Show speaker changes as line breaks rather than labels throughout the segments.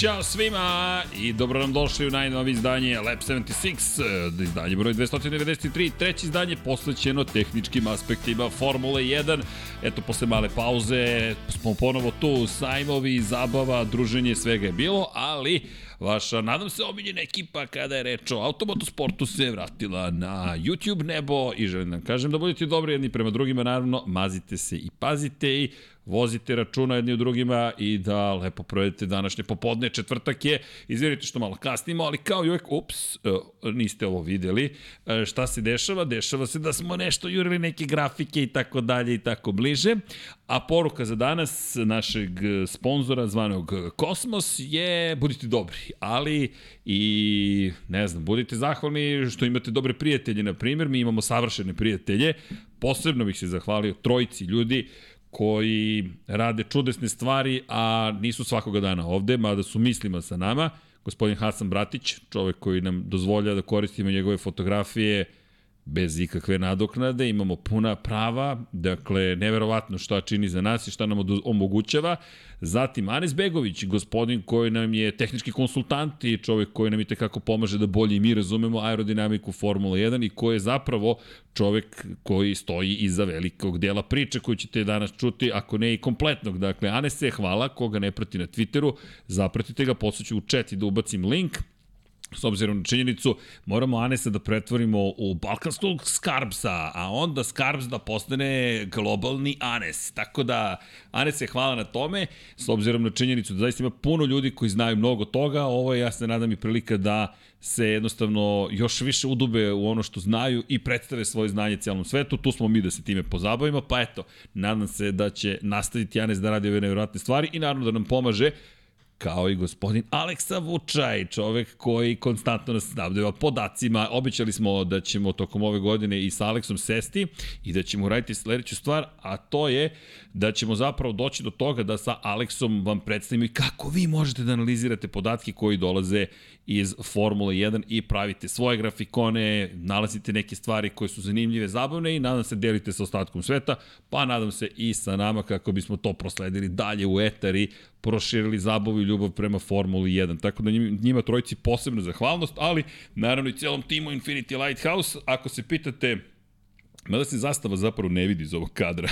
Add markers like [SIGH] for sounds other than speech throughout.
Ćao svima i dobro nam došli u najnovi izdanje Lab 76, izdanje broj 293, treće izdanje posvećeno tehničkim aspektima Formule 1. Eto, posle male pauze smo ponovo tu, sajmovi, zabava, druženje, svega je bilo, ali vaša, nadam se, omiljena ekipa kada je reč o automotosportu se vratila na YouTube nebo i želim da kažem da budete dobri jedni prema drugima, naravno, mazite se i pazite i vozite računa jedni u drugima i da lepo provedete današnje popodne. Četvrtak je, izvjerite što malo kasnimo, ali kao i uvek, ups, e, niste ovo videli, e, šta se dešava? Dešava se da smo nešto jurili neke grafike i tako dalje i tako bliže, a poruka za danas našeg sponzora zvanog Kosmos je budite dobri, ali i ne znam, budite zahvalni što imate dobre prijatelje, na primjer, mi imamo savršene prijatelje, posebno bih se zahvalio trojici ljudi koji rade čudesne stvari, a nisu svakoga dana ovde, mada su mislima sa nama. Gospodin Hasan Bratić, čovek koji nam dozvolja da koristimo njegove fotografije, bez ikakve nadoknade, imamo puna prava, dakle, neverovatno šta čini za nas i šta nam omogućava. Zatim, Anes Begović, gospodin koji nam je tehnički konsultant i čovjek koji nam i tekako pomaže da bolje i mi razumemo aerodinamiku Formula 1 i koji je zapravo čovjek koji stoji iza velikog dela priče koju ćete danas čuti, ako ne i kompletnog. Dakle, Anese, hvala, koga ne prati na Twitteru, zapratite ga, posluću u chat i da ubacim link, s obzirom na činjenicu, moramo Anesa da pretvorimo u balkanskog Skarbsa, a onda Skarbs da postane globalni Anes. Tako da, Anes je hvala na tome, s obzirom na činjenicu da zaista ima puno ljudi koji znaju mnogo toga, ovo je, ja se nadam, i prilika da se jednostavno još više udube u ono što znaju i predstave svoje znanje cijelom svetu. Tu smo mi da se time pozabavimo, pa eto, nadam se da će nastaviti Anes da radi ove nevjerojatne stvari i naravno da nam pomaže kao i gospodin Aleksa Vučaj, čovek koji konstantno nas snabdeva podacima. Običali smo da ćemo tokom ove godine i sa Aleksom sesti i da ćemo raditi sledeću stvar, a to je da ćemo zapravo doći do toga da sa Aleksom vam predstavimo i kako vi možete da analizirate podatke koji dolaze iz Formule 1 i pravite svoje grafikone, nalazite neke stvari koje su zanimljive, zabavne i nadam se delite sa ostatkom sveta, pa nadam se i sa nama kako bismo to prosledili dalje u etari, proširili zabavu i ljubav prema Formuli 1. Tako da njima trojici posebno zahvalnost, ali naravno i celom timu Infinity Lighthouse. Ako se pitate Mada se zastava zapravo ne vidi iz ovog kadra.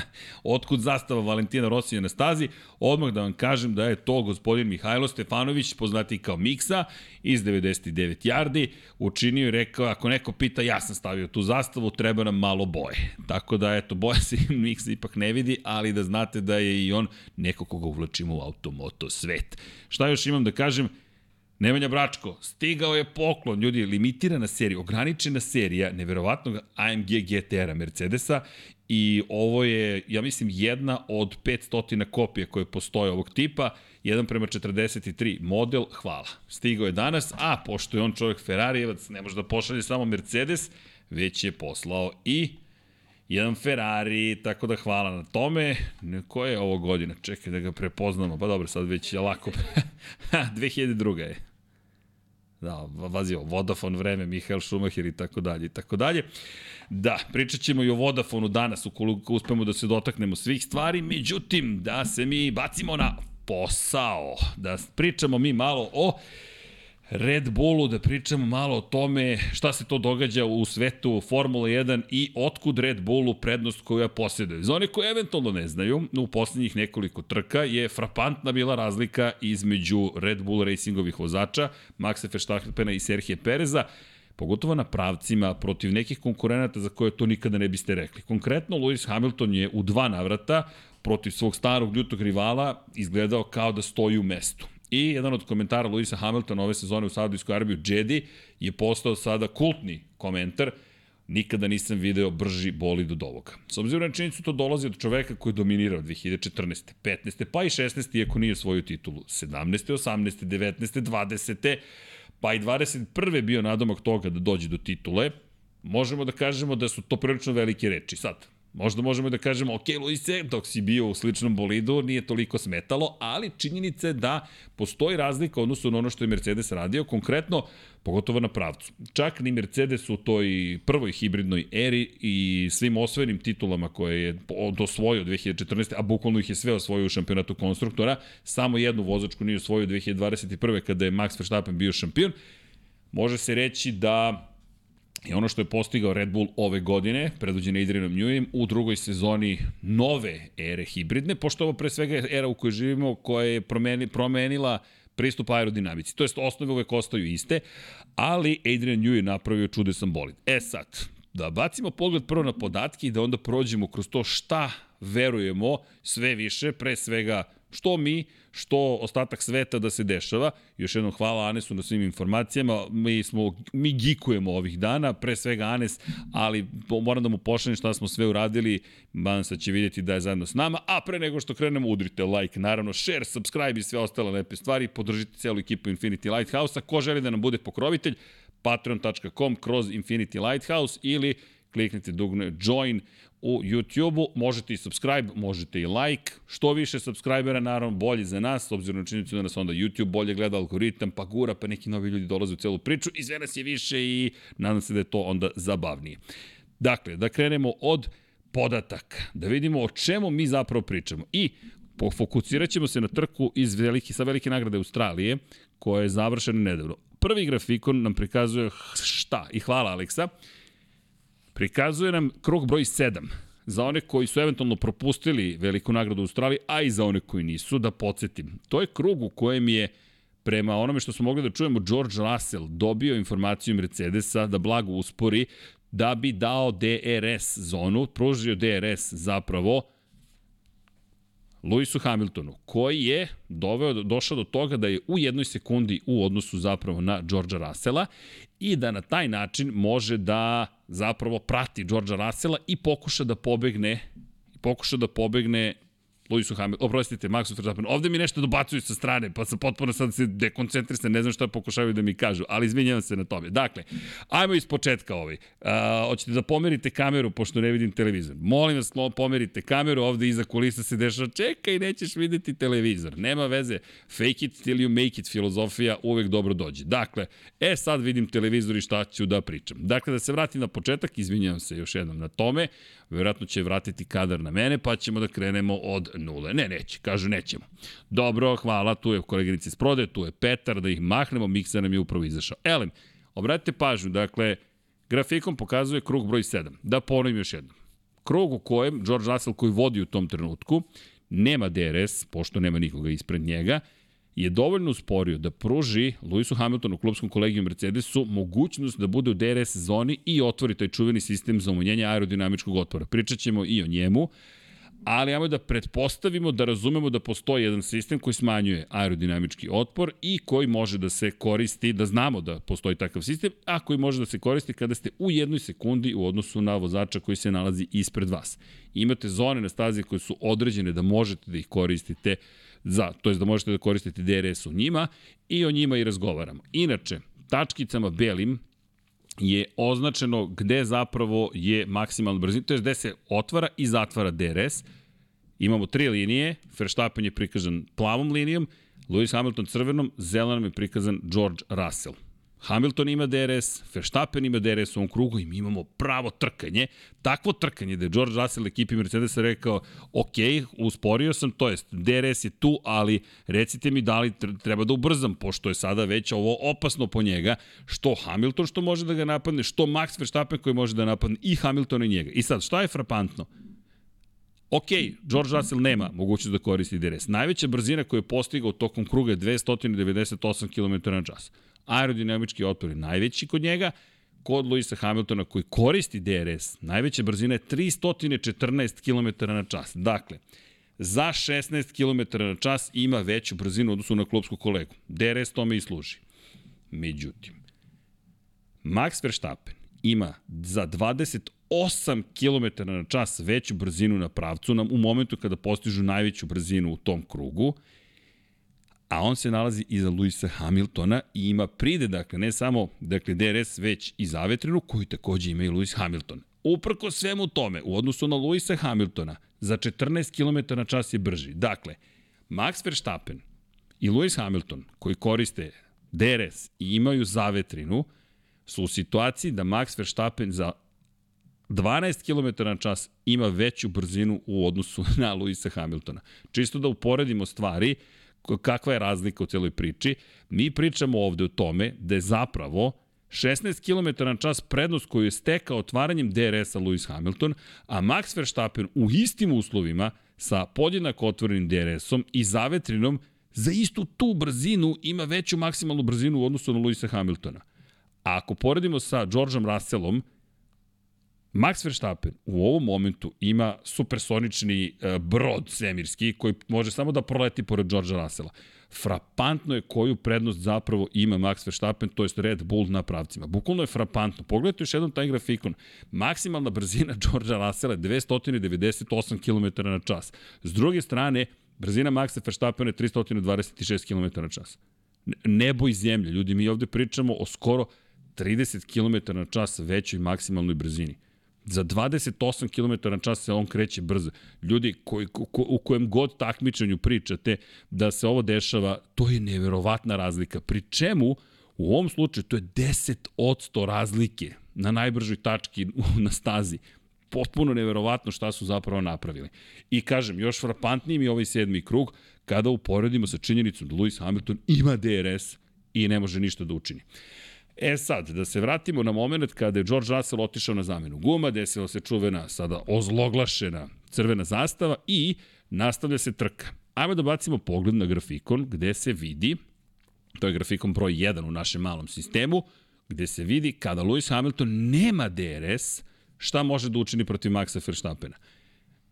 [LAUGHS] Otkud zastava Valentina Rosija na stazi? Odmah da vam kažem da je to gospodin Mihajlo Stefanović, poznati kao Miksa, iz 99 yardi, učinio i rekao, ako neko pita, ja sam stavio tu zastavu, treba nam malo boje. Tako da, eto, boja se [LAUGHS] Miksa ipak ne vidi, ali da znate da je i on neko koga uvlačimo u automoto svet. Šta još imam da kažem? Nemanja Bračko, stigao je poklon, ljudi, limitirana serija, ograničena serija neverovatnog AMG GTR-a Mercedesa i ovo je, ja mislim, jedna od 500 kopija koje postoje ovog tipa, 1 prema 43 model, hvala. Stigao je danas, a pošto je on čovjek Ferrarijevac, ne može da pošalje samo Mercedes, već je poslao i jedan Ferrari, tako da hvala na tome. Koja je ovo godina? Čekaj da ga prepoznamo. Pa dobro, sad već je lako. [LAUGHS] 2002. je. Da, vazio, Vodafone vreme, Mihael Schumacher i tako dalje i tako dalje. Da, pričat ćemo i o Vodafonu danas ukoliko uspemo da se dotaknemo svih stvari, međutim, da se mi bacimo na posao, da pričamo mi malo o Red Bullu, da pričamo malo o tome šta se to događa u svetu Formula 1 i otkud Red Bullu prednost koju ja posjeduje. Za one koji eventualno ne znaju, u poslednjih nekoliko trka je frapantna bila razlika između Red Bull Racingovih vozača, Maxa Verstappena i Serhije Pereza, pogotovo na pravcima protiv nekih konkurenata za koje to nikada ne biste rekli. Konkretno, Lewis Hamilton je u dva navrata protiv svog starog ljutog rivala izgledao kao da stoji u mestu. I jedan od komentara Luisa Hamiltona ove sezone u Saudijskoj Arabiji Jedi je postao sada kultni komentar nikada nisam video brži bolid od ovoga. S obzirom na činjenicu to dolazi od čoveka koji je dominirao 2014. 15. pa i 16. iako nije svoju titulu. 17. 18. 19. 20. pa i 21. bio nadomak toga da dođe do titule. Možemo da kažemo da su to prilično velike reči. Sad, Možda možemo da kažemo, ok, Luise, dok si bio u sličnom bolidu, nije toliko smetalo, ali činjenica je da postoji razlika odnosno na ono što je Mercedes radio, konkretno, pogotovo na pravcu. Čak ni Mercedes u toj prvoj hibridnoj eri i svim osvojenim titulama koje je osvojio 2014. a bukvalno ih je sve osvojio u šampionatu konstruktora, samo jednu vozačku nije osvojio 2021. kada je Max Verstappen bio šampion, može se reći da I ono što je postigao Red Bull ove godine, predvođen Adrianom Neweyem, u drugoj sezoni nove ere hibridne, pošto ovo pre svega je era u kojoj živimo, koja je promeni, promenila pristup aerodinamici. To jest, osnove uvek ostaju iste, ali Adrian Newey napravio čudesan bolid. E sad, da bacimo pogled prvo na podatke i da onda prođemo kroz to šta verujemo sve više, pre svega što mi, što ostatak sveta da se dešava. Još jednom hvala Anesu na svim informacijama. Mi smo mi gikujemo ovih dana, pre svega Anes, ali moram da mu pošaljem šta smo sve uradili. Bansa će vidjeti da je zajedno s nama, a pre nego što krenemo udrite like, naravno share, subscribe i sve ostale lepe stvari. Podržite celu ekipu Infinity Lighthouse-a. Ko želi da nam bude pokrovitelj, patreon.com kroz Infinity Lighthouse ili kliknite dugme join u YouTube-u, možete i subscribe, možete i like, što više subscribera, naravno, bolje za nas, s obzirom na činjenicu da nas onda YouTube bolje gleda algoritam, pa gura, pa neki novi ljudi dolaze u celu priču i sve nas je više i nadam se da je to onda zabavnije. Dakle, da krenemo od podataka, da vidimo o čemu mi zapravo pričamo. I fokusirat ćemo se na trku iz velike, sa velike nagrade Australije, koja je završena nedavno. Prvi grafikon nam prikazuje šta, i hvala Aleksa, Prikazuje nam krug broj 7 za one koji su eventualno propustili veliku nagradu u Australiji, a i za one koji nisu, da podsjetim. To je krug u kojem je prema onome što smo mogli da čujemo, George Russell dobio informaciju Mercedesa da blago uspori da bi dao DRS zonu, pružio DRS zapravo Lewisu Hamiltonu, koji je doveo, došao do toga da je u jednoj sekundi u odnosu zapravo na Georgea Russella i da na taj način može da zapravo prati Georgea Russella i pokuša da pobegne pokuša da pobegne Lewisu Hamiltonu, oprostite, Maxu Verstappen, ovde mi nešto dobacuju sa strane, pa sam potpuno sad se dekoncentrisan, ne znam šta pokušavaju da mi kažu, ali izvinjavam se na tome. Dakle, ajmo iz početka ovaj. Uh, hoćete da pomerite kameru, pošto ne vidim televizor. Molim vas, pomerite kameru, ovde iza kulisa se dešava, čekaj, nećeš videti televizor. Nema veze, fake it till you make it filozofija uvek dobro dođe. Dakle, e sad vidim televizor i šta ću da pričam. Dakle, da se vratim na početak, izvinjavam se još jednom na tome, verovatno će vratiti kadar na mene, pa ćemo da krenemo od nule. Ne, neće, kažu nećemo. Dobro, hvala, tu je koleginici iz prode, tu je Petar, da ih mahnemo, miksa nam je upravo izašao. Elem, obratite pažnju, dakle, grafikom pokazuje krug broj 7. Da ponovim još jednom. Krug u kojem George Russell koji vodi u tom trenutku, nema DRS, pošto nema nikoga ispred njega, je dovoljno usporio da pruži Lewisu Hamiltonu, klubskom kolegiju Mercedesu, mogućnost da bude u DRS zoni i otvori taj čuveni sistem za umanjenje aerodinamičkog otpora. Pričat ćemo i o njemu, ali ajmo da pretpostavimo da razumemo da postoji jedan sistem koji smanjuje aerodinamički otpor i koji može da se koristi, da znamo da postoji takav sistem, a koji može da se koristi kada ste u jednoj sekundi u odnosu na vozača koji se nalazi ispred vas. Imate zone na stazi koje su određene da možete da ih koristite za, to je da možete da koristite DRS u njima i o njima i razgovaramo. Inače, tačkicama belim je označeno gde zapravo je maksimalna brzina, to je gde se otvara i zatvara DRS. Imamo tri linije, Verstappen je prikazan plavom linijom, Lewis Hamilton crvenom, zelenom je prikazan George Russell. Hamilton ima DRS, Verstappen ima DRS u ovom krugu i mi imamo pravo trkanje. Takvo trkanje da je George Russell ekipi Mercedesa rekao, ok, usporio sam, to jest DRS je tu, ali recite mi da li treba da ubrzam, pošto je sada već ovo opasno po njega, što Hamilton što može da ga napadne, što Max Verstappen koji može da napadne i Hamilton i njega. I sad, šta je frapantno? Ok, George Russell nema mogućnost da koristi DRS. Najveća brzina koju je postigao tokom kruga je 298 km na čas aerodinamički otpor je najveći kod njega, kod Luisa Hamiltona koji koristi DRS, najveća brzina je 314 km na čas. Dakle, za 16 km na čas ima veću brzinu odnosu na klubsku kolegu. DRS tome i služi. Međutim, Max Verstappen ima za 28 km na čas veću brzinu na pravcu nam u momentu kada postižu najveću brzinu u tom krugu a on se nalazi iza Luisa Hamiltona i ima pride, dakle, ne samo dakle, DRS, već i zavetrenu, koju takođe ima i Luis Hamilton. Uprko svemu tome, u odnosu na Luisa Hamiltona, za 14 km na čas je brži. Dakle, Max Verstappen i Lewis Hamilton, koji koriste DRS i imaju zavetrinu, su u situaciji da Max Verstappen za 12 km na čas ima veću brzinu u odnosu [LAUGHS] na Luisa Hamiltona. Čisto da uporedimo stvari, kakva je razlika u celoj priči, mi pričamo ovde o tome da je zapravo 16 km na čas prednost koju je stekao otvaranjem DRS-a Lewis Hamilton, a Max Verstappen u istim uslovima sa podjednako otvorenim DRS-om i zavetrinom za istu tu brzinu ima veću maksimalnu brzinu u odnosu na Lewisa Hamiltona. A ako poredimo sa Georgeom Russellom, Max Verstappen u ovom momentu ima supersonični uh, brod svemirski koji može samo da proleti pored Georgea Russella. Frapantno je koju prednost zapravo ima Max Verstappen, to jest Red Bull na pravcima. Bukvalno je frapantno. Pogledajte još jednom taj grafikon. Maksimalna brzina [LAUGHS] Georgea Russella je 298 km na čas. S druge strane, brzina Maxa Verstappena je 326 km na čas. Nebo i zemlje. Ljudi, mi ovde pričamo o skoro 30 km na čas većoj maksimalnoj brzini. Za 28 km na čas se on kreće brzo. Ljudi koji, ko, u kojem god takmičenju pričate da se ovo dešava, to je neverovatna razlika. Pri čemu, u ovom slučaju, to je 10 od 100 razlike na najbržoj tački na stazi. Potpuno neverovatno šta su zapravo napravili. I kažem, još frapantniji mi je ovaj sedmi krug kada uporedimo sa činjenicom da Lewis Hamilton ima DRS i ne može ništa da učini. E sad, da se vratimo na moment kada je George Russell otišao na zamenu guma, desila se čuvena, sada ozloglašena crvena zastava i nastavlja se trka. Ajmo da bacimo pogled na grafikon gde se vidi, to je grafikon broj 1 u našem malom sistemu, gde se vidi kada Lewis Hamilton nema DRS, šta može da učini protiv Maxa Verstappena.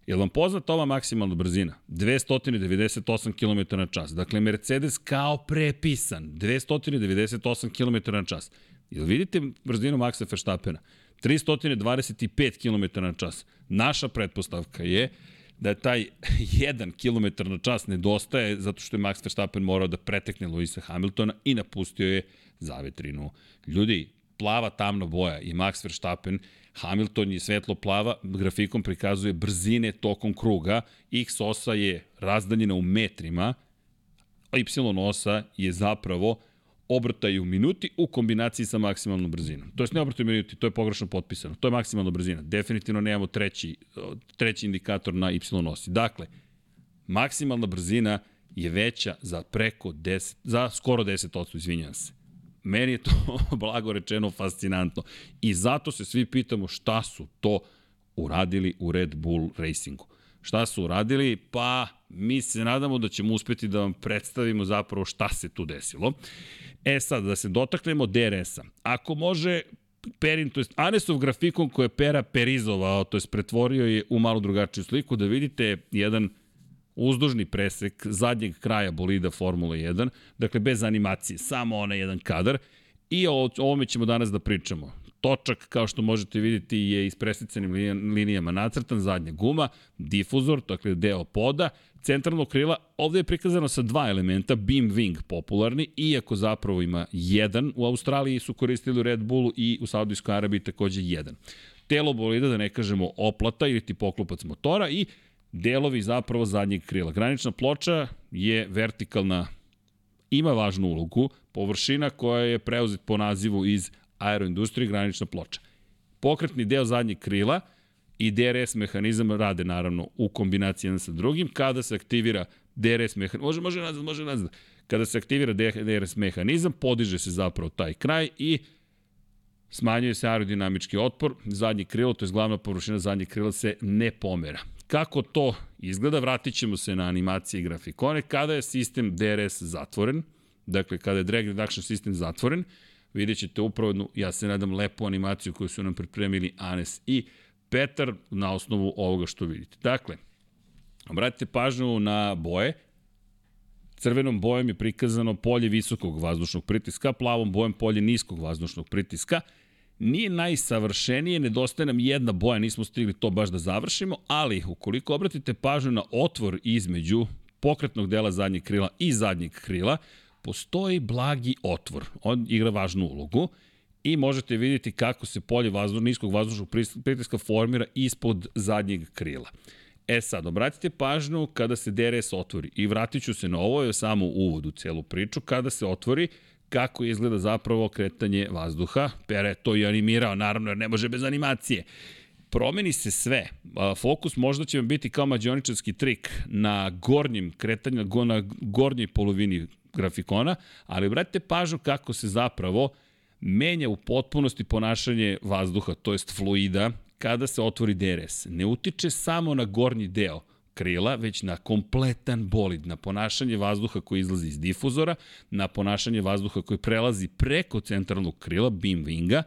Je vam poznata ova maksimalna brzina? 298 km na čas. Dakle, Mercedes kao prepisan. 298 km na čas. Jel vidite brzinu Maxa Verstappena? 325 km na čas. Naša pretpostavka je da je taj [LAUGHS] 1 km na čas nedostaje zato što je Max Verstappen morao da pretekne Luisa Hamiltona i napustio je zavetrinu. Ljudi, plava tamna boja i Max Verstappen Hamilton je svetlo plava, grafikom prikazuje brzine tokom kruga, x osa je razdaljena u metrima, a y osa je zapravo obrtaj u minuti u kombinaciji sa maksimalnom brzinom. To je ne obrtaj u minuti, to je pogrešno potpisano. To je maksimalna brzina. Definitivno nemamo treći, treći indikator na y osi. Dakle, maksimalna brzina je veća za preko 10, za skoro 10%, izvinjam se. Meni je to, [LAUGHS] blago rečeno, fascinantno. I zato se svi pitamo šta su to uradili u Red Bull Racingu. Šta su uradili? Pa mi se nadamo da ćemo uspeti da vam predstavimo zapravo šta se tu desilo. E sad, da se dotaknemo DRS-a. Ako može, Perin, to je Anesov grafikon koje je Pera perizovao, to je pretvorio je u malo drugačiju sliku, da vidite jedan uzdužni presek zadnjeg kraja bolida Formula 1, dakle bez animacije, samo onaj jedan kadar i o ovome ćemo danas da pričamo. Točak, kao što možete vidjeti, je ispreslicanim linijama nacrtan, zadnja guma, difuzor, dakle deo poda, centralno krila, ovde je prikazano sa dva elementa, beam wing popularni, iako zapravo ima jedan, u Australiji su koristili Red Bullu i u Saudijskoj Arabiji takođe jedan. Telo bolida, da ne kažemo oplata ili ti poklopac motora i delovi zapravo zadnjeg krila. Granična ploča je vertikalna, ima važnu ulogu, površina koja je preuzet po nazivu iz aeroindustrije granična ploča. Pokretni deo zadnjeg krila i DRS mehanizam rade naravno u kombinaciji jedan sa drugim. Kada se aktivira DRS mehanizam, može, može nazad, može nazad. Kada se aktivira DRS mehanizam, podiže se zapravo taj kraj i smanjuje se aerodinamički otpor, zadnje krilo, to je glavna površina zadnjeg krila se ne pomera. Kako to izgleda, vratit ćemo se na animacije i grafikone. Kada je sistem DRS zatvoren, dakle kada je drag reduction sistem zatvoren, vidjet ćete upravo jednu, ja se nadam, lepu animaciju koju su nam pripremili Anes i Petar na osnovu ovoga što vidite. Dakle, obratite pažnju na boje. Crvenom bojem je prikazano polje visokog vazdušnog pritiska, plavom bojem polje niskog vazdušnog pritiska – Nije najsavršenije, nedostaje nam jedna boja, nismo stigli to baš da završimo, ali ukoliko obratite pažnju na otvor između pokretnog dela zadnjeg krila i zadnjeg krila, postoji blagi otvor. On igra važnu ulogu i možete vidjeti kako se polje vazduh, niskog vazdušnog pritiska formira ispod zadnjeg krila. E sad, obratite pažnju kada se DRS otvori i vratit ću se na ovo, je samo uvod u celu priču, kada se otvori, kako izgleda zapravo kretanje vazduha. Pere to i animirao, naravno, jer ne može bez animacije. Promeni se sve. Fokus možda će vam biti kao mađioničarski trik na gornjim kretanju, na gornjoj polovini grafikona, ali obratite pažnju kako se zapravo menja u potpunosti ponašanje vazduha, to jest fluida, kada se otvori DRS. Ne utiče samo na gornji deo krila, već na kompletan bolid, na ponašanje vazduha koji izlazi iz difuzora, na ponašanje vazduha koji prelazi preko centralnog krila, beam winga,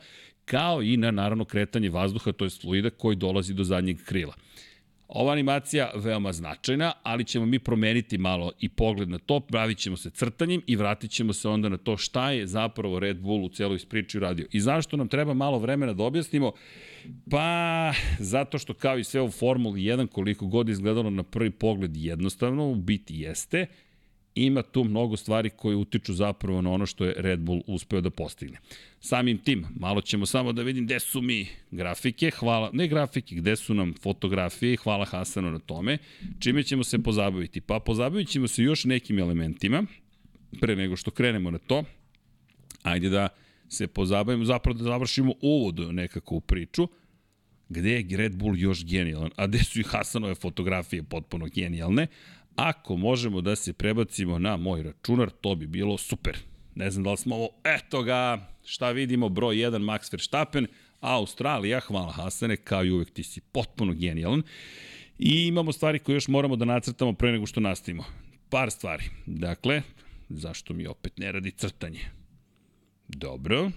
kao i na naravno kretanje vazduha, to je fluida koji dolazi do zadnjeg krila. Ova animacija veoma značajna, ali ćemo mi promeniti malo i pogled na to, pravit ćemo se crtanjem i vratit ćemo se onda na to šta je zapravo Red Bull u celoj priči radio. I zašto nam treba malo vremena da objasnimo? Pa, zato što kao i sve u Formuli 1, koliko god izgledalo na prvi pogled jednostavno, u biti jeste, ima tu mnogo stvari koje utiču zapravo na ono što je Red Bull uspeo da postigne. Samim tim, malo ćemo samo da vidim gde su mi grafike, hvala, ne grafike, gde su nam fotografije, hvala Hasanu na tome, čime ćemo se pozabaviti. Pa pozabavit ćemo se još nekim elementima, pre nego što krenemo na to, ajde da se pozabavimo, zapravo da završimo uvod nekako u priču, gde je Red Bull još genijalan, a gde su i Hasanove fotografije potpuno genijalne, Ako možemo da se prebacimo na moj računar, to bi bilo super. Ne znam da li smo ovo, eto ga, šta vidimo, broj 1 Max Verstappen, Australija, hvala Hasane, kao i uvek ti si potpuno genijalan. I imamo stvari koje još moramo da nacrtamo pre nego što nastavimo. Par stvari. Dakle, zašto mi opet ne radi crtanje? Dobro.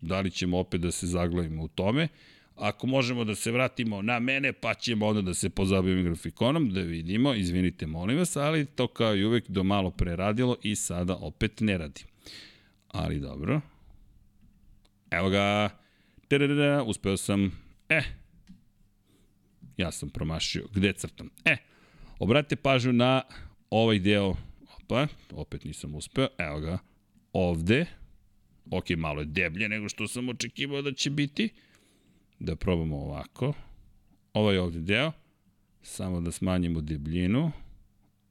Da li ćemo opet da se zaglavimo u tome? Ako možemo da se vratimo na mene, pa ćemo onda da se pozabavimo grafikonom, da vidimo, izvinite, molim vas, ali to kao i uvek do malo preradilo i sada opet ne radi. Ali dobro. Evo ga. Tadadada, uspeo sam. E, ja sam promašio. Gde crtam? E, obratite pažnju na ovaj deo. Opa, opet nisam uspeo. Evo ga. Ovde. Ok, malo je deblje nego što sam očekivao da će biti da probamo ovako. Ovaj ovde deo, samo da smanjimo debljinu.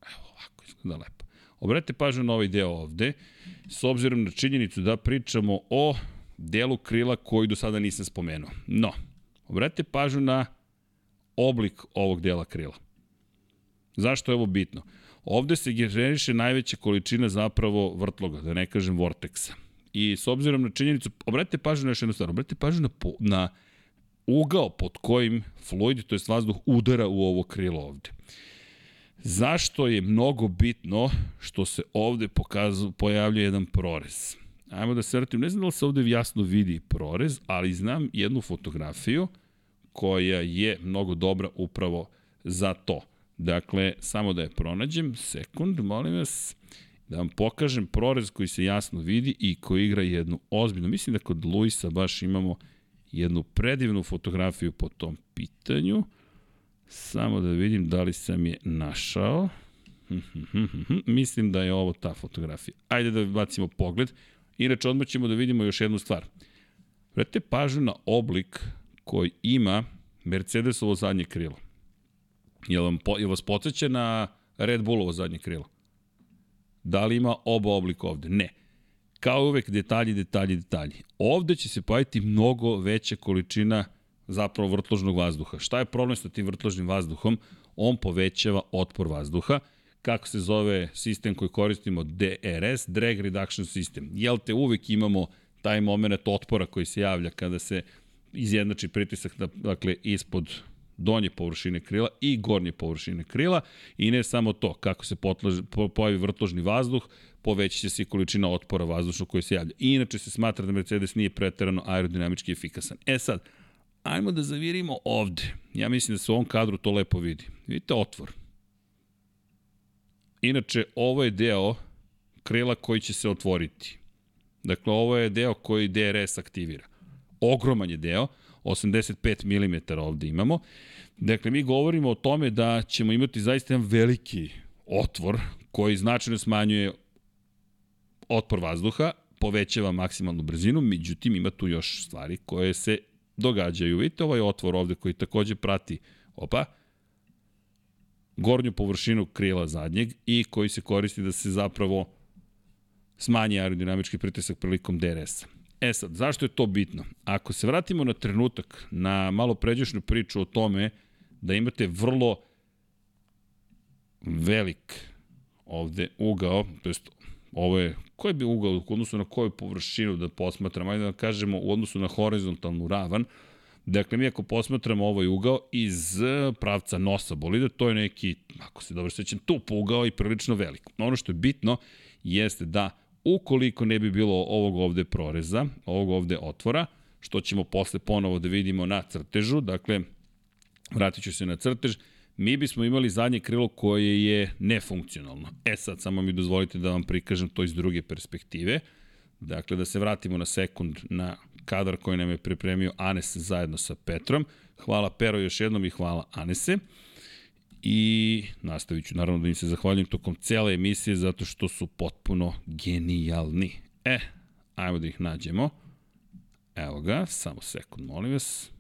Evo ovako, izgleda lepo. Obratite pažnju na ovaj deo ovde, s obzirom na činjenicu da pričamo o delu krila koji do sada nisam spomenuo. No, obratite pažnju na oblik ovog dela krila. Zašto je ovo bitno? Ovde se generiše najveća količina zapravo vrtloga, da ne kažem vorteksa. I s obzirom na činjenicu, obratite pažnju na još jednu stvar, obratite pažnju na, na ugao pod kojim fluid, to je vazduh, udara u ovo krilo ovde. Zašto je mnogo bitno što se ovde pokazu, pojavlja jedan prorez? Ajmo da se vratim, ne znam da li se ovde jasno vidi prorez, ali znam jednu fotografiju koja je mnogo dobra upravo za to. Dakle, samo da je pronađem, sekund, molim vas, da vam pokažem prorez koji se jasno vidi i koji igra jednu ozbiljnu. Mislim da kod Luisa baš imamo jednu predivnu fotografiju po tom pitanju. Samo da vidim da li sam je našao. [LAUGHS] Mislim da je ovo ta fotografija. Ajde da bacimo pogled. Inače, odmah ćemo da vidimo još jednu stvar. Vrete pažnju na oblik koji ima Mercedesovo zadnje krilo. Je, vam, je vas podsjeća na Red Bullovo zadnje krilo? Da li ima oba oblika ovde? Ne. Kao uvek, detalji, detalji, detalji. Ovde će se pojaviti mnogo veća količina zapravo vrtložnog vazduha. Šta je problem sa tim vrtložnim vazduhom? On povećava otpor vazduha. Kako se zove sistem koji koristimo? DRS, Drag Reduction System. Jel te uvek imamo taj moment otpora koji se javlja kada se izjednači pritisak dakle, ispod donje površine krila i gornje površine krila i ne samo to, kako se potlaži, pojavi vrtložni vazduh, poveći se i količina otpora vazdušnog koji se javlja. I inače se smatra da Mercedes nije preterano aerodinamički efikasan. E sad, ajmo da zavirimo ovde. Ja mislim da se u ovom kadru to lepo vidi. Vidite otvor. Inače, ovo je deo krila koji će se otvoriti. Dakle, ovo je deo koji DRS aktivira. Ogroman je deo, 85 mm ovde imamo. Dakle, mi govorimo o tome da ćemo imati zaista jedan veliki otvor koji značajno smanjuje otpor vazduha, povećava maksimalnu brzinu, međutim ima tu još stvari koje se događaju. Vidite ovaj otvor ovde koji takođe prati, opa, gornju površinu krila zadnjeg i koji se koristi da se zapravo smanji aerodinamički pritisak prilikom DRS-a. E sad, zašto je to bitno? Ako se vratimo na trenutak, na malo pređešnju priču o tome da imate vrlo velik ovde ugao, to jest ovo je, koji bi ugao u odnosu na koju površinu da posmatram, ajde da kažemo u odnosu na horizontalnu ravan, Dakle, mi ako posmatramo ovaj ugao iz pravca nosa bolida, to je neki, ako se dobro sećam, tup ugao i prilično velik. Ono što je bitno jeste da ukoliko ne bi bilo ovog ovde proreza, ovog ovde otvora, što ćemo posle ponovo da vidimo na crtežu, dakle, vratit ću se na crtež, mi bismo imali zadnje krilo koje je nefunkcionalno. E sad, samo mi dozvolite da vam prikažem to iz druge perspektive. Dakle, da se vratimo na sekund na kadar koji nam je pripremio Anes zajedno sa Petrom. Hvala Pero još jednom i hvala Anese. I nastavit ću naravno da im se zahvaljujem tokom cele emisije zato što su potpuno genijalni. E, ajmo da ih nađemo. Evo ga, samo sekund, molim vas.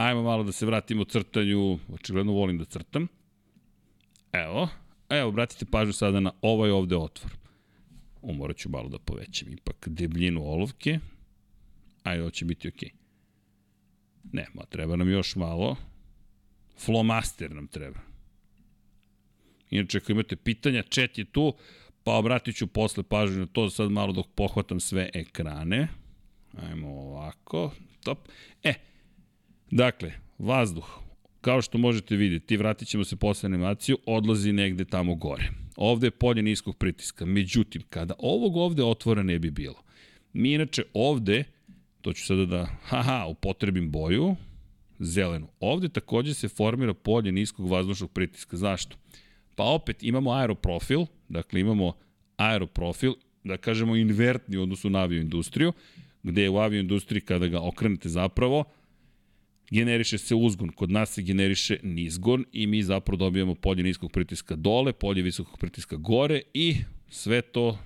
Ajmo malo da se vratimo crtanju, očigledno volim da crtam. Evo, evo, obratite pažnju sada na ovaj ovde otvor. Umorat ću malo da povećam ipak debljinu olovke. Ajde, ovo će biti okej. Okay. Ne, ma treba nam još malo. Flomaster nam treba. Inače, ako imate pitanja, chat je tu, pa obratit ću posle pažnju na to, sad malo dok pohvatam sve ekrane. Ajmo ovako, top. E, dakle, vazduh, kao što možete vidjeti, vratit ćemo se posle animaciju, odlazi negde tamo gore. Ovde je polje niskog pritiska. Međutim, kada ovog ovde otvora ne bi bilo, mi inače ovde, to ću sada da, haha, upotrebim boju, zelenu. Ovde takođe se formira polje niskog vazdušnog pritiska. Zašto? Pa opet imamo aeroprofil, dakle imamo aeroprofil, da kažemo invertni u odnosu na avioindustriju, gde je u avioindustriji kada ga okrenete zapravo, generiše se uzgon, kod nas se generiše nizgon i mi zapravo dobijamo polje niskog pritiska dole, polje visokog pritiska gore i sve to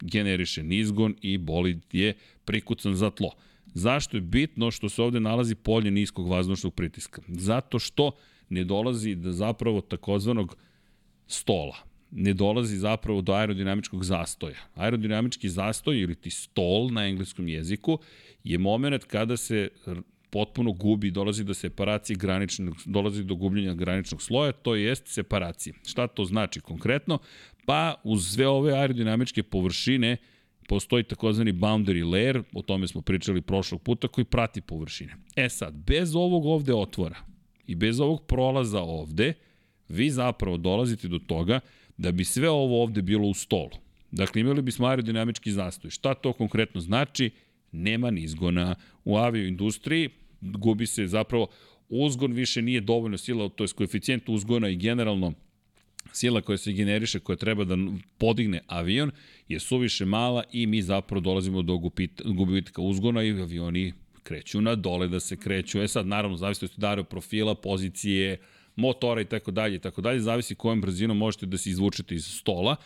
generiše nizgon i bolid je prikucan za tlo. Zašto je bitno što se ovde nalazi polje niskog vazdušnog pritiska? Zato što ne dolazi do zapravo takozvanog stola. Ne dolazi zapravo do aerodinamičkog zastoja. Aerodinamički zastoj ili ti stol na engleskom jeziku je moment kada se potpuno gubi, dolazi do separacije graničnog, dolazi do gubljenja graničnog sloja, to jest separacije. Šta to znači konkretno? Pa uz sve ove aerodinamičke površine postoji takozvani boundary layer, o tome smo pričali prošlog puta, koji prati površine. E sad, bez ovog ovde otvora i bez ovog prolaza ovde, vi zapravo dolazite do toga da bi sve ovo ovde bilo u stolu. Dakle, imali bismo aerodinamički zastoj. Šta to konkretno znači? Nema nizgona. U avioindustriji gubi se zapravo uzgon više nije dovoljno sila, to je koeficijent uzgona i generalno sila koja se generiše, koja treba da podigne avion, je suviše mala i mi zapravo dolazimo do gubitka uzgona i avioni kreću na dole da se kreću. E sad, naravno, zavisno od dario profila, pozicije, motora i tako dalje tako dalje, zavisi kojom brzinom možete da se izvučete iz stola.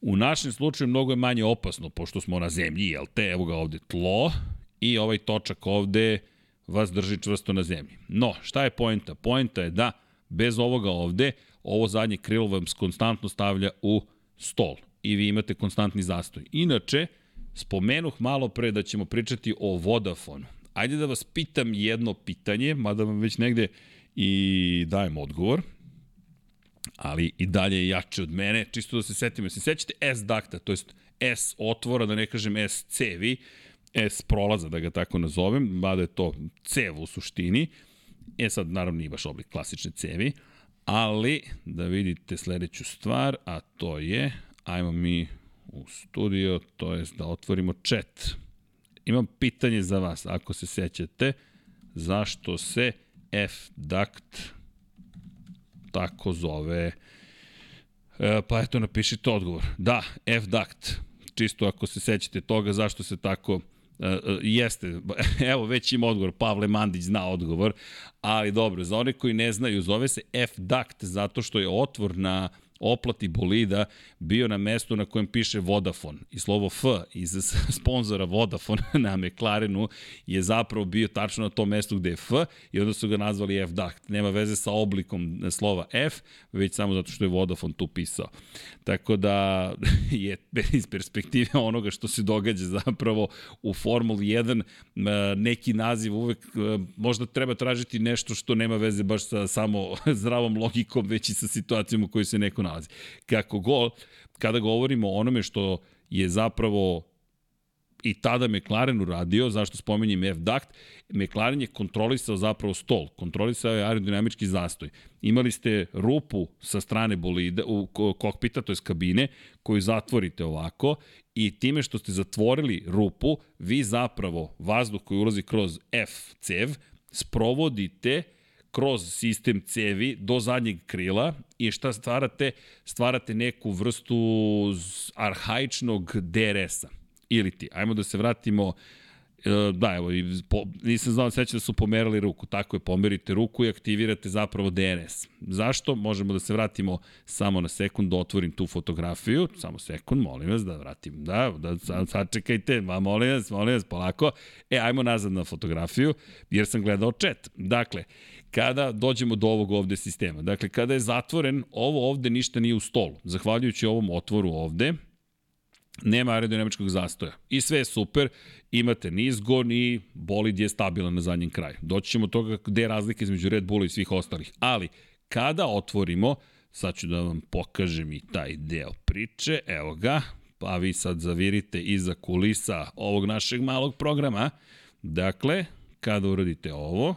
U našem slučaju mnogo je manje opasno, pošto smo na zemlji, jel te, evo ga ovde tlo, i ovaj točak ovde vas drži čvrsto na zemlji. No, šta je poenta? Poenta je da bez ovoga ovde, ovo zadnje krilo vam konstantno stavlja u stol i vi imate konstantni zastoj. Inače, spomenuh malo pre da ćemo pričati o Vodafonu. Ajde da vas pitam jedno pitanje, mada vam već negde i dajem odgovor, ali i dalje je jače od mene, čisto da se setimo. Se sećate S-dakta, to jest S otvora, da ne kažem S cevi, S prolaza, da ga tako nazovem, mada je to cev u suštini. E sad, naravno, nije baš oblik klasične cevi, ali da vidite sledeću stvar, a to je, ajmo mi u studio, to je da otvorimo chat. Imam pitanje za vas, ako se sećate, zašto se F-duct tako zove? E, pa eto, napišite odgovor. Da, F-duct, čisto ako se sećate toga, zašto se tako jeste, [LAUGHS] evo već ima odgovor, Pavle Mandić zna odgovor, ali dobro, za one koji ne znaju, zove se F-duct zato što je otvor na oplati bolida bio na mestu na kojem piše Vodafone i slovo F iz [LAUGHS] sponzora Vodafone [LAUGHS] na McLarenu je zapravo bio tačno na tom mestu gde je F i onda su ga nazvali F Duct. Nema veze sa oblikom slova F, već samo zato što je Vodafone tu pisao. Tako da [LAUGHS] je iz perspektive onoga što se događa zapravo u Formuli 1 neki naziv uvek možda treba tražiti nešto što nema veze baš sa samo zdravom logikom, već i sa situacijom u kojoj se neko nalazi. Kako gol, kada govorimo o onome što je zapravo i tada McLaren uradio, zašto spominjem F-Duct, McLaren je kontrolisao zapravo stol, kontrolisao je aerodinamički zastoj. Imali ste rupu sa strane bolida, u kokpita, to je kabine, koju zatvorite ovako i time što ste zatvorili rupu, vi zapravo vazduh koji ulazi kroz F cev sprovodite kroz sistem cevi do zadnjeg krila i šta stvarate? Stvarate neku vrstu arhaičnog DRS-a. Ili ti, ajmo da se vratimo e, da, evo, nisam znao, seća da su pomerali ruku. Tako je, pomerite ruku i aktivirate zapravo DNS. Zašto? Možemo da se vratimo samo na sekund, da otvorim tu fotografiju. Samo sekund, molim vas da vratim. Da, da sad čekajte, ma molim vas, molim vas, polako. E, ajmo nazad na fotografiju, jer sam gledao chat. Dakle, kada dođemo do ovog ovde sistema. Dakle, kada je zatvoren, ovo ovde ništa nije u stolu. Zahvaljujući ovom otvoru ovde, nema aerodinamičkog zastoja. I sve je super, imate nizgon i bolid je stabilan na zadnjem kraju. Doći ćemo toga gde je razlika između Red Bulla i svih ostalih. Ali, kada otvorimo, sad ću da vam pokažem i taj deo priče, evo ga, pa vi sad zavirite iza kulisa ovog našeg malog programa. Dakle, kada uradite ovo,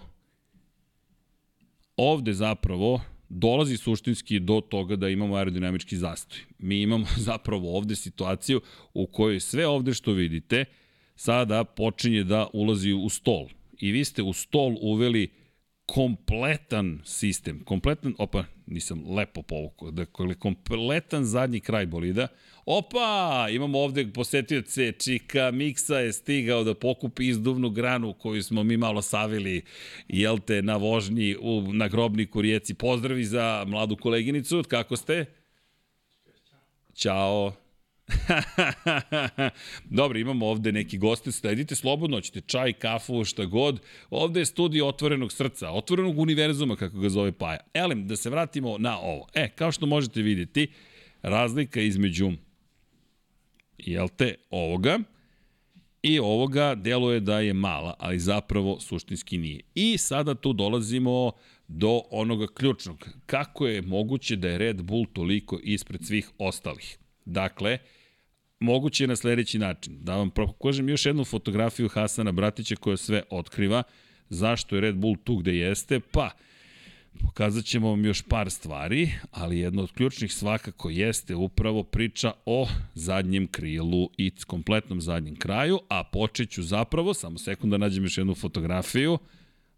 ovde zapravo dolazi suštinski do toga da imamo aerodinamički zastoj. Mi imamo [LAUGHS] zapravo ovde situaciju u kojoj sve ovde što vidite sada počinje da ulazi u stol. I vi ste u stol uveli kompletan sistem, kompletan, opa, nisam lepo povukao, dakle, kompletan zadnji kraj bolida. Opa, imamo ovde posetioce, Čika Miksa je stigao da pokupi izduvnu granu koju smo mi malo savili, jel te, na vožnji u, na grobniku rijeci. Pozdravi za mladu koleginicu, kako ste? Ćao. [LAUGHS] Dobro, imamo ovde neki goste, sledite slobodno, ćete čaj, kafu, šta god. Ovde je studio otvorenog srca, otvorenog univerzuma, kako ga zove Paja. Elem, da se vratimo na ovo. E, kao što možete vidjeti, razlika između, jel te, ovoga i ovoga deluje da je mala, ali zapravo suštinski nije. I sada tu dolazimo do onoga ključnog. Kako je moguće da je Red Bull toliko ispred svih ostalih? Dakle, moguće je na sledeći način. Da vam pokažem još jednu fotografiju Hasana Bratića koja sve otkriva. Zašto je Red Bull tu gde jeste? Pa, pokazat ćemo vam još par stvari, ali jedno od ključnih svakako jeste upravo priča o zadnjem krilu i kompletnom zadnjem kraju, a počet ću zapravo, samo sekund da nađem još jednu fotografiju,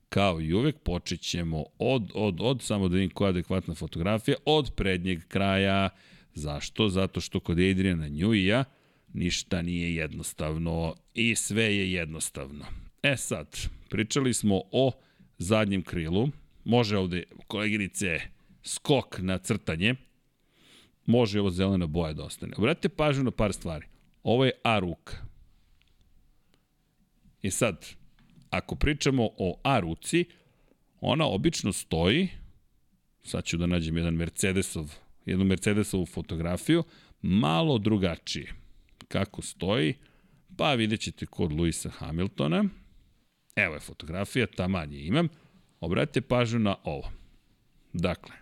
kao i uvek, počet ćemo od, od, od, samo da vidim koja je adekvatna fotografija, od prednjeg kraja, Zašto? Zato što kod Adriana Njujija ništa nije jednostavno i sve je jednostavno. E sad, pričali smo o zadnjem krilu. Može ovde, koleginice, skok na crtanje. Može ovo zelena boja da ostane. Obratite pažnju na par stvari. Ovo je A ruka. I sad, ako pričamo o A ruci, ona obično stoji, sad ću da nađem jedan Mercedesov jednu Mercedesovu fotografiju, malo drugačije. Kako stoji? Pa vidjet ćete kod Luisa Hamiltona. Evo je fotografija, manje imam. Obratite pažnju na ovo. Dakle,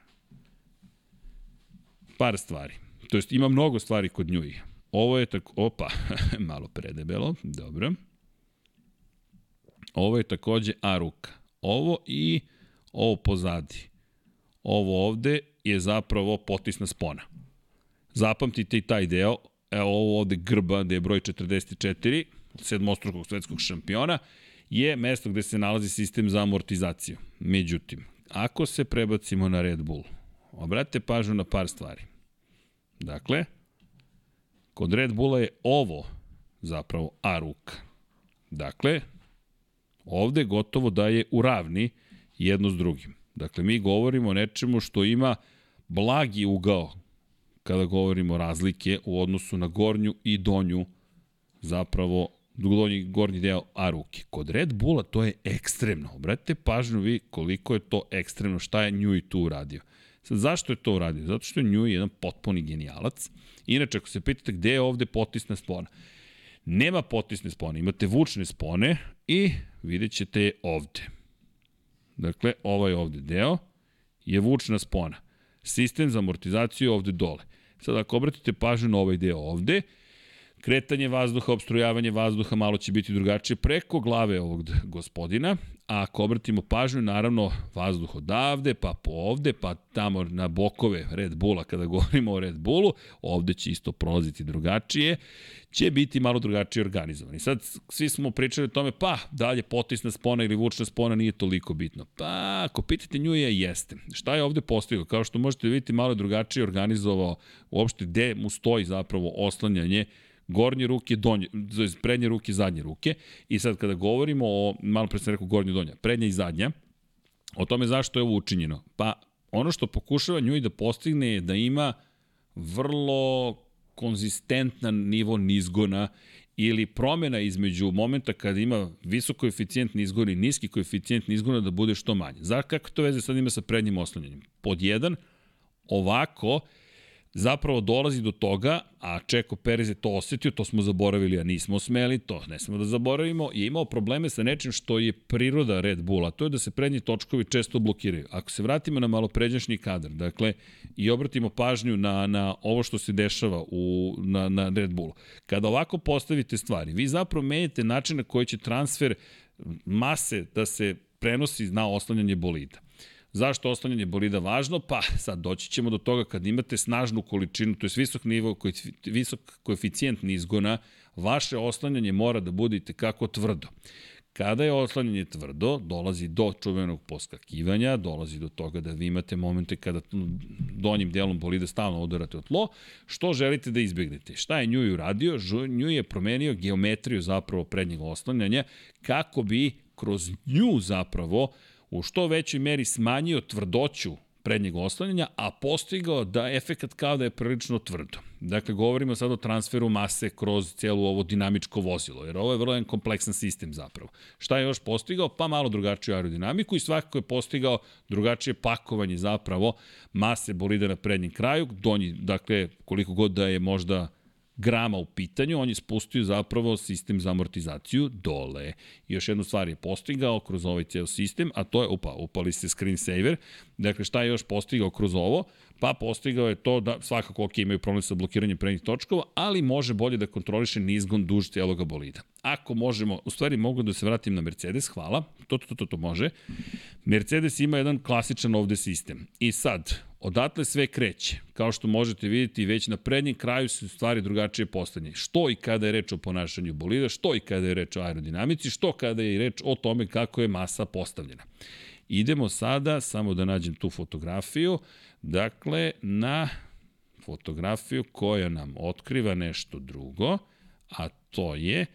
par stvari. To jest ima mnogo stvari kod njuji. Ovo je tako, opa, [LAUGHS] malo predebelo, dobro. Ovo je takođe A ruka. Ovo i ovo pozadi. Ovo ovde je zapravo potisna spona. Zapamtite i taj deo, evo ovo ovde grba gde je broj 44, sedmostrukog svetskog šampiona, je mesto gde se nalazi sistem za amortizaciju. Međutim, ako se prebacimo na Red Bull, obratite pažnju na par stvari. Dakle, kod Red Bulla je ovo zapravo A ruka. Dakle, ovde gotovo da je u ravni jedno s drugim. Dakle, mi govorimo o nečemu što ima blagi ugao kada govorimo razlike u odnosu na gornju i donju zapravo donji gornji deo A ruke. Kod Red Bulla to je ekstremno. Obratite pažnju vi koliko je to ekstremno, šta je Njui tu uradio. Sad, zašto je to uradio? Zato što je Njui jedan potpuni genijalac. Inače, ako se pitate gde je ovde potisna spona, nema potisne spone, imate vučne spone i vidjet ćete je ovde. Dakle, ovaj ovde deo je vučna spona. Sistem za amortizaciju ovde dole. Sad, ako obratite pažnju na ovaj deo ovde, kretanje vazduha, obstrujavanje vazduha malo će biti drugačije preko glave ovog gospodina, a ako obratimo pažnju, naravno, vazduh odavde, pa po ovde, pa tamo na bokove Red Bulla, kada govorimo o Red Bullu, ovde će isto prolaziti drugačije, će biti malo drugačije organizovani. Sad, svi smo pričali o tome, pa, dalje potisna spona ili vučna spona nije toliko bitno. Pa, ako pitate nju je, jeste. Šta je ovde postigao? Kao što možete vidjeti, malo drugačije organizovao uopšte gde mu stoji zapravo oslanjanje gornje ruke, donje, prednje ruke, zadnje ruke. I sad kada govorimo o, malo pre sam rekao gornje donja, prednja i zadnja, o tome zašto je ovo učinjeno. Pa ono što pokušava nju i da postigne je da ima vrlo konzistentan nivo nizgona ili promena između momenta kada ima visok koeficijent nizgona i niski koeficijent nizgona da bude što manje. Za kako to veze sad ima sa prednjim oslanjanjem? Pod jedan, ovako, zapravo dolazi do toga, a Čeko Perez je to osetio, to smo zaboravili, a nismo smeli, to ne smemo da zaboravimo, je imao probleme sa nečim što je priroda Red Bulla, to je da se prednji točkovi često blokiraju. Ako se vratimo na malo pređašnji kadar, dakle, i obratimo pažnju na, na ovo što se dešava u, na, na Red Bullu, kada ovako postavite stvari, vi zapravo menjate način na koji će transfer mase da se prenosi na oslanjanje bolida. Zašto oslanjanje bolida važno? Pa sad doći ćemo do toga kad imate snažnu količinu, to je visok nivo, visok koeficijent nizgona, vaše oslanjanje mora da bude kako tvrdo. Kada je oslanjanje tvrdo, dolazi do čuvenog poskakivanja, dolazi do toga da vi imate momente kada donjim delom bolida stalno udarate o tlo, što želite da izbjegnete. Šta je Njuj uradio? Njuj je promenio geometriju zapravo prednjeg oslanjanja kako bi kroz nju zapravo u što većoj meri smanjio tvrdoću prednjeg oslanjanja, a postigao da efekat kao da je prilično tvrdo. Dakle, govorimo sad o transferu mase kroz celu ovo dinamičko vozilo, jer ovo je vrlo jedan kompleksan sistem zapravo. Šta je još postigao? Pa malo drugačiju aerodinamiku i svakako je postigao drugačije pakovanje zapravo mase bolida na prednjem kraju, donji, dakle, koliko god da je možda grama u pitanju, on je spustio zapravo sistem za amortizaciju dole. I još jednu stvar je postigao kroz ovaj ceo sistem, a to je, upa, upali se screensaver, dakle šta je još postigao kroz ovo? Pa postigao je to da svakako ok imaju problem sa blokiranjem prednjih točkova, ali može bolje da kontroliše nizgon duž cijelog bolida. Ako možemo, u stvari mogu da se vratim na Mercedes, hvala, to, to, to, to može. Mercedes ima jedan klasičan ovde sistem. I sad, odatle sve kreće. Kao što možete vidjeti, već na prednjem kraju su stvari drugačije postanje. Što i kada je reč o ponašanju bolida, što i kada je reč o aerodinamici, što kada je reč o tome kako je masa postavljena. Idemo sada, samo da nađem tu fotografiju, dakle, na fotografiju koja nam otkriva nešto drugo, a to je,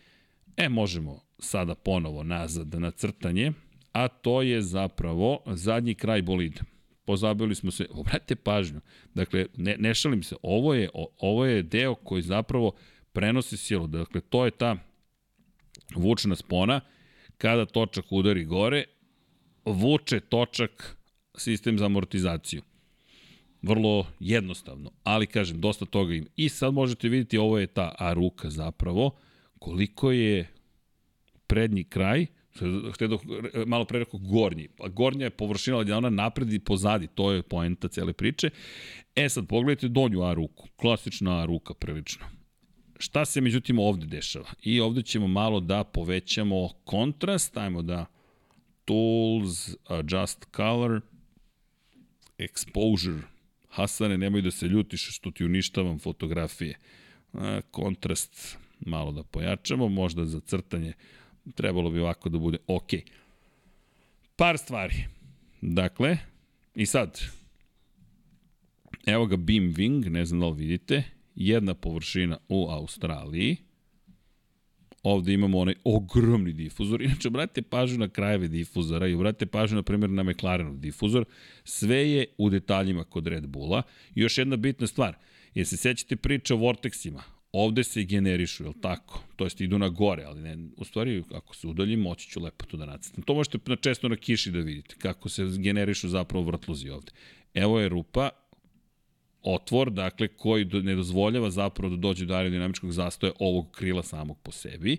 e, možemo sada ponovo nazad na crtanje, a to je zapravo zadnji kraj bolida pozabili smo se, obratite pažnju, dakle, ne, ne šalim se, ovo je, ovo je deo koji zapravo prenosi silu, dakle, to je ta vučna spona, kada točak udari gore, vuče točak sistem za amortizaciju. Vrlo jednostavno, ali kažem, dosta toga ima. I sad možete vidjeti, ovo je ta A ruka zapravo, koliko je prednji kraj, htio malo pre rekao gornji. Pa gornja je površina, ali ona napred i pozadi, to je poenta cele priče. E sad, pogledajte donju A ruku, klasična A ruka prilično. Šta se međutim ovde dešava? I ovde ćemo malo da povećamo kontrast, ajmo da Tools, Adjust Color, Exposure. Hasane, nemoj da se ljutiš što ti uništavam fotografije. Kontrast malo da pojačamo, možda za crtanje trebalo bi ovako da bude ok. Par stvari. Dakle, i sad, evo ga Beam Wing, ne znam da li vidite, jedna površina u Australiji, ovde imamo onaj ogromni difuzor. [LAUGHS] Inače, obratite pažnju na krajeve difuzora i obratite pažnju, na primjer, na McLarenov difuzor. Sve je u detaljima kod Red Bulla. I još jedna bitna stvar. Jer se sećate priče o vorteksima? Ovde se generišu, je li tako? To jest idu na gore, ali ne, u stvari ako se udaljim, moći ću lepo to da nacrtam. To možete na često na kiši da vidite, kako se generišu zapravo vrtlozi ovde. Evo je rupa, otvor, dakle, koji ne dozvoljava zapravo da dođe do aerodinamičkog zastoja ovog krila samog po sebi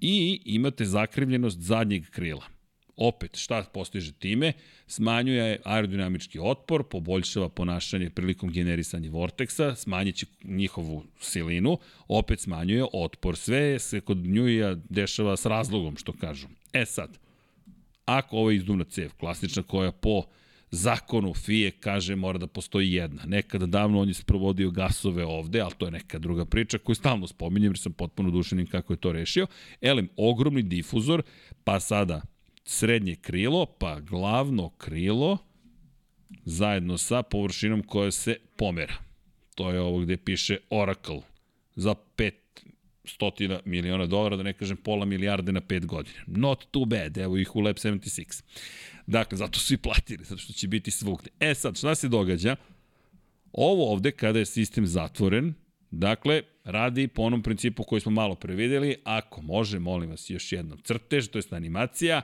i imate zakrivljenost zadnjeg krila. Opet, šta postiže time? Smanjuje aerodinamički otpor, poboljšava ponašanje prilikom generisanja vorteksa, smanjiće njihovu silinu, opet smanjuje otpor. Sve se kod njuja dešava s razlogom, što kažu. E sad, ako ovo je izduvna cev, klasična koja po zakonu FIE kaže mora da postoji jedna. Nekada davno on je sprovodio gasove ovde, ali to je neka druga priča koju stalno spominjem jer sam potpuno dušenim kako je to rešio. Elem, ogromni difuzor, pa sada srednje krilo, pa glavno krilo, zajedno sa površinom koja se pomera. To je ovo gde piše Oracle za 500 miliona dolara, da ne kažem pola milijarde na 5 godina. Not too bad, evo ih u Lab 76. Dakle, zato su i platili, zato što će biti svugde. E sad, šta se događa? Ovo ovde, kada je sistem zatvoren, dakle, radi po onom principu koji smo malo prevideli, ako može, molim vas, još jednom crtež, to je animacija,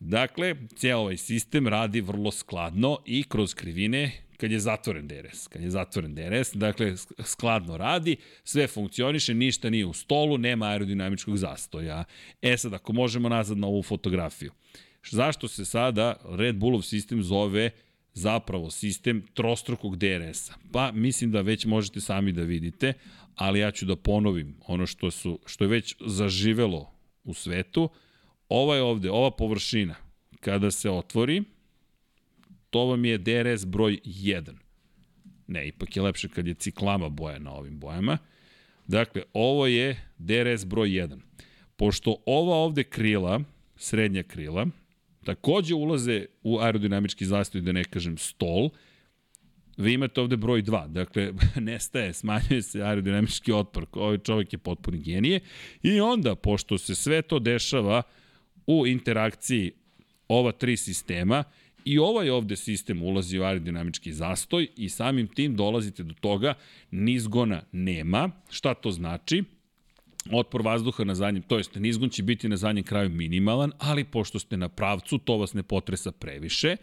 Dakle, cijel ovaj sistem radi vrlo skladno i kroz krivine kad je zatvoren DRS. Kad je zatvoren DRS, dakle, skladno radi, sve funkcioniše, ništa nije u stolu, nema aerodinamičkog zastoja. E sad, ako možemo nazad na ovu fotografiju. Zašto se sada Red Bullov sistem zove zapravo sistem trostrukog DRS-a? Pa mislim da već možete sami da vidite, ali ja ću da ponovim ono što, su, što je već zaživelo u svetu, Ova je ovde, ova površina, kada se otvori, to vam je DRS broj 1. Ne, ipak je lepše kad je ciklama boja na ovim bojama. Dakle, ovo je DRS broj 1. Pošto ova ovde krila, srednja krila, takođe ulaze u aerodinamički zastoj, da ne kažem stol, vi imate ovde broj 2, dakle, [LAUGHS] nestaje, smanjuje se aerodinamički otpor, ovaj čovjek je potpuni genije, i onda, pošto se sve to dešava, u interakciji ova tri sistema i ovaj ovde sistem ulazi u aerodinamički zastoj i samim tim dolazite do toga nizgona nema. Šta to znači? Otpor vazduha na zadnjem, to jest nizgon će biti na zadnjem kraju minimalan, ali pošto ste na pravcu, to vas ne potresa previše.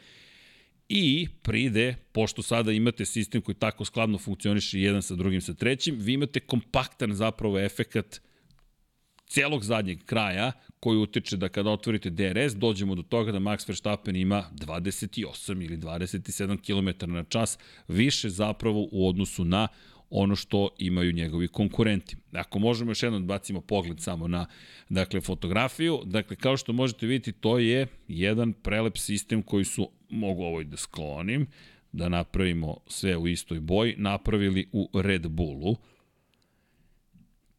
I pride, pošto sada imate sistem koji tako skladno funkcioniše jedan sa drugim sa trećim, vi imate kompaktan zapravo efekat celog zadnjeg kraja koji utiče da kada otvorite DRS dođemo do toga da Max Verstappen ima 28 ili 27 km na čas više zapravo u odnosu na ono što imaju njegovi konkurenti. Ako možemo još jednom da bacimo pogled samo na dakle, fotografiju, dakle, kao što možete vidjeti, to je jedan prelep sistem koji su, mogu ovo i da sklonim, da napravimo sve u istoj boji, napravili u Red Bullu.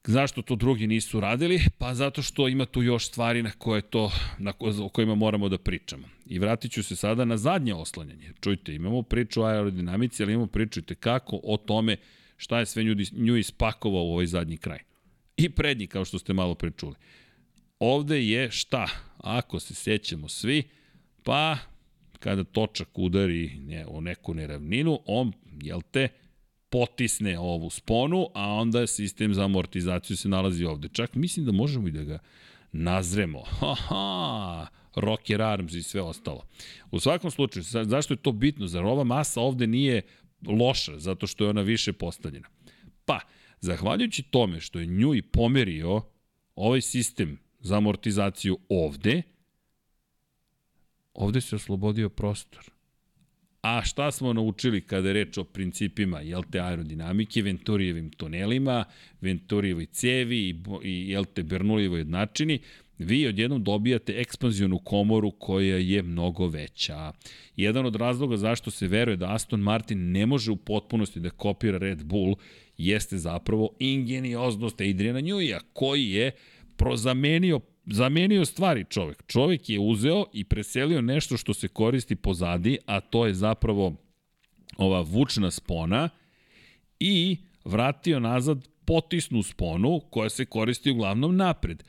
Zašto to drugi nisu radili? Pa zato što ima tu još stvari na koje to, na ko, o kojima moramo da pričamo. I vratit ću se sada na zadnje oslanjanje. Čujte, imamo priču o aerodinamici, ali imamo priču kako o tome šta je sve nju, nju ispakovao u ovaj zadnji kraj. I prednji, kao što ste malo pričuli. Ovde je šta? Ako se sećamo svi, pa kada točak udari ne, u neku neravninu, on, jel te, potisne ovu sponu, a onda sistem za amortizaciju se nalazi ovde. Čak mislim da možemo i da ga nazremo. Haha, rocker arms i sve ostalo. U svakom slučaju, zašto je to bitno? Zar ova masa ovde nije loša, zato što je ona više postavljena? Pa, zahvaljujući tome što je nju i pomerio ovaj sistem za amortizaciju ovde, ovde se oslobodio prostor. A šta smo naučili kada je reč o principima jel te aerodinamike, Venturijevim tunelima, Venturijevoj cevi i, i jel te Bernoullijevoj jednačini, vi odjednom dobijate ekspanzijonu komoru koja je mnogo veća. Jedan od razloga zašto se veruje da Aston Martin ne može u potpunosti da kopira Red Bull jeste zapravo ingenioznost Adriana Newija, koji je prozamenio zamenio stvari čovek. Čovek je uzeo i preselio nešto što se koristi pozadi, a to je zapravo ova vučna spona i vratio nazad potisnu sponu koja se koristi uglavnom napred.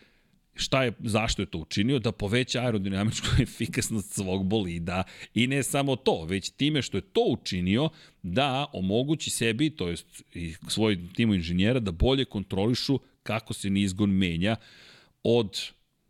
Šta je, zašto je to učinio? Da poveća aerodinamičku [LAUGHS] efikasnost svog bolida i ne samo to, već time što je to učinio da omogući sebi, to jest i svoj timu inženjera, da bolje kontrolišu kako se nizgon menja od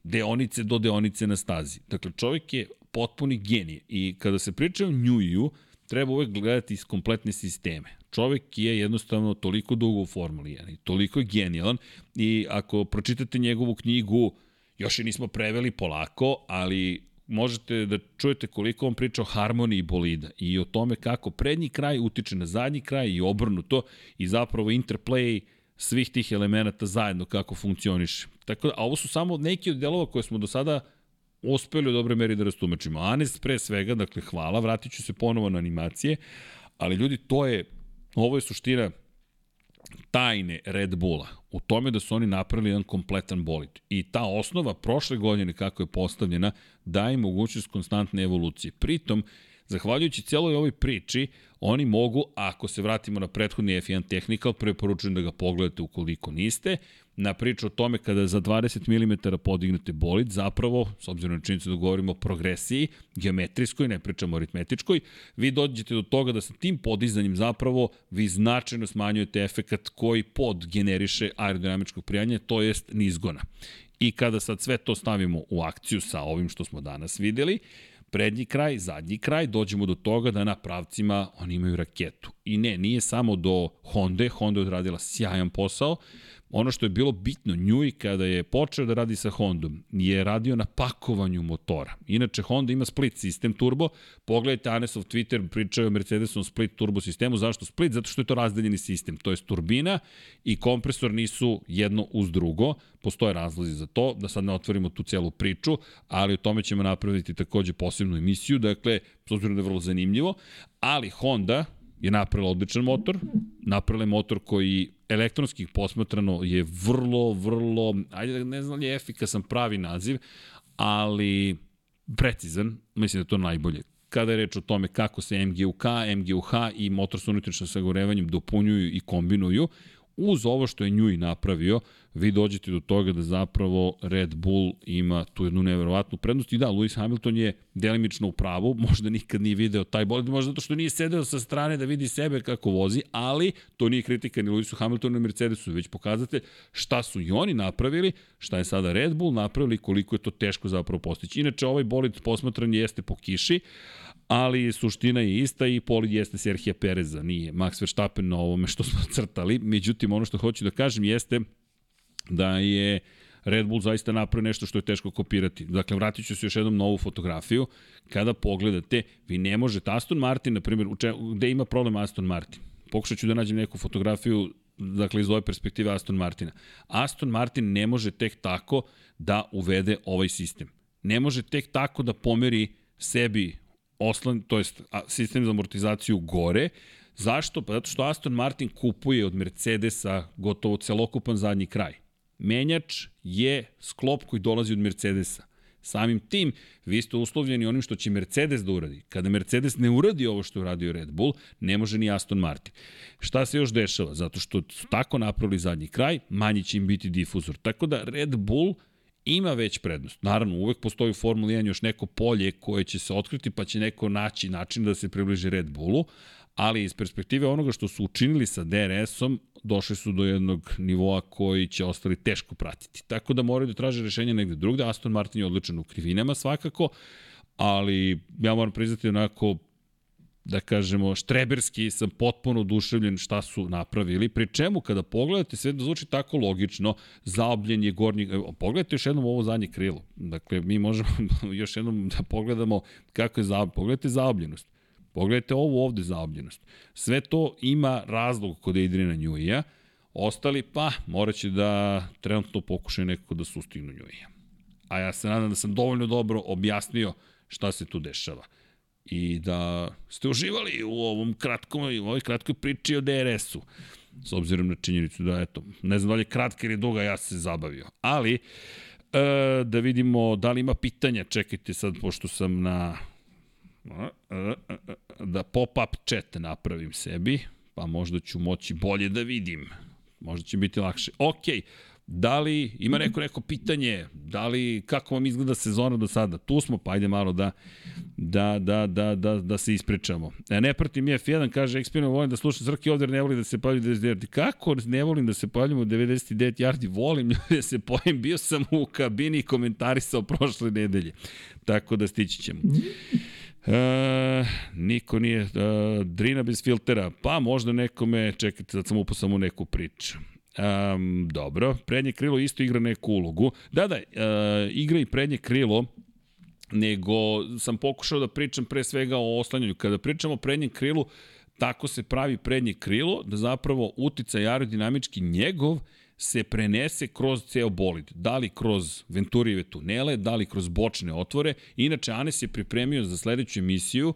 deonice do deonice na stazi. Dakle, čovjek je potpuni genije i kada se priča o Njuju, treba uvek gledati iz kompletne sisteme. Čovek je jednostavno toliko dugo u Formuli 1 i toliko je genijalan i ako pročitate njegovu knjigu, još je nismo preveli polako, ali možete da čujete koliko on priča o harmoniji bolida i o tome kako prednji kraj utiče na zadnji kraj i obrnuto i zapravo interplay svih tih elemenata zajedno kako funkcioniše. Tako da, a ovo su samo neki od delova koje smo do sada uspeli u dobre meri da rastumačimo. Anes pre svega, dakle hvala, vratit ću se ponovo na animacije, ali ljudi, to je, ovo je suština tajne Red Bulla u tome da su oni napravili jedan kompletan bolid. I ta osnova prošle godine kako je postavljena daje mogućnost konstantne evolucije. Pritom, zahvaljujući celoj ovoj priči, oni mogu, ako se vratimo na prethodni F1 Technical, preporučujem da ga pogledate ukoliko niste, na priču o tome kada za 20 mm podignete bolid, zapravo, s obzirom na činjenicu da govorimo o progresiji, geometrijskoj, ne pričamo aritmetičkoj, vi dođete do toga da sa tim podizanjem zapravo vi značajno smanjujete efekat koji pod generiše aerodinamičkog prijanja, to jest nizgona. I kada sad sve to stavimo u akciju sa ovim što smo danas videli, prednji kraj, zadnji kraj, dođemo do toga da na pravcima oni imaju raketu. I ne, nije samo do Honda, Honda je odradila sjajan posao, ono što je bilo bitno, Njui kada je počeo da radi sa Hondom, je radio na pakovanju motora. Inače, Honda ima split sistem turbo. Pogledajte Anesov Twitter, pričaju o Mercedesovom split turbo sistemu. Zašto split? Zato što je to razdeljeni sistem. To je turbina i kompresor nisu jedno uz drugo. Postoje razlozi za to, da sad ne otvorimo tu celu priču, ali o tome ćemo napraviti takođe posebnu emisiju. Dakle, s obzirom da je vrlo zanimljivo. Ali Honda, je napravila odličan motor, napravila je motor koji elektronskih posmatrano je vrlo, vrlo, ajde ne znam li je efikasan pravi naziv, ali precizan, mislim da je to najbolje. Kada je reč o tome kako se MGUK, MGUH i motor sa unutrašnjim sagorevanjem dopunjuju i kombinuju, uz ovo što je Njui napravio, vi dođete do toga da zapravo Red Bull ima tu jednu neverovatnu prednost. I da, Lewis Hamilton je delimično u pravu, možda nikad nije video taj bolid, možda zato što nije sedeo sa strane da vidi sebe kako vozi, ali to nije kritika ni Lewisu Hamiltonu ni Mercedesu, već pokazate šta su i oni napravili, šta je sada Red Bull napravili koliko je to teško zapravo postići. Inače, ovaj bolid posmatran jeste po kiši, ali suština je ista i polid jeste Serhija Pereza, nije Max Verstappen na ovome što smo crtali. Međutim, ono što hoću da kažem jeste da je Red Bull zaista napravio nešto što je teško kopirati. Dakle, vratit ću se još jednom na ovu fotografiju. Kada pogledate, vi ne možete, Aston Martin, na primjer, gde ima problem Aston Martin? Pokušat ću da nađem neku fotografiju dakle iz ove perspektive Aston Martina. Aston Martin ne može tek tako da uvede ovaj sistem. Ne može tek tako da pomeri sebi oslan, to jest sistem za amortizaciju gore. Zašto? Pa zato što Aston Martin kupuje od Mercedesa gotovo celokupan zadnji kraj. Menjač je sklop koji dolazi od Mercedesa. Samim tim, vi ste uslovljeni onim što će Mercedes da uradi. Kada Mercedes ne uradi ovo što je uradio Red Bull, ne može ni Aston Martin. Šta se još dešava? Zato što su tako napravili zadnji kraj, manji će im biti difuzor. Tako da Red Bull ima već prednost. Naravno, uvek postoji u Formuli 1 još neko polje koje će se otkriti, pa će neko naći način da se približi Red Bullu, ali iz perspektive onoga što su učinili sa DRS-om, došli su do jednog nivoa koji će ostali teško pratiti. Tako da moraju da traže rešenje negde drugde. Aston Martin je odličan u krivinama svakako, ali ja moram priznati onako da kažemo, štreberski sam potpuno oduševljen šta su napravili, pri čemu kada pogledate sve da zvuči tako logično, zaobljenje gornjeg, pogledajte još jednom ovo zadnje krilo. Dakle, mi možemo [LAUGHS] još jednom da pogledamo kako je zaobljenost. Pogledajte zaobljenost. Pogledajte ovu ovde zaobljenost. Sve to ima razlog kod Adriana Njujija. Ostali, pa, morat će da trenutno pokušaju nekako da sustignu Njujija. A ja se nadam da sam dovoljno dobro objasnio šta se tu dešava i da ste uživali u ovom kratkom, u ovoj kratkoj priči o DRS-u. S obzirom na činjenicu da, eto, ne znam da li je kratka ili duga, ja se zabavio. Ali, e, da vidimo da li ima pitanja, čekajte sad, pošto sam na da pop-up chat napravim sebi, pa možda ću moći bolje da vidim. Možda će biti lakše. Ok, Da li ima neko neko pitanje, da li kako vam izgleda sezona do sada? Tu smo, pa ajde malo da da da da da, da se ispričamo. E, ne pratim F1, kaže Expino, volim da slušam Srki ovde, ne volim da se pavljam 99 yardi. Kako ne volim da se pavljam u 99 yardi? Volim da se pojem, bio sam u kabini i komentarisao prošle nedelje. Tako da stići ćemo. E, niko nije, e, Drina bez filtera, pa možda nekome, čekajte, sad sam upao samo neku priču. Um, dobro, prednje krilo isto igra neku ulogu. Da, da, uh, igra i prednje krilo, nego sam pokušao da pričam pre svega o oslanjanju. Kada pričamo o prednjem krilu, tako se pravi prednje krilo, da zapravo uticaj aerodinamički njegov se prenese kroz ceo bolid. Da li kroz Venturijeve tunele, da li kroz bočne otvore. Inače, Anes je pripremio za sledeću emisiju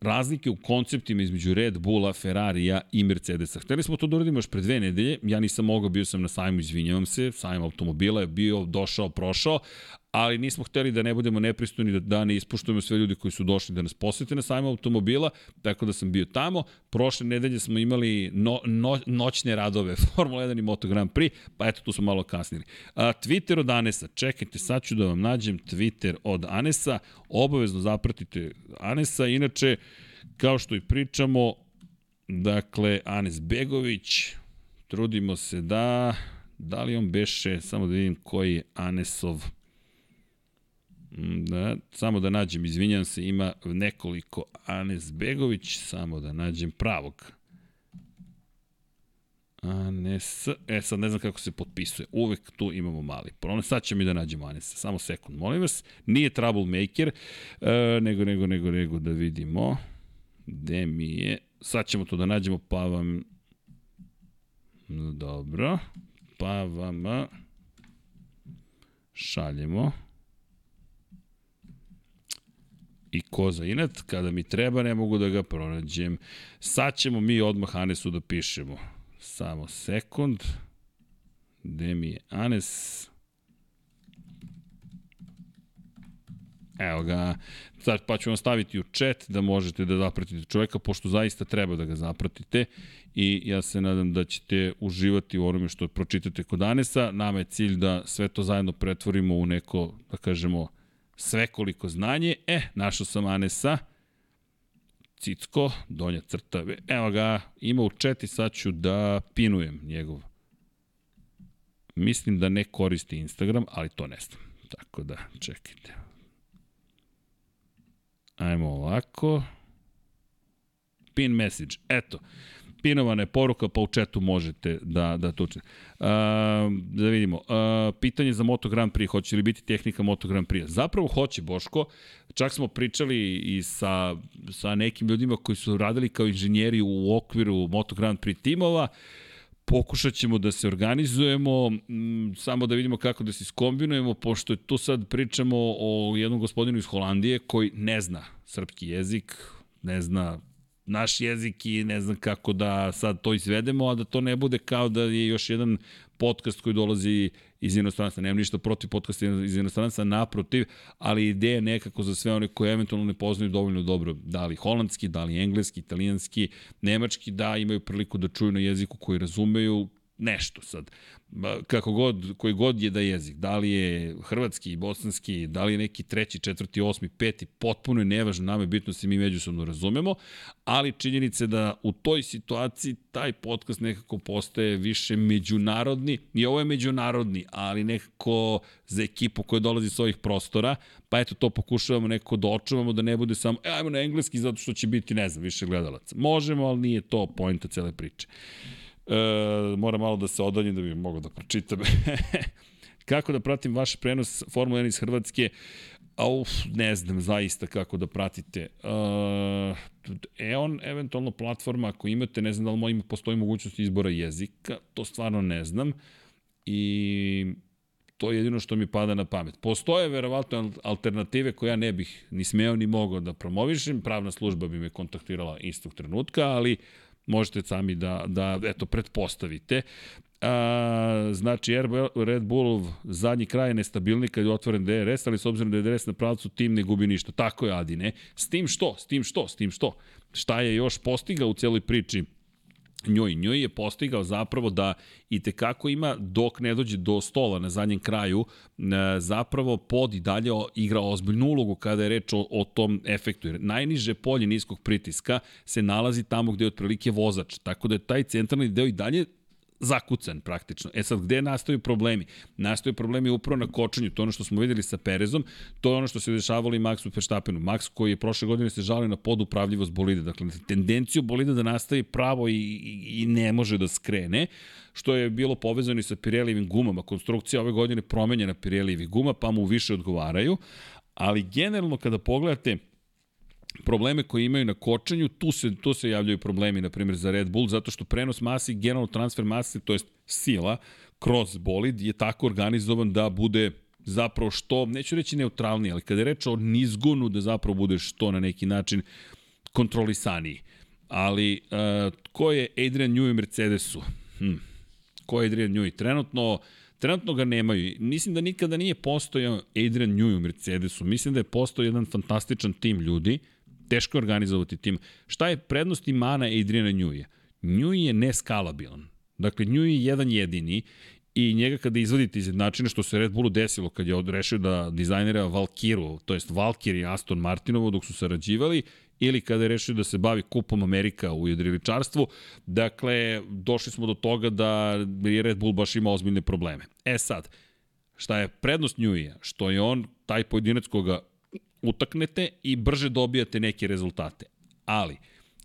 razlike u konceptima između Red Bulla, Ferrarija i Mercedesa. Hteli smo to da uradimo još pre dve nedelje, ja nisam mogao, bio sam na sajmu, izvinjavam se, sajm automobila je bio, došao, prošao, ali nismo hteli da ne budemo nepristojni, da, da ne ispuštujemo sve ljudi koji su došli da nas posete na sajmu automobila, tako da sam bio tamo. Prošle nedelje smo imali no, no, noćne radove [LAUGHS] Formula 1 i Moto Grand Prix, pa eto tu smo malo kasnili. A, Twitter od Anesa, čekajte, sad ću da vam nađem Twitter od Anesa, obavezno zapratite Anesa, inače, kao što i pričamo, dakle, Anes Begović, trudimo se da, da li on beše, samo da vidim koji je Anesov Da, samo da nađem, izvinjam se, ima nekoliko Anes Begović, samo da nađem pravog. Anes, e sad ne znam kako se potpisuje, uvek tu imamo mali problem, sad ćemo mi da nađemo Anesa, samo sekund, molim vas, nije troublemaker, e, nego, nego, nego, nego da vidimo, gde mi je, sad ćemo to da nađemo, pa vam, dobro, pa vam šaljemo, i ko za inat, kada mi treba ne mogu da ga pronađem. Sad ćemo mi odmah Anesu da pišemo. Samo sekund. Gde mi je Anes? Evo ga, sad pa ću vam staviti u chat da možete da zapratite čoveka, pošto zaista treba da ga zapratite i ja se nadam da ćete uživati u onome što pročitate kod Anesa. Nama je cilj da sve to zajedno pretvorimo u neko, da kažemo, svekoliko znanje. E, našao sam Anesa. Cicko, donja crta. Evo ga, ima u četi, sad ću da pinujem njegov. Mislim da ne koristi Instagram, ali to ne znam. Tako da, čekajte. Ajmo ovako. Pin message. Eto pinovana je poruka, pa u četu možete da, da to učinite. Uh, da vidimo, uh, pitanje za Moto Grand Prix, hoće li biti tehnika Moto Grand Prix? Zapravo hoće, Boško. Čak smo pričali i sa, sa nekim ljudima koji su radili kao inženjeri u okviru Moto Grand Prix timova. Pokušat ćemo da se organizujemo, samo da vidimo kako da se iskombinujemo, pošto tu sad pričamo o jednom gospodinu iz Holandije koji ne zna srpski jezik, ne zna naš jezik i ne znam kako da sad to izvedemo, a da to ne bude kao da je još jedan podcast koji dolazi iz inostranstva. Nemam ništa protiv podcasta iz inostranstva, naprotiv, ali ideja nekako za sve one koje eventualno ne poznaju dovoljno dobro, da li holandski, da li engleski, italijanski, nemački, da imaju priliku da čuju na jeziku koji razumeju, nešto sad kako god, koji god je da jezik, da li je hrvatski, bosanski, da li je neki treći, četvrti, osmi, peti, potpuno je nevažno, nama je bitno da se mi međusobno razumemo, ali činjenice da u toj situaciji taj podcast nekako postaje više međunarodni, i ovo je međunarodni, ali nekako za ekipu koja dolazi s ovih prostora, pa eto to pokušavamo nekako da očuvamo, da ne bude samo, e, ajmo na engleski zato što će biti, ne znam, više gledalaca. Možemo, ali nije to pojenta cele priče. E, moram malo da se odaljim da bih mogao da pročitam. [LAUGHS] kako da pratim vaš prenos Formula 1 iz Hrvatske? Uf, ne znam zaista kako da pratite. Uh, EON, eventualno platforma, ako imate, ne znam da li ima, postoji mogućnost izbora jezika, to stvarno ne znam. I to je jedino što mi pada na pamet. Postoje verovatno alternative koje ja ne bih ni smeo ni mogao da promovišem, pravna služba bi me kontaktirala istog trenutka, ali možete sami da, da eto, pretpostavite. A, znači, Red Bull zadnji kraj je nestabilni kad je otvoren DRS, ali s obzirom da je DRS na pravcu, tim ne gubi ništa. Tako je, Adine. S tim što? S tim što? S tim što? Šta je još postiga u celoj priči njoj. Njoj je postigao zapravo da i te kako ima, dok ne dođe do stola na zadnjem kraju, zapravo pod i dalje igra ozbiljnu ulogu kada je reč o, o tom efektu. Jer najniže polje niskog pritiska se nalazi tamo gde je otprilike vozač. Tako da je taj centralni deo i dalje zakucan praktično. E sad, gde nastaju problemi? Nastaju problemi upravo na kočenju, to ono što smo videli sa Perezom, to je ono što se dešavalo i Maxu Verstappenu. Max koji je prošle godine se žalio na podupravljivost bolida, dakle tendenciju bolida da nastavi pravo i, i, i ne može da skrene, što je bilo povezano i sa Pirelijevim gumama. Konstrukcija ove godine promenjena Pirelijevih guma, pa mu više odgovaraju, ali generalno kada pogledate probleme koje imaju na kočenju, tu se, tu se javljaju problemi, na primjer, za Red Bull, zato što prenos masi, generalno transfer mase, to jest sila, kroz bolid je tako organizovan da bude zapravo što, neću reći neutralniji, ali kada je reč o nizgonu, da zapravo bude što na neki način kontrolisaniji. Ali, uh, ko je Adrian Newey Mercedesu? Hm. Ko je Adrian Newey? Trenutno, trenutno ga nemaju. Mislim da nikada nije postojao Adrian Newey u Mercedesu. Mislim da je postojao jedan fantastičan tim ljudi, teško je organizovati tim. Šta je prednost i mana Adriana Njuja? Njuj je neskalabilan. Dakle, Njuj je jedan jedini i njega kada izvadite iz načina što se Red Bullu desilo kad je odrešio da dizajnera Valkiru, to jest Valkir i Aston Martinovo dok su sarađivali, ili kada je rešio da se bavi kupom Amerika u jedriličarstvu, dakle, došli smo do toga da je Red Bull baš ima ozbiljne probleme. E sad, šta je prednost Njuija? Što je on taj pojedinac koga utaknete i brže dobijate neke rezultate. Ali,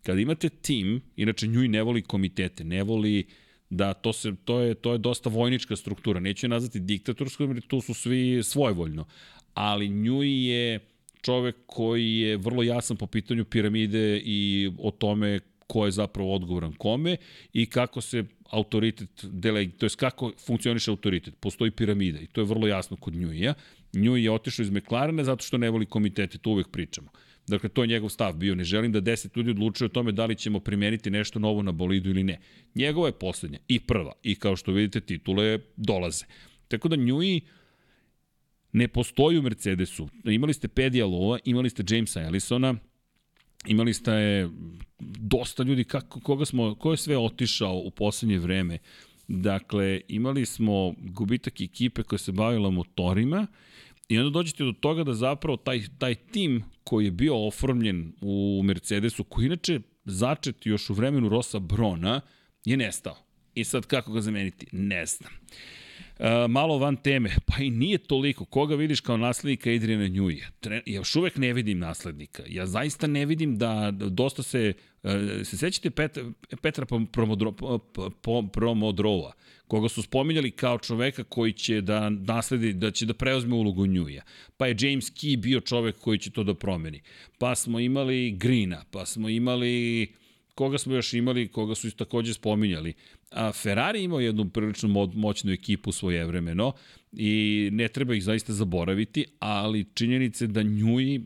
kada imate tim, inače nju i ne voli komitete, ne voli da to se to je to je dosta vojnička struktura. Neću je nazvati diktatorskom, jer tu su svi svojvoljno. Ali nju je čovek koji je vrlo jasan po pitanju piramide i o tome ko je zapravo odgovoran kome i kako se autoritet delegi, to je kako funkcioniše autoritet. Postoji piramida i to je vrlo jasno kod Njuija. Nju je otišao iz McLarena zato što ne voli komitete, to uvek pričamo. Dakle, to je njegov stav bio. Ne želim da 10 ljudi odlučuje o tome da li ćemo primeniti nešto novo na bolidu ili ne. Njegova je poslednja i prva. I kao što vidite, titule dolaze. Tako da Njui ne postoji u Mercedesu. Imali ste Pedija Lova, imali ste Jamesa Ellisona, imali ste dosta ljudi, kako, koga smo, ko je sve otišao u poslednje vreme. Dakle, imali smo gubitak ekipe koja se bavila motorima, I onda dođete do toga da zapravo taj, taj tim koji je bio oformljen u Mercedesu, koji inače začet još u vremenu Rosa Brona, je nestao. I sad kako ga zameniti? Ne znam. E, malo van teme, pa i nije toliko. Koga vidiš kao naslednika Adriana Njuje? Ja još uvek ne vidim naslednika. Ja zaista ne vidim da dosta se... E, se sećate Petra, Petra Promodro, Promodrova, koga su spominjali kao čoveka koji će da nasledi, da će da preuzme ulogu Njuja. Pa je James Key bio čovek koji će to da promeni. Pa smo imali Greena, pa smo imali koga smo još imali, koga su takođe spominjali. A Ferrari imao jednu prilično moćnu ekipu svoje vremeno i ne treba ih zaista zaboraviti, ali činjenice da Njuji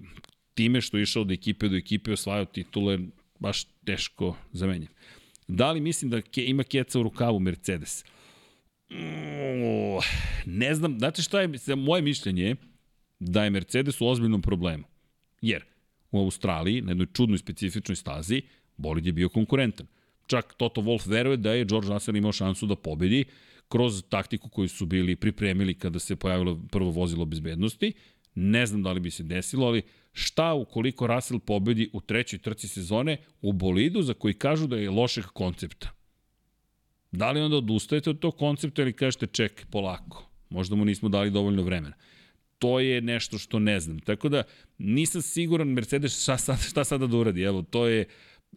time što je išao od ekipe do ekipe osvajao titule baš teško zamenjen. Da li mislim da ke, ima keca u rukavu Mercedes? Mm, ne znam, znate šta je, moje mišljenje je da je Mercedes u ozbiljnom problemu. Jer u Australiji, na jednoj čudnoj specifičnoj stazi, bolid je bio konkurentan. Čak Toto Wolff veruje da je George Russell imao šansu da pobedi kroz taktiku koju su bili pripremili kada se pojavilo prvo vozilo bezbednosti. Ne znam da li bi se desilo, ali šta ukoliko Russell pobedi u trećoj trci sezone u bolidu za koji kažu da je lošeg koncepta? Da li onda odustajete od tog koncepta ili kažete ček, polako, možda mu nismo dali dovoljno vremena. To je nešto što ne znam. Tako da nisam siguran Mercedes šta, sad, šta sada da uradi. Evo, to je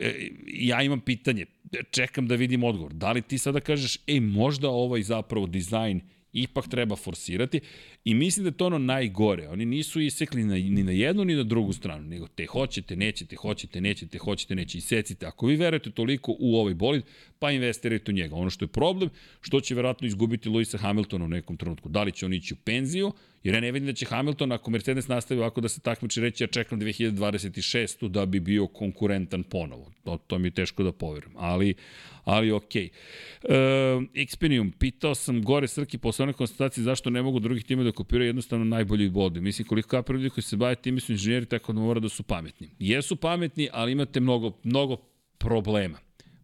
e, ja imam pitanje, čekam da vidim odgovor. Da li ti sada kažeš, ej, možda ovaj zapravo dizajn ipak treba forsirati i mislim da je to ono najgore. Oni nisu isekli na, ni na jednu ni na drugu stranu, nego te hoćete, nećete, hoćete, nećete, hoćete, neće i secite. Ako vi verujete toliko u ovaj bolid, pa investirajte u njega. Ono što je problem, što će verovatno izgubiti Luisa Hamiltona u nekom trenutku. Da li će on ići u penziju, jer ja ne vidim da će Hamilton, ako Mercedes nastavi ovako da se takmiči, reći ja čekam 2026. da bi bio konkurentan ponovo. To, to mi je teško da poverujem. Ali, ali okej. Okay. E, Xpenium, pitao sam gore Srki posle one konstatacije zašto ne mogu drugih tima da kopiraju jednostavno najbolji bode. Mislim, koliko kapira ljudi koji se bave time su inženjeri, tako da mora da su pametni. Jesu pametni, ali imate mnogo, mnogo problema.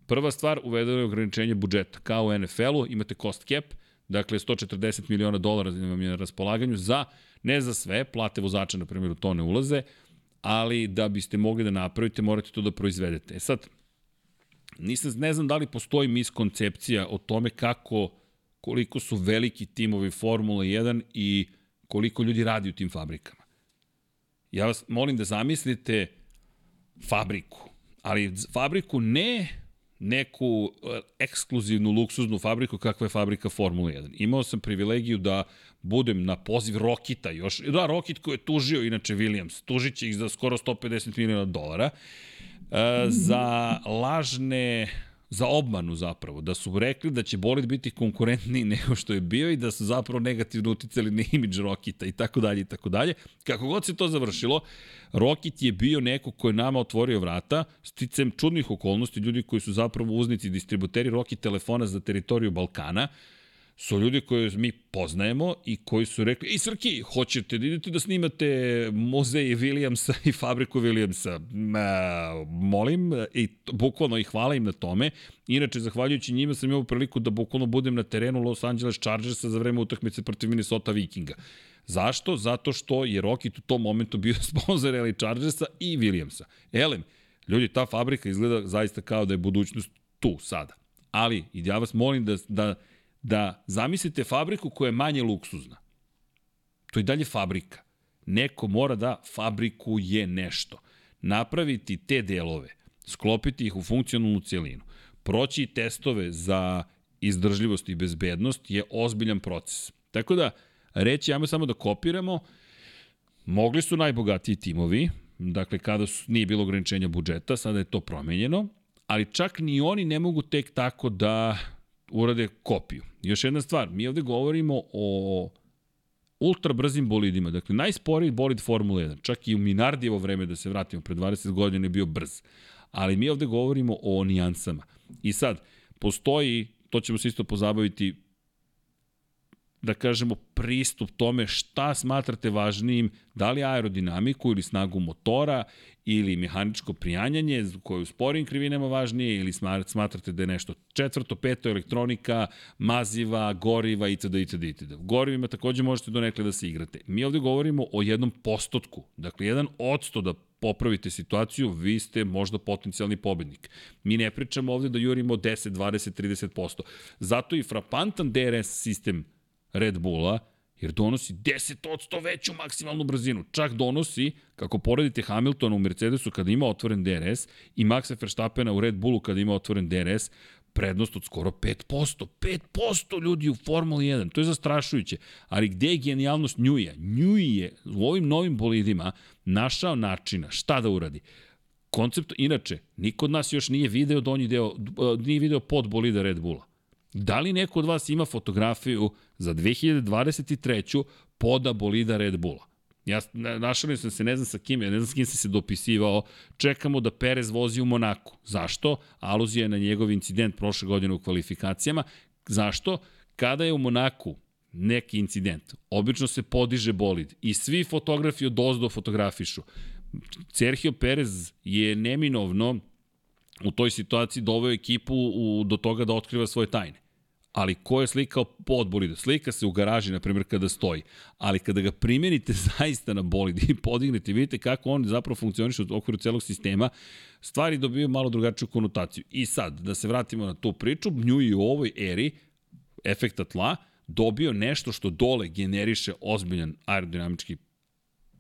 Prva stvar, uvedeno je ograničenje budžeta. Kao u NFL-u imate cost cap, dakle 140 miliona dolara vam je na raspolaganju za, ne za sve, plate vozača, na primjer, u to ne ulaze, ali da biste mogli da napravite, morate to da proizvedete. E sad, nisam, ne znam da li postoji miskoncepcija o tome kako, koliko su veliki timovi Formula 1 i koliko ljudi radi u tim fabrikama. Ja vas molim da zamislite fabriku, ali fabriku ne neku e, ekskluzivnu luksuznu fabriku kakva je fabrika Formula 1. Imao sam privilegiju da budem na poziv Rokita još. Da, Rokit koji je tužio inače Williams. Tužit će ih za skoro 150 miliona dolara. E, za lažne za obmanu zapravo, da su rekli da će bolid biti konkurentniji [LAUGHS] nego što je bio i da su zapravo negativno uticali na imidž Rokita i tako dalje i tako dalje. Kako god se to završilo, Rokit je bio neko ko je nama otvorio vrata, sticem čudnih okolnosti, ljudi koji su zapravo uznici distributeri Rokit telefona za teritoriju Balkana, su ljudi koje mi poznajemo i koji su rekli, ej Srki, hoćete da idete da snimate muzej Williamsa i fabriku Williamsa? Ma, molim, i bukvalno i hvala im na tome. Inače, zahvaljujući njima sam imao priliku da bukvalno budem na terenu Los Angeles Chargersa za vreme utakmice protiv Minnesota Vikinga. Zašto? Zato što je Rocket u tom momentu bio [LAUGHS] sponsor LA Chargersa i Williamsa. Elem, ljudi, ta fabrika izgleda zaista kao da je budućnost tu, sada. Ali, i ja vas molim da, da da zamislite fabriku koja je manje luksuzna. To je dalje fabrika. Neko mora da fabrikuje nešto. Napraviti te delove, sklopiti ih u funkcionalnu cijelinu, proći testove za izdržljivost i bezbednost je ozbiljan proces. Tako da, reći, ajmo samo da kopiramo, mogli su najbogatiji timovi, dakle kada su, nije bilo ograničenja budžeta, sada je to promenjeno, ali čak ni oni ne mogu tek tako da urade kopiju. Još jedna stvar, mi ovde govorimo o ultra brzim bolidima, dakle najsporiji bolid Formula 1, čak i u Minardijevo vreme da se vratimo, pre 20 godina je bio brz. Ali mi ovde govorimo o nijansama. I sad, postoji, to ćemo se isto pozabaviti da kažemo, pristup tome šta smatrate važnijim, da li aerodinamiku ili snagu motora ili mehaničko prijanjanje koje u sporim krivinama važnije ili smatrate da je nešto četvrto, peto, elektronika, maziva, goriva itd. itd. itd. Gorivima takođe možete donekle da se igrate. Mi ovde govorimo o jednom postotku, dakle jedan odsto da popravite situaciju, vi ste možda potencijalni pobednik. Mi ne pričamo ovde da jurimo 10, 20, 30%. Zato i frapantan DRS sistem Red Bulla, jer donosi 10% veću maksimalnu brzinu. Čak donosi, kako poredite Hamiltona u Mercedesu kada ima otvoren DRS i Maxa Verstappena u Red Bullu kada ima otvoren DRS, prednost od skoro 5%. 5% ljudi u Formuli 1. To je zastrašujuće. Ali gde je genijalnost Njuija? Njuji je u ovim novim bolidima našao načina šta da uradi. Koncept, inače, niko od nas još nije video donji deo, nije video pod bolida Red Bulla. Da li neko od vas ima fotografiju za 2023. poda bolida Red Bulla? Ja našalio sam se, ne znam sa kim, ja ne znam s kim sam se dopisivao, čekamo da Perez vozi u Monaku. Zašto? Aluzija je na njegov incident prošle godine u kvalifikacijama. Zašto? Kada je u Monaku neki incident, obično se podiže bolid i svi fotografi od ozdo fotografišu. Sergio Perez je neminovno u toj situaciji doveo ekipu u, do toga da otkriva svoje tajne. Ali ko je slikao pod bolida? Slika se u garaži, na primjer, kada stoji. Ali kada ga primenite [LAUGHS] zaista na bolid i podignete, vidite kako on zapravo funkcioniše u okviru celog sistema, stvari dobiju malo drugačiju konotaciju. I sad, da se vratimo na tu priču, Nju i u ovoj eri efekta tla dobio nešto što dole generiše ozbiljan aerodinamički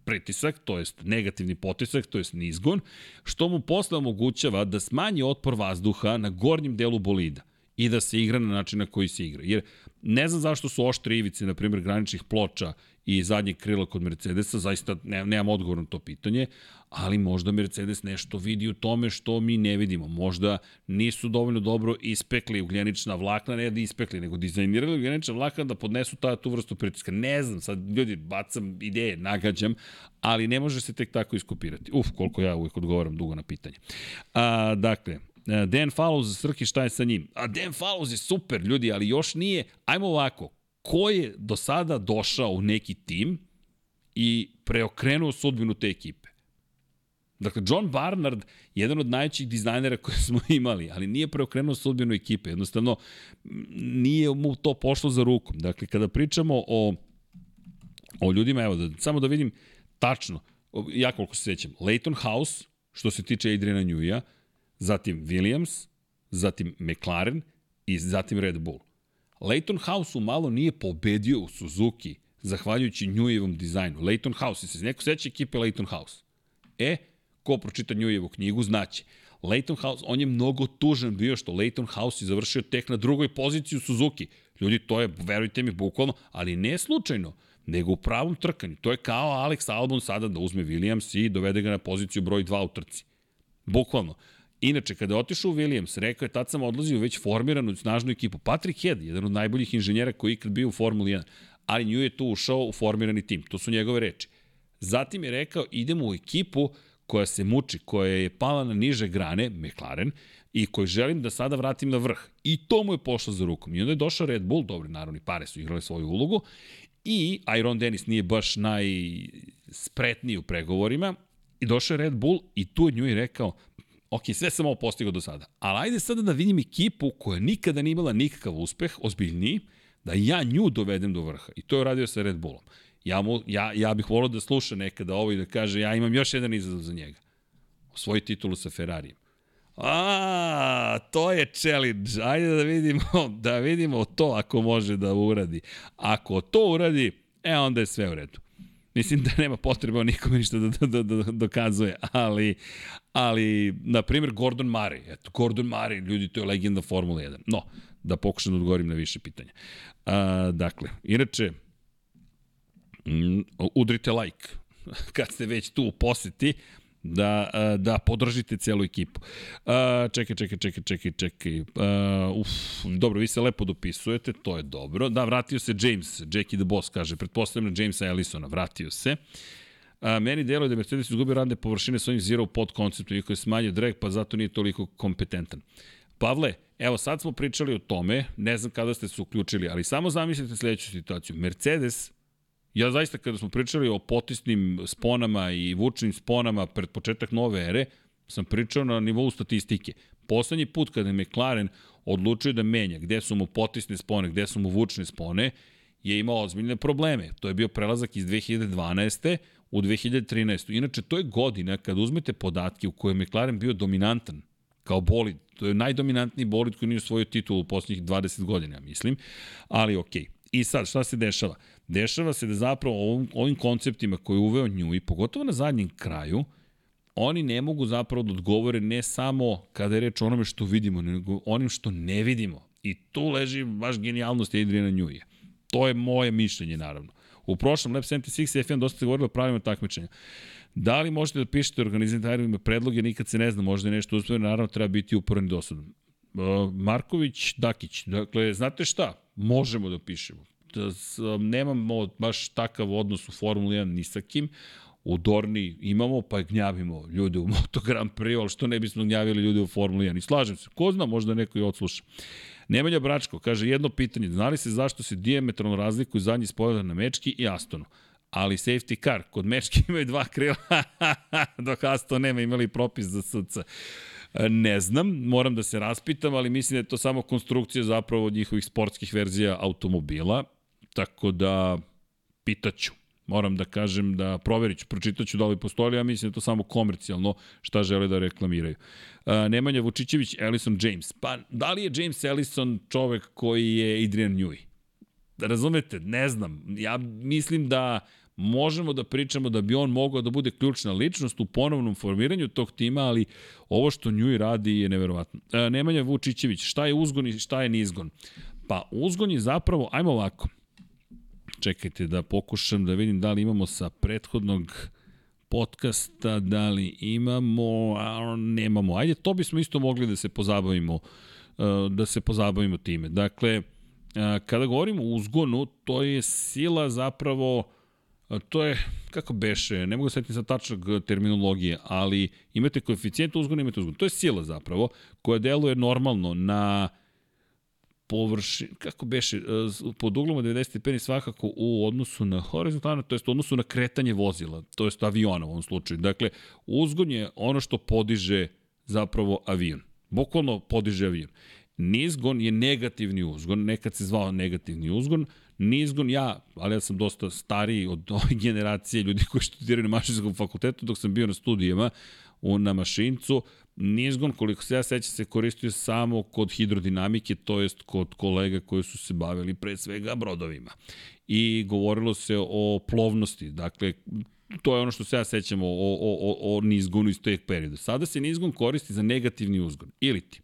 pritisak, to jest negativni potisak, to jest nizgon, što mu posle omogućava da smanji otpor vazduha na gornjem delu bolida i da se igra na način na koji se igra. Jer ne znam zašto su oštre ivice, na primjer, graničnih ploča i zadnjeg krila kod Mercedesa, zaista ne, nemam odgovor na to pitanje, ali možda Mercedes nešto vidi u tome što mi ne vidimo. Možda nisu dovoljno dobro ispekli ugljenična vlakna, ne da ispekli, nego dizajnirali ugljenična vlakna da podnesu ta, tu vrstu pritiska. Ne znam, sad ljudi, bacam ideje, nagađam, ali ne može se tek tako iskopirati. Uf, koliko ja uvijek odgovaram dugo na pitanje. A, dakle, Dan Fallows, Srki, šta je sa njim? A Dan Fallows je super, ljudi, ali još nije. Ajmo ovako, ko je do sada došao u neki tim i preokrenuo sudbinu te ekipe? Dakle, John Barnard, jedan od najvećih dizajnera [LAUGHS] koje smo imali, ali nije preokrenuo sudbinu ekipe. Jednostavno, nije mu to pošlo za rukom. Dakle, kada pričamo o, o ljudima, evo, da, samo da vidim tačno, ja koliko se sećam, Leighton House, što se tiče Adriana Njuja, zatim Williams, zatim McLaren i zatim Red Bull. Leighton House u malo nije pobedio u Suzuki, zahvaljujući Njujevom dizajnu. Leighton House, se neko seća ekipe Leighton House? E, ko pročita Njujevu knjigu, znaće. Leighton House, on je mnogo tužan bio što Leighton House je završio tek na drugoj poziciji u Suzuki. Ljudi, to je, verujte mi, bukvalno, ali ne slučajno, nego u pravom trkanju. To je kao Alex Albon sada da uzme Williams i dovede ga na poziciju broj 2 u trci. Bukvalno. Inače, kada je otišao u Williams, rekao je, tad sam odlazio već formiranu snažnu ekipu. Patrick Head, jedan od najboljih inženjera koji je ikad bio u Formuli 1, ali nju je tu ušao u formirani tim. To su njegove reči. Zatim je rekao, idemo u ekipu koja se muči, koja je pala na niže grane, McLaren, i koji želim da sada vratim na vrh. I to mu je pošlo za rukom. I onda je došao Red Bull, dobri, naravno i pare su igrali svoju ulogu, i Iron Dennis nije baš najspretniji u pregovorima, i došao je Red Bull i tu je nju i rekao, ok, sve sam ovo postigao do sada, ali ajde sada da vidim ekipu koja nikada nije imala nikakav uspeh, ozbiljniji, da ja nju dovedem do vrha. I to je uradio sa Red Bullom. Ja, mu, ja, ja bih volao da sluša nekada ovo i da kaže ja imam još jedan izazov za njega. Osvoji titulu sa Ferrarijem. A, to je challenge. Ajde da vidimo, da vidimo to ako može da uradi. Ako to uradi, e onda je sve u redu. Mislim da nema potreba nikome ništa da, da, da, da dokazuje, ali, ali, na primjer, Gordon Murray. Eto, Gordon Murray, ljudi, to je legenda Formule 1. No, da pokušam da odgovorim na više pitanja. A, dakle, inače, mm, udrite like [LAUGHS] kad ste već tu u poseti, da, da podržite celu ekipu. Uh, čekaj, čekaj, čekaj, čekaj, čekaj. Uh, uf, dobro, vi se lepo dopisujete, to je dobro. Da, vratio se James, Jackie the Boss kaže, pretpostavljam Jamesa Ellisona, vratio se. A, meni deluje da Mercedes izgubio radne površine svojim zero pod konceptom, iako je smanjio drag, pa zato nije toliko kompetentan. Pavle, evo sad smo pričali o tome, ne znam kada ste se uključili, ali samo zamislite sledeću situaciju. Mercedes Ja zaista kada smo pričali o potisnim sponama i vučnim sponama pred početak nove ere, sam pričao na nivou statistike. Poslednji put kada je McLaren odlučio da menja gde su mu potisne spone, gde su mu vučne spone, je imao ozbiljne probleme. To je bio prelazak iz 2012. u 2013. Inače, to je godina kada uzmete podatke u kojoj je McLaren bio dominantan kao bolid. To je najdominantniji bolid koji nije osvojio titulu u poslednjih 20 godina, mislim. Ali okej. Okay. I sad, šta se dešava? Dešava se da zapravo ovim, ovim konceptima koje je uveo nju i pogotovo na zadnjem kraju, oni ne mogu zapravo da odgovore ne samo kada je reč o onome što vidimo, nego onim što ne vidimo. I tu leži baš genijalnost Adriana Njuje. To je moje mišljenje, naravno. U prošlom Lab 76 F1 dosta se govorilo o pravilima takmičenja. Da li možete da pišete organizatorima predloge, nikad se ne zna, možda je nešto uspio, naravno treba biti uporan i dosadan. Marković, Dakić, dakle, znate šta? Možemo da pišemo da nemamo baš takav odnos u Formuli 1 ni sa kim, u Dorni imamo, pa gnjavimo ljude u Moto Grand Prix, ali što ne bismo gnjavili ljude u Formuli 1. I slažem se, ko zna, možda neko i odsluša. Nemanja Bračko kaže jedno pitanje, znali se zašto se diametralno razlikuju zadnji spoiler na Mečki i Astonu? ali safety car, kod Mečki [LAUGHS] imaju dva krila, [LAUGHS] dok Aston nema imali propis za SC. Ne znam, moram da se raspitam, ali mislim da je to samo konstrukcija zapravo njihovih sportskih verzija automobila. Tako da, pitaću. Moram da kažem da proverit ću, pročitaću da li postoji, ja mislim da to samo komercijalno šta žele da reklamiraju. Nemanja Vučićević, Ellison James. Pa, da li je James Ellison čovek koji je Adrian Newey? Razumete? Ne znam. Ja mislim da možemo da pričamo da bi on mogao da bude ključna ličnost u ponovnom formiranju tog tima, ali ovo što Njuj radi je neverovatno. E, Nemanja Vučićević, šta je uzgon i šta je nizgon? Pa uzgon je zapravo, ajmo ovako, Čekajte da pokušam da vidim da li imamo sa prethodnog podcasta, da li imamo, a nemamo. Ajde, to bismo isto mogli da se pozabavimo, e, da se pozabavimo time. Dakle, e, kada govorimo o uzgonu, to je sila zapravo, to je, kako beše, ne mogu da setiti sa tačnog terminologije, ali imate koeficijent uzgona, imate uzgon. To je sila zapravo, koja deluje normalno na površi, kako beše, e, pod uglom od 90 stepeni svakako u odnosu na horizontalno, to jest u odnosu na kretanje vozila, to jest aviona u ovom slučaju. Dakle, uzgon je ono što podiže zapravo avion. Bukvalno podiže avion. Nizgon je negativni uzgon, nekad se zvao negativni uzgon, Nizgon, ja, ali ja sam dosta stariji od [LAUGHS] ove generacije ljudi koji studiraju na mašinskom fakultetu dok sam bio na studijama u, na mašincu, Nizgon, koliko se ja sećam, se koristio samo kod hidrodinamike, to jest kod kolega koji su se bavili pre svega brodovima. I govorilo se o plovnosti, dakle, to je ono što se ja sećam o, o, o, o nizgonu iz tog perioda. Sada se nizgon koristi za negativni uzgon, ili ti.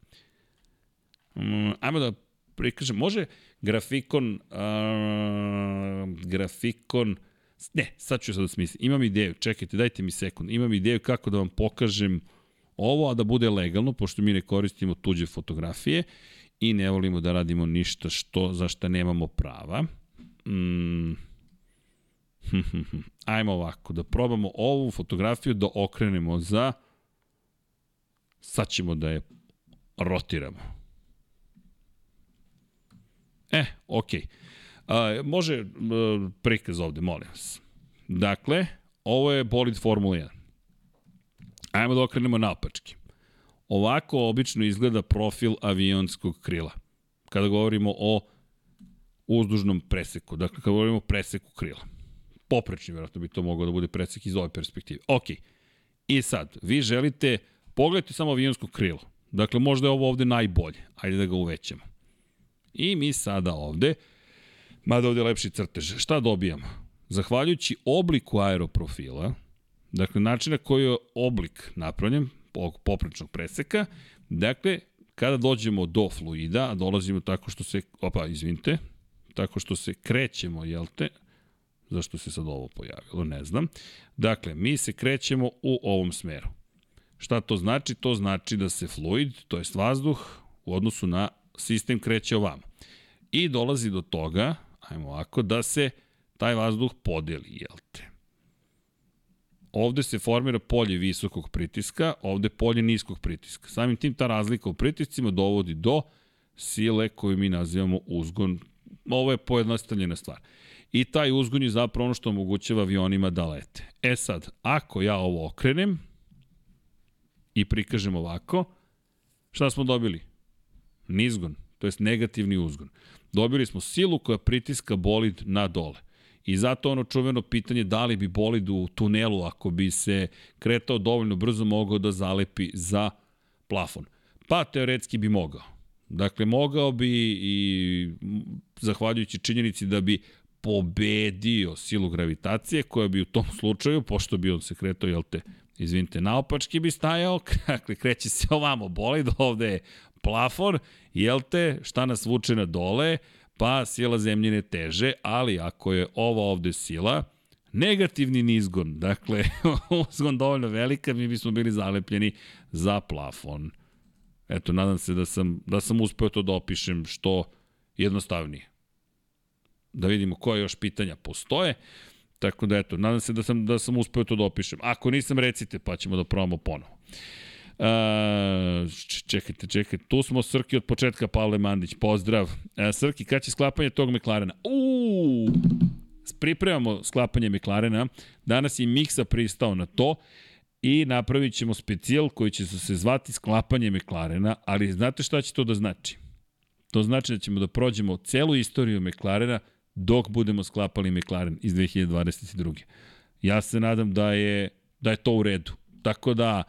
Um, ajmo da prikažem, može grafikon, uh, grafikon, ne, sad ću sad smislim, imam ideju, čekajte, dajte mi sekund, imam ideju kako da vam pokažem ovo, a da bude legalno, pošto mi ne koristimo tuđe fotografije i ne volimo da radimo ništa što, za šta nemamo prava. Mm. [LAUGHS] Ajmo ovako, da probamo ovu fotografiju da okrenemo za... Sad ćemo da je rotiramo. E, okej. Okay. Može e, prikaz ovde, molim vas. Dakle, ovo je bolid Formula 1. Ajmo da okrenemo naopački. Ovako obično izgleda profil avionskog krila. Kada govorimo o uzdužnom preseku, dakle kada govorimo o preseku krila. Poprečni, vjerojatno bi to mogao da bude presek iz ove perspektive. Ok, i sad, vi želite, pogledajte samo avionsko krilo. Dakle, možda je ovo ovde najbolje. Ajde da ga uvećamo. I mi sada ovde, mada ovde je lepši crtež, šta dobijamo? Zahvaljujući obliku aeroprofila, Dakle, način na koji je oblik napravljen, poprečnog preseka, dakle, kada dođemo do fluida, a dolazimo tako što se, opa, izvinite, tako što se krećemo, jel te, zašto se sad ovo pojavilo, ne znam. Dakle, mi se krećemo u ovom smeru. Šta to znači? To znači da se fluid, to jest vazduh, u odnosu na sistem kreće ovamo. I dolazi do toga, ajmo ovako, da se taj vazduh podeli, jel te? ovde se formira polje visokog pritiska, ovde polje niskog pritiska. Samim tim ta razlika u pritiscima dovodi do sile koju mi nazivamo uzgon. Ovo je pojednostavljena stvar. I taj uzgon je zapravo ono što omogućava avionima da lete. E sad, ako ja ovo okrenem i prikažem ovako, šta smo dobili? Nizgon, to jest negativni uzgon. Dobili smo silu koja pritiska bolid na dole. I zato ono čuveno pitanje da li bi bolid u tunelu ako bi se kretao dovoljno brzo mogao da zalepi za plafon. Pa teoretski bi mogao. Dakle, mogao bi i zahvaljujući činjenici da bi pobedio silu gravitacije koja bi u tom slučaju, pošto bi on se kretao, jel te, izvinite, naopački bi stajao, [LAUGHS] dakle, kreće se ovamo bolid, ovde je plafon, jel te, šta nas vuče na dole, pa sila zemljine teže, ali ako je ova ovde sila, negativni nizgon, dakle, [LAUGHS] uzgon dovoljno velika, mi bismo bili zalepljeni za plafon. Eto, nadam se da sam, da sam uspeo to da opišem što jednostavnije. Da vidimo koje još pitanja postoje. Tako da, eto, nadam se da sam, da sam uspeo to da opišem. Ako nisam, recite, pa ćemo da probamo ponovo. Uh, čekajte, čekajte, tu smo Srki od početka, Pavle Mandić, pozdrav. Uh, Srki, kada će sklapanje tog McLarena? Uuu, pripremamo sklapanje McLarena, danas je Miksa pristao na to i napravit ćemo specijal koji će se zvati sklapanje McLarena, ali znate šta će to da znači? To znači da ćemo da prođemo celu istoriju McLarena dok budemo sklapali McLaren iz 2022. Ja se nadam da je, da je to u redu. Tako da,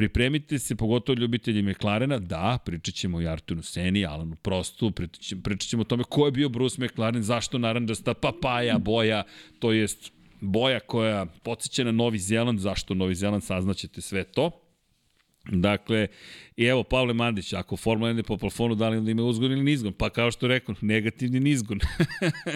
Pripremite se, pogotovo ljubitelji McLarena, da, pričat ćemo i Arturu Seni, Alanu Prostu, pričat ćemo, pričat ćemo o tome ko je bio Bruce McLaren, zašto naranđasta papaja boja, to jest boja koja podsjeća na Novi Zeland, zašto Novi Zeland, saznaćete sve to. Dakle, i evo, Pavle Mandić, ako Formula 1 po plafonu, da li onda ima uzgon ili nizgon? Pa kao što rekao, negativni nizgon.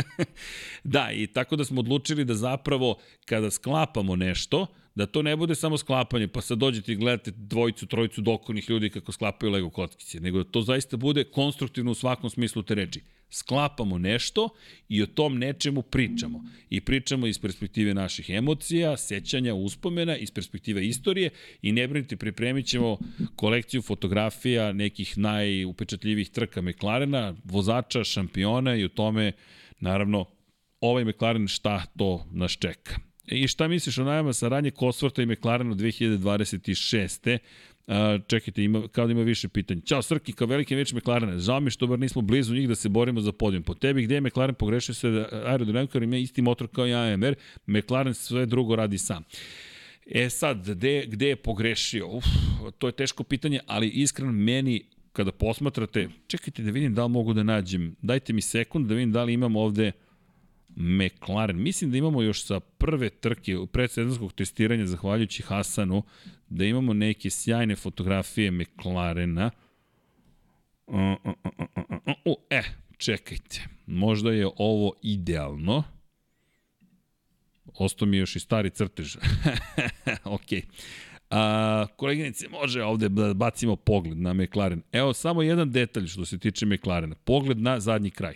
[LAUGHS] da, i tako da smo odlučili da zapravo kada sklapamo nešto, da to ne bude samo sklapanje, pa sad dođete i gledate dvojicu, trojicu dokonih ljudi kako sklapaju Lego kockice, nego da to zaista bude konstruktivno u svakom smislu te reči. sklapamo nešto i o tom nečemu pričamo. I pričamo iz perspektive naših emocija, sećanja, uspomena, iz perspektive istorije i ne brinite, pripremit ćemo kolekciju fotografija nekih najupečatljivih trka McLarena, vozača, šampiona i o tome, naravno, ovaj McLaren šta to nas čeka. I šta misliš o najama saradnje Cosworta i McLarena 2026. Uh, čekajte, ima, kao da ima više pitanja. Ćao Srki, kao veliki meč McLarena. Žao mi što bar nismo blizu njih da se borimo za podijum. Po tebi gde je McLaren pogrešio se da aerodinamikar ima isti motor kao i AMR, McLaren sve drugo radi sam. E sad, gde, gde je pogrešio? Uf, to je teško pitanje, ali iskreno meni kada posmatrate, čekajte da vidim da li mogu da nađem, dajte mi sekund da vidim da li imam ovde McLaren. Mislim da imamo još sa prve trke predsezonskog testiranja, zahvaljujući Hasanu, da imamo neke sjajne fotografije McLarena. Uh, e, čekajte. Možda je ovo idealno. Ostao mi još i stari crtež. [LAUGHS] ok. A, koleginice, može ovde da bacimo pogled na McLaren. Evo samo jedan detalj što se tiče McLarena. Pogled na zadnji kraj.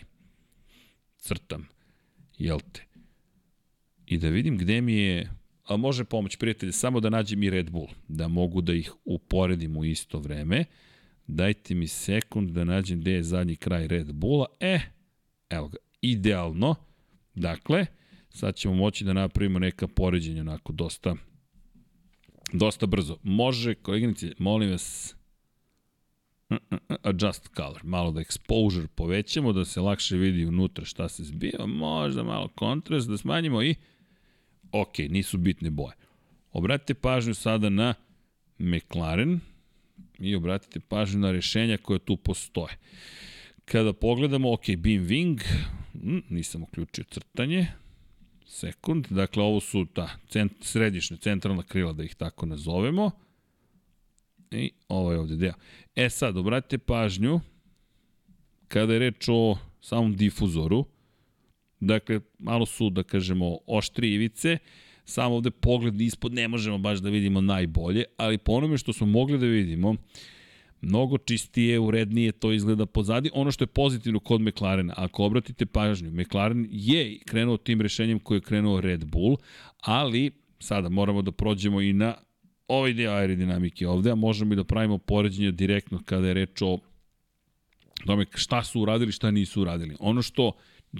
Crtam jel te? I da vidim gde mi je, a može pomoć prijatelji, samo da nađem i Red Bull, da mogu da ih uporedim u isto vreme. Dajte mi sekund da nađem gde je zadnji kraj Red Bulla. E, evo ga, idealno. Dakle, sad ćemo moći da napravimo neka poređenja onako dosta dosta brzo. Može, koleginici, molim vas, adjust color, malo da exposure povećamo, da se lakše vidi unutra šta se zbija, možda malo kontrast, da smanjimo i ok, nisu bitne boje. Obratite pažnju sada na McLaren i obratite pažnju na rešenja koje tu postoje. Kada pogledamo, ok, beam wing, hm, nisam uključio crtanje, sekund, dakle ovo su ta cent, središnja centralna krila, da ih tako nazovemo, i ovo je ovde deo. E sad, obratite pažnju, kada je reč o samom difuzoru, dakle, malo su, da kažemo, oštri ivice, samo ovde pogled ispod ne možemo baš da vidimo najbolje, ali po onome što smo mogli da vidimo, mnogo čistije, urednije to izgleda pozadi. Ono što je pozitivno kod McLarena, ako obratite pažnju, McLaren je krenuo tim rešenjem koje je krenuo Red Bull, ali sada moramo da prođemo i na ovaj deo aerodinamike ovde, a možemo i da pravimo poređenje direktno kada je reč o tome šta su uradili, šta nisu uradili. Ono što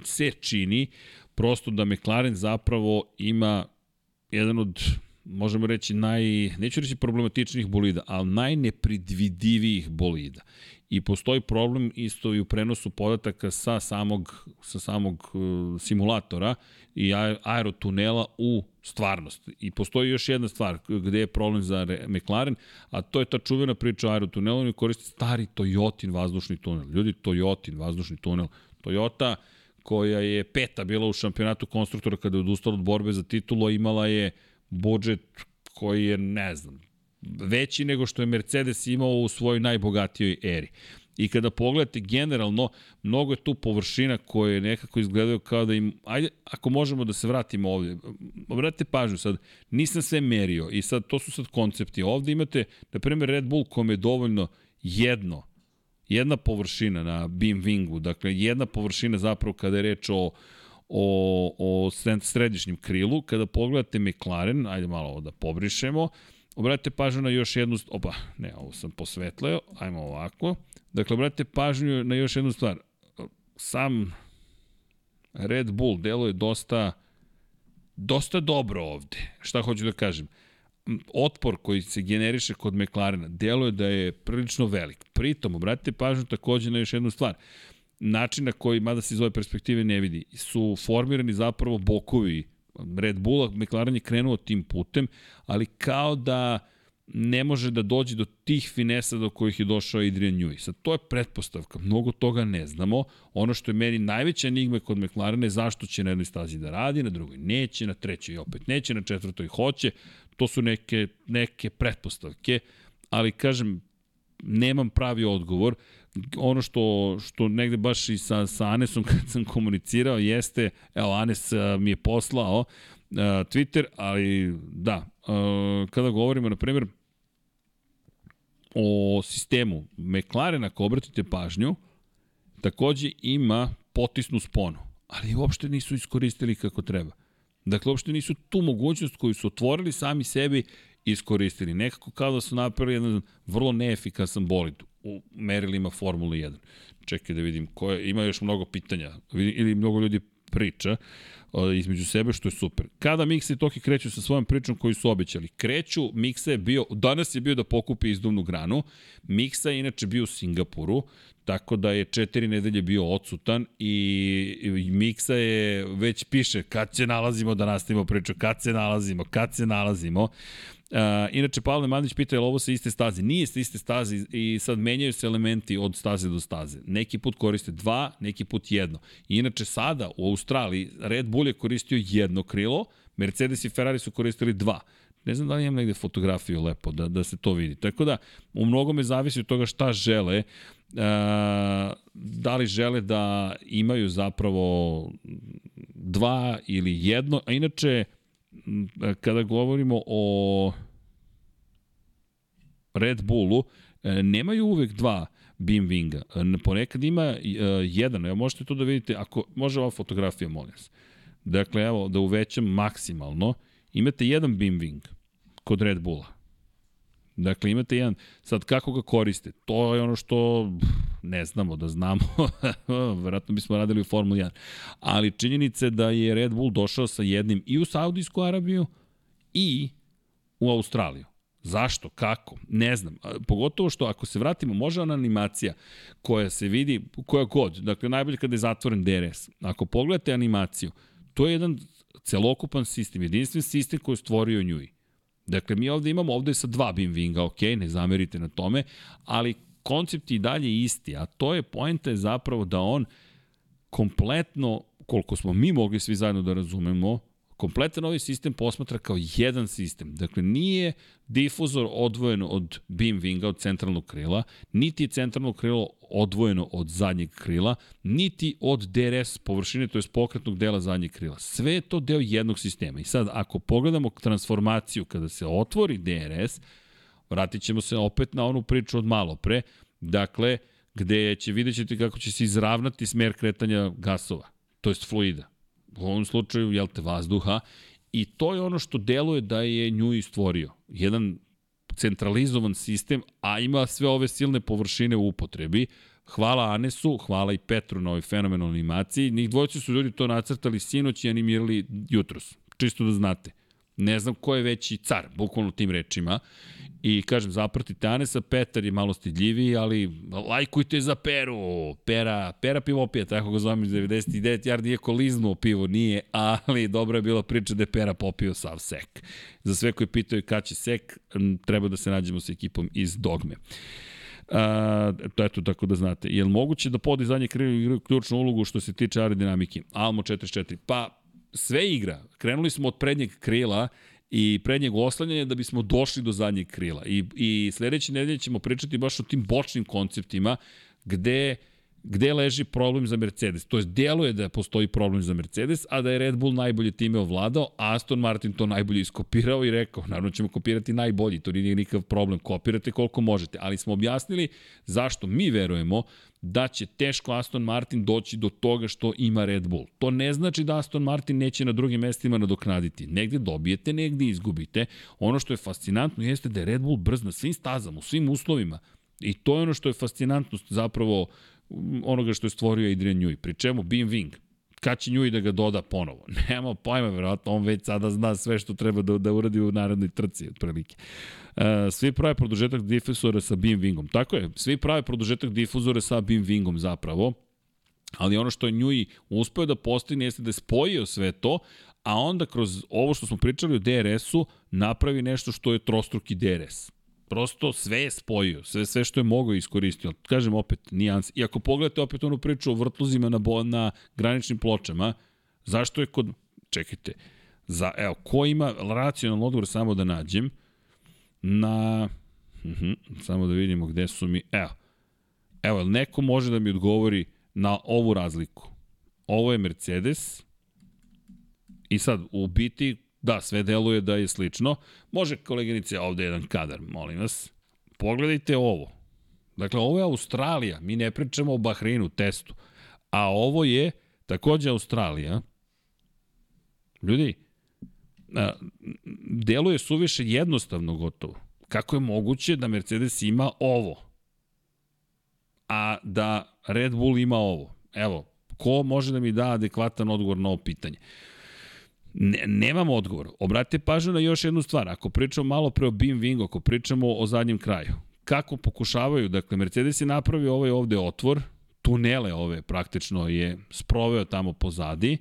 se čini, prosto da McLaren zapravo ima jedan od možemo reći naj, neću reći problematičnih bolida, ali najnepredvidivijih bolida. I postoji problem isto i u prenosu podataka sa samog, sa samog uh, simulatora i aerotunela u stvarnost. I postoji još jedna stvar gde je problem za McLaren, a to je ta čuvena priča o aerotunelu, oni koriste stari Toyotin vazdušni tunel. Ljudi, Toyotin vazdušni tunel. Toyota koja je peta bila u šampionatu konstruktora kada je odustala od borbe za titulu, imala je budžet koji je, ne znam, veći nego što je Mercedes imao u svojoj najbogatijoj eri. I kada pogledate generalno, mnogo je tu površina koje nekako izgledaju kao da im, ajde, ako možemo da se vratimo ovde, obratite pažnju sad, nisam sve merio i sad to su sad koncepti. Ovde imate, na primjer, Red Bull kome je dovoljno jedno, jedna površina na beam wingu, dakle jedna površina zapravo kada je reč o o, o središnjem krilu, kada pogledate McLaren, ajde malo ovo da pobrišemo, obratite pažnju na još jednu, opa, ne, ovo sam posvetleo, ajmo ovako, Dakle, obratite pažnju na još jednu stvar. Sam Red Bull deluje dosta dosta dobro ovde. Šta hoću da kažem? Otpor koji se generiše kod McLarena deluje da je prilično velik. Pritom, obratite pažnju takođe na još jednu stvar. Način na koji, mada se iz ove perspektive ne vidi, su formirani zapravo bokovi Red Bulla, McLaren je krenuo tim putem, ali kao da ne može da dođe do tih finesa do kojih je došao Adrian Newey. Sad, to je pretpostavka, mnogo toga ne znamo. Ono što je meni najveća enigma kod McLarena je zašto će na jednoj stazi da radi, na drugoj neće, na trećoj opet neće, na četvrtoj hoće. To su neke, neke pretpostavke, ali kažem, nemam pravi odgovor. Ono što, što negde baš i sa, sa Anesom [LAUGHS] kad sam komunicirao jeste, evo Anes mi je poslao, uh, Twitter, ali da, uh, kada govorimo, na primjer, o sistemu McLaren, ako obratite pažnju, takođe ima potisnu sponu, ali uopšte nisu iskoristili kako treba. Dakle, uopšte nisu tu mogućnost koju su otvorili sami sebi iskoristili. Nekako kao da su napravili jedan vrlo neefikasan bolid u merilima Formule 1. Čekaj da vidim, koje, ima još mnogo pitanja ili mnogo ljudi priča između sebe, što je super. Kada Miksa i Toki kreću sa svojom pričom koju su obećali? Kreću, Miksa je bio, danas je bio da pokupi izduvnu granu, Miksa je inače bio u Singapuru, tako da je četiri nedelje bio odsutan i, Miksa je već piše kad će nalazimo da nastavimo priču, kad se nalazimo, kad se nalazimo. Uh, inače, Pavle Mandić pita je li ovo sa iste staze? Nije sa iste staze i sad menjaju se elementi od staze do staze. Neki put koriste dva, neki put jedno. inače, sada u Australiji Red Bull je koristio jedno krilo, Mercedes i Ferrari su koristili dva. Ne znam da li imam negde fotografiju lepo da, da se to vidi. Tako da, u mnogome zavisi od toga šta žele. E, da li žele da imaju zapravo dva ili jedno, a inače kada govorimo o Red Bullu, e, nemaju uvek dva beam winga. Ponekad ima e, jedan, evo možete to da vidite, ako može ova fotografija, molim se. Dakle, evo, da uvećam maksimalno, imate jedan beam wing kod Red Bulla. Dakle, imate jedan, sad kako ga koriste, to je ono što ne znamo da znamo, [LAUGHS] verovatno bismo radili u Formuli 1, ali činjenica je da je Red Bull došao sa jednim i u Saudijsku Arabiju i u Australiju. Zašto? Kako? Ne znam. Pogotovo što ako se vratimo, može ona animacija koja se vidi, koja god, dakle najbolje kada je zatvoren DRS. Ako pogledate animaciju, to je jedan celokupan sistem, jedinstven sistem koji je stvorio Njui. Dakle, mi ovde imamo, ovde sa dva beam winga, ok, ne zamerite na tome, ali koncept i dalje isti, a to je poenta je zapravo da on kompletno, koliko smo mi mogli svi zajedno da razumemo, kompletan ovaj sistem posmatra kao jedan sistem. Dakle, nije difuzor odvojeno od beam winga, od centralnog krila, niti je centralno krilo odvojeno od zadnjeg krila, niti od DRS površine, to je pokretnog dela zadnjeg krila. Sve je to deo jednog sistema. I sad, ako pogledamo transformaciju kada se otvori DRS, vratit ćemo se opet na onu priču od malo pre, dakle, gde će vidjet ćete kako će se izravnati smer kretanja gasova, to jest fluida u ovom slučaju, jel te, vazduha, i to je ono što deluje da je nju istvorio. Jedan centralizovan sistem, a ima sve ove silne površine u upotrebi. Hvala Anesu, hvala i Petru na ovoj fenomenalnoj animaciji. Njih dvojci su ljudi to nacrtali sinoć i animirali jutros. Čisto da znate. Ne znam ko je veći car, bukvalno tim rečima. I kažem, zapratite Anesa, Petar je malo stidljiviji, ali lajkujte za Peru. Pera, Pera pivopija, tako ga zovem iz 99, jar nije koliznuo pivo, nije, ali dobra je bila priča da je Pera popio sav sek. Za sve koji pitaju kada će sek, treba da se nađemo sa ekipom iz Dogme. Uh, to eto tako da znate. Je li moguće da podizanje kriju ključnu ulogu što se tiče aerodinamike? Almo 44. Pa sve igra. Krenuli smo od prednjeg krila i prednjeg oslanjanja da bismo došli do zadnjeg krila. I, i sledeće nedelje ćemo pričati baš o tim bočnim konceptima gde gde leži problem za Mercedes. To je deluje da postoji problem za Mercedes, a da je Red Bull najbolje time ovladao, Aston Martin to najbolje iskopirao i rekao, naravno ćemo kopirati najbolji, to nije nikakav problem, kopirate koliko možete, ali smo objasnili zašto mi verujemo da će teško Aston Martin doći do toga što ima Red Bull. To ne znači da Aston Martin neće na drugim mestima nadoknaditi. Negde dobijete, negde izgubite. Ono što je fascinantno jeste da je Red Bull brz na svim stazama, u svim uslovima. I to je ono što je fascinantnost zapravo onoga što je stvorio Adrian Newey. Pri čemu Beam Wing, kad će Newey da ga doda ponovo? [LAUGHS] Nema pojma, verovatno, on već sada zna sve što treba da, da uradi u narodnoj trci, otprilike. Uh, svi prave produžetak difuzora sa Beam Wingom. Tako je, svi prave produžetak difuzora sa Beam Wingom zapravo, ali ono što je Newey uspeo da postigne jeste da je spojio sve to, a onda kroz ovo što smo pričali o DRS-u napravi nešto što je trostruki DRS prosto sve je spojio, sve, sve što je mogao iskoristio. Kažem opet, nijans. I ako pogledate opet onu priču o vrtluzima na, na graničnim pločama, zašto je kod... Čekajte, za, evo, ko ima racionalno odgovor samo da nađem na... Uh mhm, -huh, samo da vidimo gde su mi... Evo, evo, neko može da mi odgovori na ovu razliku. Ovo je Mercedes i sad, u biti, Da, sve deluje da je slično. Može, koleginice, ovde jedan kadar, molim vas. Pogledajte ovo. Dakle, ovo je Australija, mi ne pričamo o Bahreinu testu. A ovo je takođe Australija. Ljudi, a, deluje suviše jednostavno gotovo. Kako je moguće da Mercedes ima ovo? A da Red Bull ima ovo? Evo, ko može da mi da adekvatan odgovor na ovo pitanje? Ne, nemam odgovor. Obratite pažnju na još jednu stvar. Ako pričamo malo pre o Bim Wingu, ako pričamo o zadnjem kraju, kako pokušavaju, dakle, Mercedes je napravio ovaj ovde otvor, tunele ove praktično je sproveo tamo pozadi,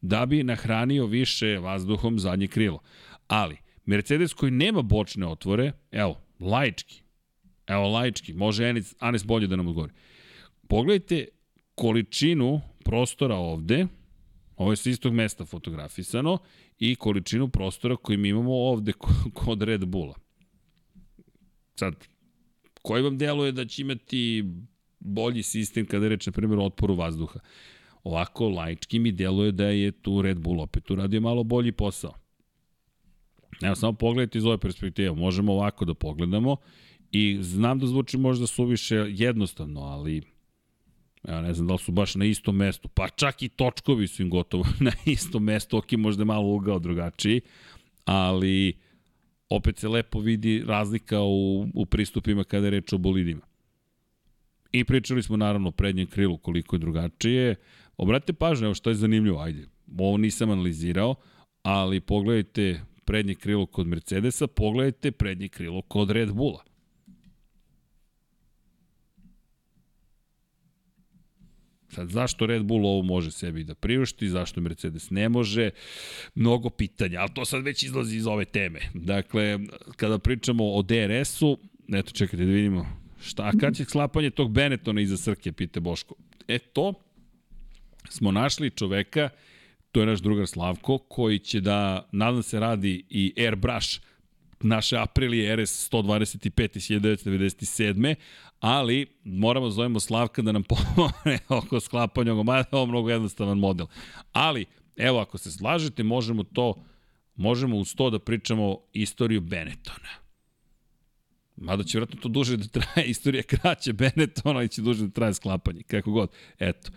da bi nahranio više vazduhom zadnje krilo. Ali, Mercedes koji nema bočne otvore, evo, laički, evo laički, može Anis, Anis bolje da nam odgovori. Pogledajte količinu prostora ovde, ovo je sa istog mesta fotografisano, i količinu prostora koju mi imamo ovde kod Red Bulla. Sad, koji vam deluje da će imati bolji sistem kada je na primjer, o otporu vazduha? Ovako, laički mi deluje da je tu Red Bull opet uradio malo bolji posao. Evo, samo pogledajte iz ove perspektive. Možemo ovako da pogledamo i znam da zvuči možda suviše jednostavno, ali Ja ne znam da li su baš na istom mestu, pa čak i točkovi su im gotovo [LAUGHS] na istom mestu, ok, možda je malo ugao drugačiji, ali opet se lepo vidi razlika u, u pristupima kada je reč o bolidima. I pričali smo naravno o prednjem krilu koliko je drugačije. Obratite pažnju, evo što je zanimljivo, ajde, ovo nisam analizirao, ali pogledajte prednje krilo kod Mercedesa, pogledajte prednje krilo kod Red Bulla. Sad, zašto Red Bull ovo može sebi da priušti, zašto Mercedes ne može, mnogo pitanja, ali to sad već izlazi iz ove teme. Dakle, kada pričamo o DRS-u, eto čekajte da vidimo šta, a kad će sklapanje tog Benettona iza Srke, pite Boško. E to smo našli čoveka, to je naš drugar Slavko, koji će da, nadam se, radi i airbrush naše Aprilije RS 125 iz 1997 ali moramo da zovemo Slavka da nam pomogne [LAUGHS] oko sklapanja ovog, mada je ovo mnogo jednostavan model. Ali, evo, ako se slažete, možemo to, možemo uz to da pričamo istoriju Benettona. Mada će vjerojatno to duže da traje, [LAUGHS] istorija kraće Benettona i će duže da traje sklapanje, kako god. Eto.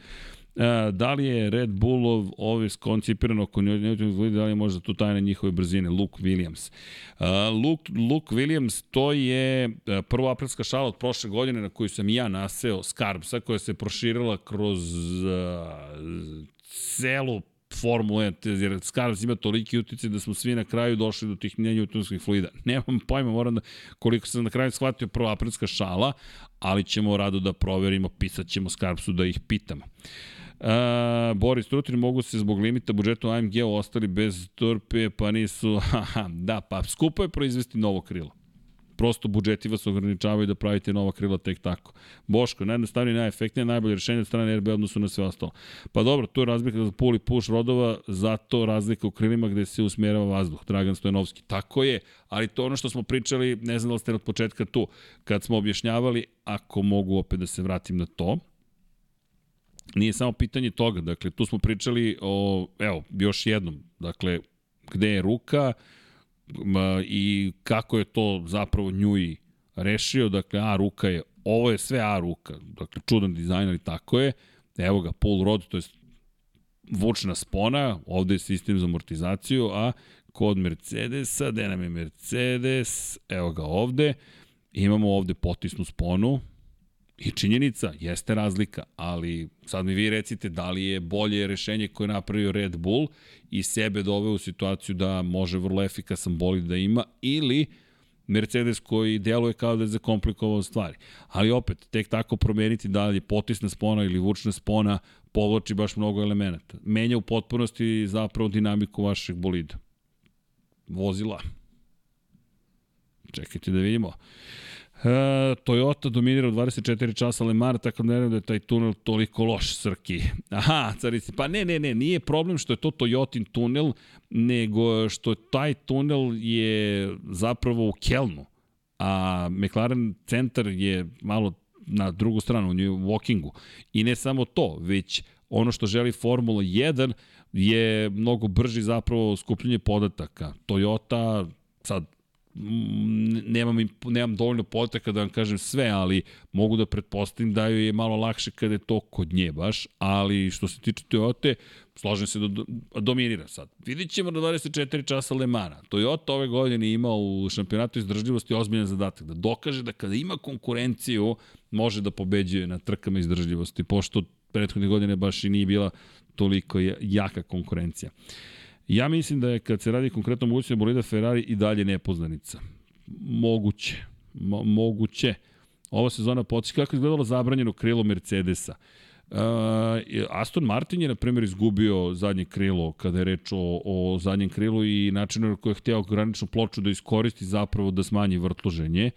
E, da li je Red Bullov ovis koncipiran oko njoj, da li je možda tu tajna njihove brzine, Luke Williams. Uh, Luke, Luke Williams, to je e, prvo aprilska šala od prošle godine na koju sam ja naseo Skarbsa, koja se proširila kroz uh, celu Formula 1, jer Skarbs ima toliki utice da smo svi na kraju došli do tih njenjutonskih fluida. [LAUGHS] Nemam pojma, moram da, koliko sam na kraju shvatio prva aprilska šala, ali ćemo rado da proverimo, pisat ćemo Skarbsu da ih pitamo. Uh, Uh, Boris Trutin mogu se zbog limita budžeta AMG ostali bez torpe, pa nisu, [LAUGHS] da, pa skupo je proizvesti novo krilo. Prosto budžeti vas ograničavaju da pravite nova krila tek tako. Boško, najjednostavnije, najefektnije, najbolje rešenje od strane RB odnosu na sve ostalo. Pa dobro, tu je razlika za pull i push rodova, zato razlika u krilima gde se usmjerava vazduh. Dragan Stojanovski. Tako je, ali to ono što smo pričali, ne znam da ste od početka tu, kad smo objašnjavali, ako mogu opet da se vratim na to, nije samo pitanje toga, dakle, tu smo pričali o, evo, još jednom, dakle, gde je ruka ma, i kako je to zapravo Njui rešio, dakle, A ruka je, ovo je sve A ruka, dakle, čudan dizajn, ali tako je, evo ga, pull rod, to je vučna spona, ovde je sistem za amortizaciju, a kod Mercedesa, gde nam je Mercedes, evo ga ovde, imamo ovde potisnu sponu, I činjenica, jeste razlika, ali sad mi vi recite da li je bolje rešenje koje je napravio Red Bull i sebe doveo u situaciju da može vrlo efikasan bolid da ima ili Mercedes koji deluje kao da je zakomplikovao stvari. Ali opet, tek tako promeniti da li je potisna spona ili vučna spona povlači baš mnogo elemenata. Menja u potpunosti zapravo dinamiku vašeg bolida. Vozila. Čekajte da vidimo. E, Toyota dominira u 24 časa Le Mans, tako da ne da je taj tunel toliko loš, Srki. Aha, carici, pa ne, ne, ne, nije problem što je to Toyotin tunel, nego što taj tunel je zapravo u Kelnu, a McLaren centar je malo na drugu stranu, u Walkingu. I ne samo to, već ono što želi Formula 1 je mnogo brži zapravo skupljenje podataka. Toyota, sad nemam, nemam dovoljno potaka da vam kažem sve, ali mogu da pretpostavim da joj je malo lakše kada je to kod nje baš, ali što se tiče Toyota, slažem se da do, dominira sad. Vidit ćemo na 24 časa Le Mana. Toyota ove godine ima u šampionatu izdržljivosti ozbiljan zadatak, da dokaže da kada ima konkurenciju, može da pobeđuje na trkama izdržljivosti, pošto prethodne godine baš i nije bila toliko jaka konkurencija. Ja mislim da je kad se radi konkretno mogućnosti bolida Ferrari i dalje nepoznanica. Moguće. Mo moguće. Ova sezona podsjeća kako je izgledalo zabranjeno krilo Mercedesa. Uh, Aston Martin je, na primjer, izgubio zadnje krilo kada je reč o, o zadnjem krilu i načinu koji je hteo graničnu ploču da iskoristi zapravo da smanji vrtloženje.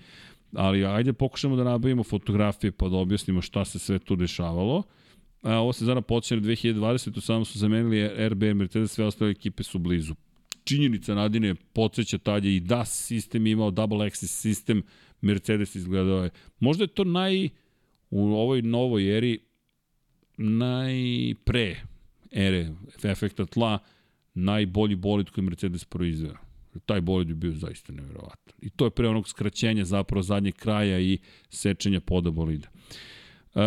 Ali ajde pokušamo da nabavimo fotografije pa da objasnimo šta se sve tu dešavalo. Uh, A, ovo sezona počne 2020, samo su zamenili RB Mercedes, sve ostale ekipe su blizu. Činjenica Nadine podsjeća tad je i DAS sistem imao double axis sistem, Mercedes izgledao je. Možda je to naj, u ovoj novoj eri, najpre ere efekta tla, najbolji bolid koji Mercedes proizveo. Taj bolid bi bio zaista nevjerovatan. I to je pre onog skraćenja zapravo zadnjeg kraja i sečenja poda bolida. Uh,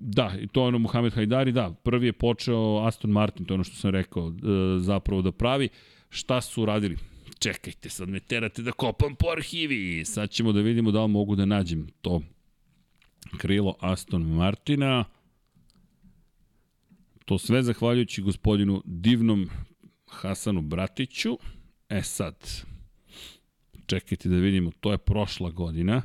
da, i to je ono Mohamed Hajdari, da, prvi je počeo Aston Martin, to je ono što sam rekao, uh, zapravo da pravi. Šta su radili? Čekajte, sad me terate da kopam po arhivi. Sad ćemo da vidimo da li mogu da nađem to krilo Aston Martina. To sve zahvaljujući gospodinu divnom Hasanu Bratiću. E sad, čekajte da vidimo, to je prošla godina.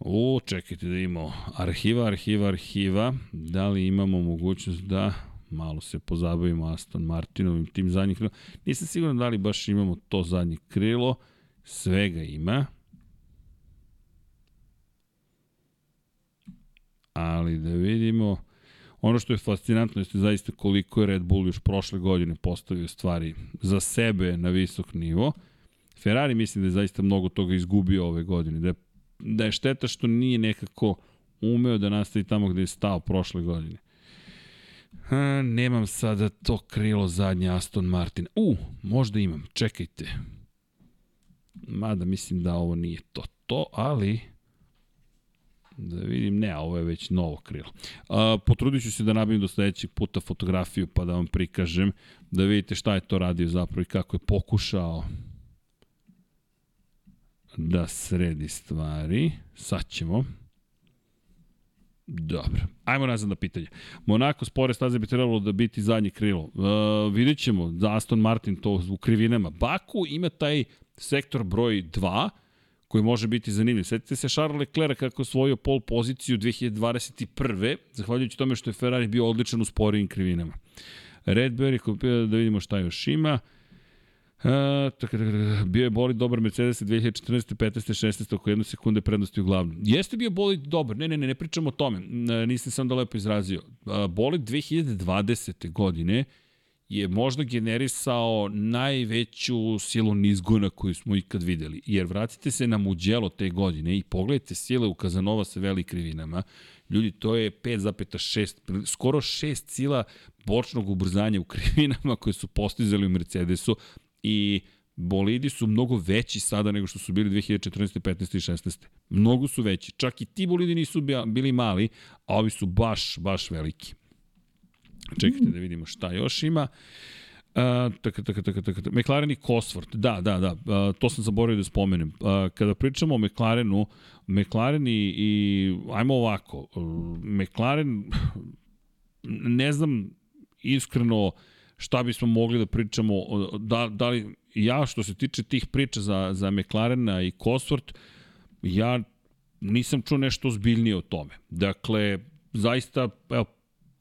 U, čekajte da imamo arhiva, arhiva, arhiva. Da li imamo mogućnost da malo se pozabavimo Aston Martinovim tim zadnjih krilo. Nisam siguran da li baš imamo to zadnje krilo. Svega ima. Ali da vidimo... Ono što je fascinantno jeste zaista koliko je Red Bull još prošle godine postavio stvari za sebe na visok nivo. Ferrari mislim da je zaista mnogo toga izgubio ove godine, da je da je šteta što nije nekako umeo da nastavi tamo gde je stao prošle godine. Ha, nemam sada to krilo zadnje Aston Martin. U, možda imam, čekajte. Mada mislim da ovo nije to to, ali da vidim, ne, ovo je već novo krilo. A, potrudit ću se da nabavim do sledećeg puta fotografiju pa da vam prikažem, da vidite šta je to radio zapravo i kako je pokušao da sredi stvari. Sad ćemo. Dobro. Ajmo nazad na pitanje. Monako spore staze bi trebalo da biti zadnje krilo. Uh, vidjet ćemo da Aston Martin to u krivinama. Baku ima taj sektor broj 2 koji može biti zanimljiv. Sjetite se Charles Leclerc kako je osvojio pol poziciju 2021. Zahvaljujući tome što je Ferrari bio odličan u sporijim krivinama. Red Bull, da vidimo šta još ima. Uh, E, tak, tak, tak, bio je bolid dobar Mercedes 2014. 15. 16. oko jednu sekunde prednosti u glavnom. Jeste bio bolid dobar, ne, ne, ne, ne pričamo o tome, e, nisam sam da lepo izrazio. E, bolid 2020. godine je možda generisao najveću silu nizgona koju smo ikad videli. Jer vratite se na Mugello te godine i pogledajte sile u Kazanova sa velikim krivinama. Ljudi, to je 5,6, skoro 6 sila bočnog ubrzanja u [LAUGHS] krivinama koje su postizali u Mercedesu i bolidi su mnogo veći sada nego što su bili 2014. 15. i 16. Mnogo su veći. Čak i ti bolidi nisu bili mali, a ovi su baš, baš veliki. Čekajte da vidimo šta još ima. Uh, tak, tak, tak, tak, tak. McLaren i Cosworth, da, da, da, uh, to sam zaboravio da spomenem. Uh, kada pričamo o McLarenu, McLaren i, i ajmo ovako, uh, McLaren, ne znam iskreno šta bismo mogli da pričamo, da, da li ja što se tiče tih priča za, za McLarena i Cosworth, ja nisam čuo nešto ozbiljnije o tome. Dakle, zaista, evo,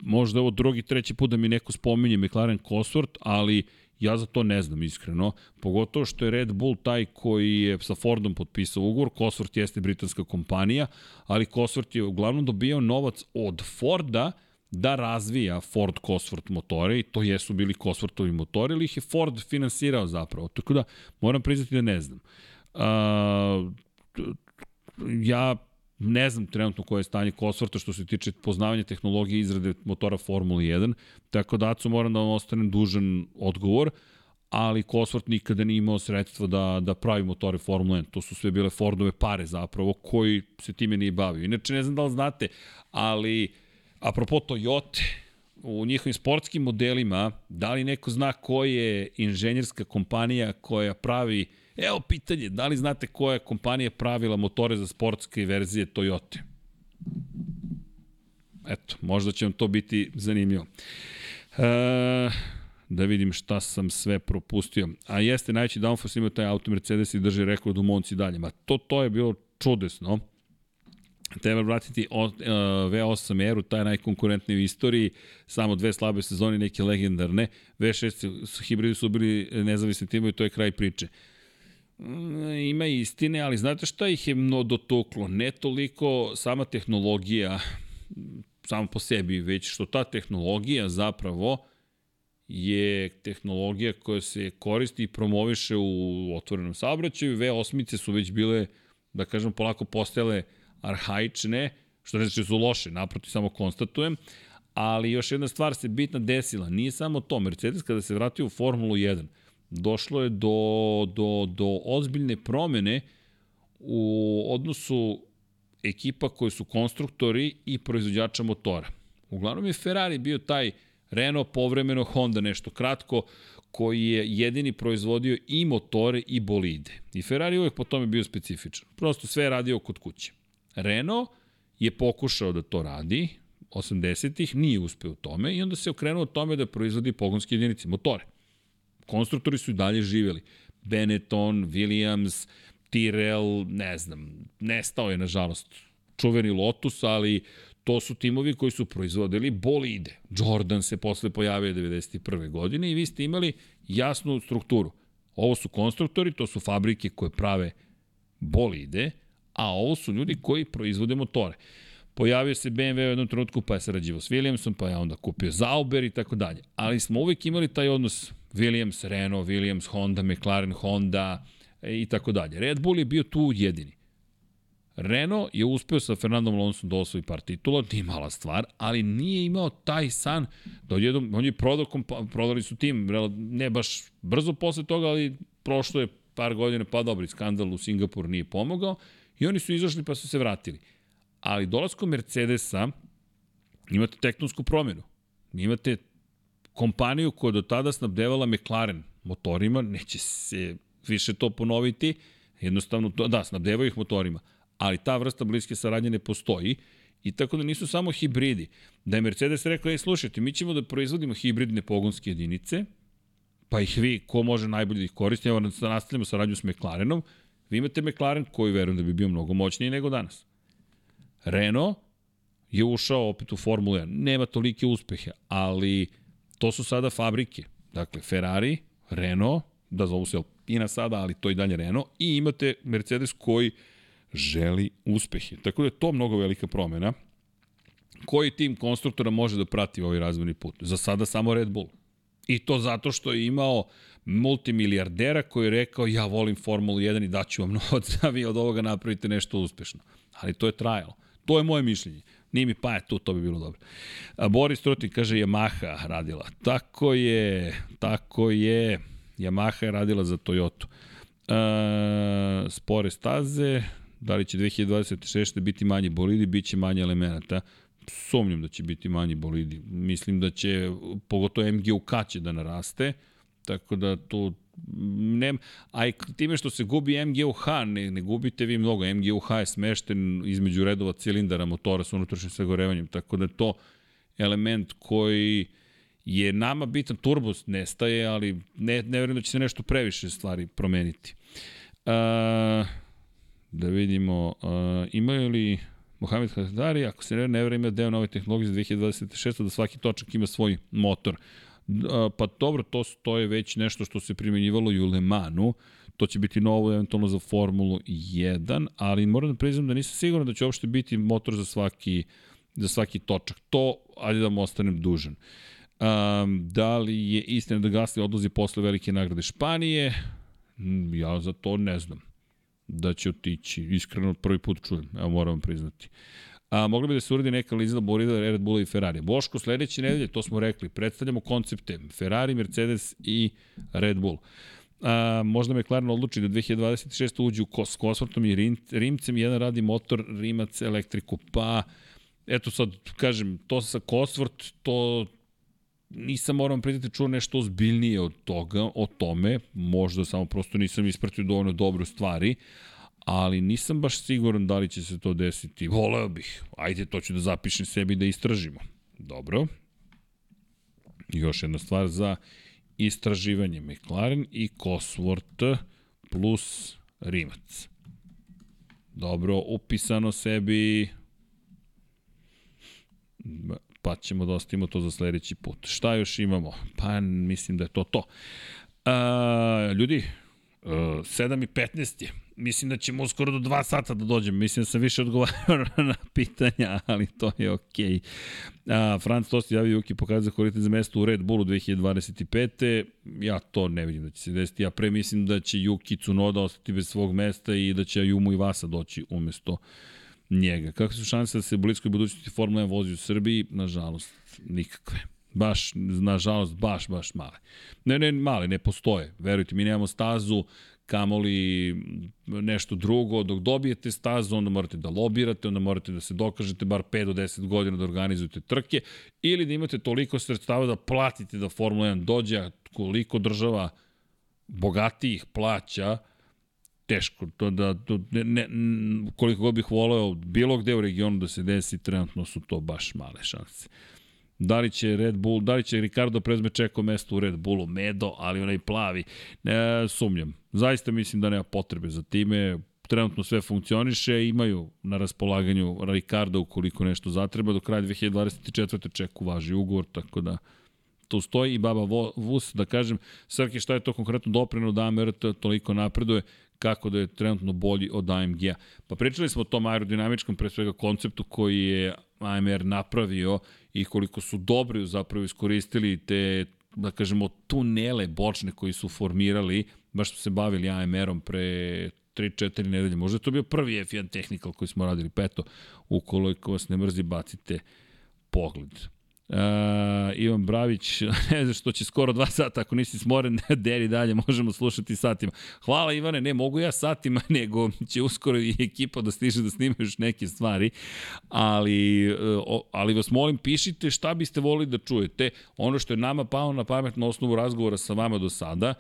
možda ovo drugi, treći put da mi neko spominje McLaren Cosworth, ali ja za to ne znam iskreno, pogotovo što je Red Bull taj koji je sa Fordom potpisao ugovor, Cosworth jeste britanska kompanija, ali Cosworth je uglavnom dobijao novac od Forda, da razvija Ford Cosworth motore i to jesu bili Cosworthovi motori ili ih je Ford finansirao zapravo. Tako da moram priznati da ne znam. Uh, ja ne znam trenutno koje je stanje Coswortha što se tiče poznavanja tehnologije izrade motora Formula 1, tako da Aco moram da vam ostanem dužan odgovor, ali Cosworth nikada nije imao sredstva da, da pravi motore Formula 1. To su sve bile Fordove pare zapravo, koji se time nije bavio. Inače, ne znam da li znate, ali apropo Toyota, u njihovim sportskim modelima, da li neko zna ko je inženjerska kompanija koja pravi, evo pitanje, da li znate koja je kompanija pravila motore za sportske verzije Toyota? Eto, možda će vam to biti zanimljivo. E, da vidim šta sam sve propustio. A jeste, najveći downforce ima taj auto Mercedes i drži rekord u Monci dalje. Ma to, to je bilo čudesno. Treba vratiti uh, V8 eru, taj najkonkurentniji u istoriji, samo dve slabe sezone, neke legendarne. V6 hibridi su bili nezavisni timovi, to je kraj priče. Mm, ima istine, ali znate šta ih je mno dotuklo? Ne toliko sama tehnologija, samo po sebi, već što ta tehnologija zapravo je tehnologija koja se koristi i promoviše u otvorenom saobraćaju. V8 su već bile, da kažem, polako postajale arhaične, što ne znači da su loše, naproti samo konstatujem, ali još jedna stvar se bitna desila, nije samo to, Mercedes kada se vratio u Formulu 1, došlo je do, do, do ozbiljne promene u odnosu ekipa koji su konstruktori i proizvođača motora. Uglavnom je Ferrari bio taj Renault, povremeno Honda nešto kratko, koji je jedini proizvodio i motore i bolide. I Ferrari uvek po tome bio specifičan. Prosto sve je radio kod kuće. Renault je pokušao da to radi, 80-ih, nije uspeo u tome i onda se okrenuo tome da proizvodi pogonske jedinice, motore. Konstruktori su i dalje živeli. Benetton, Williams, Tyrrell, ne znam, nestao je nažalost čuveni Lotus, ali to su timovi koji su proizvodili bolide. Jordan se posle pojavio 91. godine i vi ste imali jasnu strukturu. Ovo su konstruktori, to su fabrike koje prave bolide, a ovo su ljudi koji proizvode motore. Pojavio se BMW u jednom trenutku, pa je sarađivo s Williamsom, pa je onda kupio Zauber i tako dalje. Ali smo uvijek imali taj odnos Williams, Renault, Williams, Honda, McLaren, Honda e, i tako dalje. Red Bull je bio tu jedini. Renault je uspeo sa Fernandom Alonsom da osvoji par titula, nije mala stvar, ali nije imao taj san da odjednom, on je prodali su tim, ne baš brzo posle toga, ali prošlo je par godina, pa dobri, skandal u Singapuru nije pomogao I oni su izašli pa su se vratili. Ali dolaskom Mercedesa imate tektonsku promjenu. Imate kompaniju koja do tada snabdevala McLaren motorima, neće se više to ponoviti, jednostavno, to, da, snabdevaju ih motorima, ali ta vrsta bliske saradnje ne postoji i tako da nisu samo hibridi. Da je Mercedes rekao, ej, slušajte, mi ćemo da proizvodimo hibridne pogonske jedinice, pa ih vi, ko može najbolje da ih koristi, evo nastavljamo saradnju s McLarenom, Vi imate McLaren koji verujem da bi bio mnogo moćniji nego danas. Renault je ušao opet u Formulu 1. Nema tolike uspehe, ali to su sada fabrike. Dakle, Ferrari, Renault, da zovu se Alpina sada, ali to i dalje Renault, i imate Mercedes koji želi uspehe. Tako da je to mnogo velika promena. Koji tim konstruktora može da prati ovaj razvojni put? Za sada samo Red Bull. I to zato što je imao multimilijardera koji je rekao ja volim Formulu 1 i daću vam novac da vi od ovoga napravite nešto uspešno. Ali to je trajalo. To je moje mišljenje. Nije mi pa je tu, to bi bilo dobro. A Boris Trutin kaže Yamaha radila. Tako je, tako je. Yamaha je radila za Toyota. E, spore staze, da li će 2026. biti manje bolidi, bit će manje elemenata. Sumnjam da će biti manji bolidi. Mislim da će, pogotovo MGUK će da naraste, Tako da tu ne, a i time što se gubi MGUH, ne, ne gubite vi mnogo. MGUH je smešten između redova cilindara motora sa unutrašnjim sagorevanjem, tako da je to element koji je nama bitan, turbo nestaje, ali ne, ne verujem da će se nešto previše stvari promeniti. Uh, da vidimo, uh, imaju li Mohamed Hadari, ako se ne, ne ima deo nove tehnologije za 2026. da svaki točak ima svoj motor. Pa dobro, to, to je već nešto što se primjenjivalo i u Le Manu, to će biti novo eventualno za Formulu 1, ali moram da priznam da nisam siguran da će uopšte biti motor za svaki, za svaki točak. To, ajde da mu ostanem dužan. Um, da li je istina da Gasly odlazi posle velike nagrade Španije? Mm, ja za to ne znam da će otići. Iskreno prvi put čujem, evo moram priznati. A, mogli bi da se uradi neka liza Borida, Red Bulla i Ferrari. Boško, sledeće nedelje, to smo rekli, predstavljamo koncepte Ferrari, Mercedes i Red Bull. A, možda McLaren odluči da 2026. uđe u s Cosworthom i Rim, Rimcem, jedan radi motor, Rimac elektriku, pa eto sad, kažem, to sa Cosworth, to nisam, moram pridati, čuo nešto ozbiljnije od toga, o tome, možda samo prosto nisam ispratio dovoljno dobro stvari, ali nisam baš siguran da li će se to desiti. Voleo bih. Ajde, to ću da zapišem sebi da istražimo. Dobro. Još jedna stvar za istraživanje. McLaren i Cosworth plus Rimac. Dobro, upisano sebi pa ćemo da ostavimo to za sledeći put. Šta još imamo? Pa mislim da je to to. A, ljudi, 7 i 15 je. Mislim da ćemo uskoro do 2 sata da dođemo. Mislim da sam više odgovarao [LAUGHS] na pitanja, ali to je okej. Okay. Franz Tost javio Juki pokazao koristiti za mesto u Red Bullu 2025. Ja to ne vidim da će se desiti. Ja pre mislim da će Juki Tsunoda ostati bez svog mesta i da će Jumu i Vasa doći umesto njega. Kakve su šanse da se u bliskoj budućnosti Formula 1 vozi u Srbiji? Nažalost, nikakve baš, nažalost, baš, baš male. Ne, ne, male, ne postoje. Verujte, mi nemamo stazu, kamoli nešto drugo. Dok dobijete stazu, onda morate da lobirate, onda morate da se dokažete bar 5 do 10 godina da organizujete trke ili da imate toliko sredstava da platite da Formula 1 dođe, a koliko država bogatijih plaća, teško to da to ne, ne, koliko god bih voleo bilo gde u regionu da se desi trenutno su to baš male šanse. Da li će Red Bull, da li će Ricardo prezme čeko mesto u Red Bullu, medo, ali onaj plavi, ne, sumnjam. Zaista mislim da nema potrebe za time, trenutno sve funkcioniše, imaju na raspolaganju Ricardo ukoliko nešto zatreba, do kraja 2024. čeku važi ugovor, tako da tu stoji i Baba Vus, da kažem, Srki, šta je to konkretno doprino da AMR toliko napreduje, kako da je trenutno bolji od AMG-a. Pa pričali smo o tom aerodinamičkom, pre svega, konceptu koji je AMR napravio i koliko su dobro zapravo iskoristili te, da kažemo, tunele bočne koji su formirali, baš smo se bavili AMR-om pre 3-4 nedelje. Možda je to bio prvi F1 Technical koji smo radili, peto, ukoliko vas ne mrzi, bacite pogled. Uh, Ivan Bravić, [LAUGHS] ne znam što će skoro dva sata, ako nisi smoren, [LAUGHS] deri dalje, možemo slušati satima. Hvala Ivane, ne mogu ja satima, [LAUGHS] nego će uskoro i ekipa da stiže da snima još neke stvari, ali, uh, ali vas molim, pišite šta biste volili da čujete. Ono što je nama pao na pamet na osnovu razgovora sa vama do sada,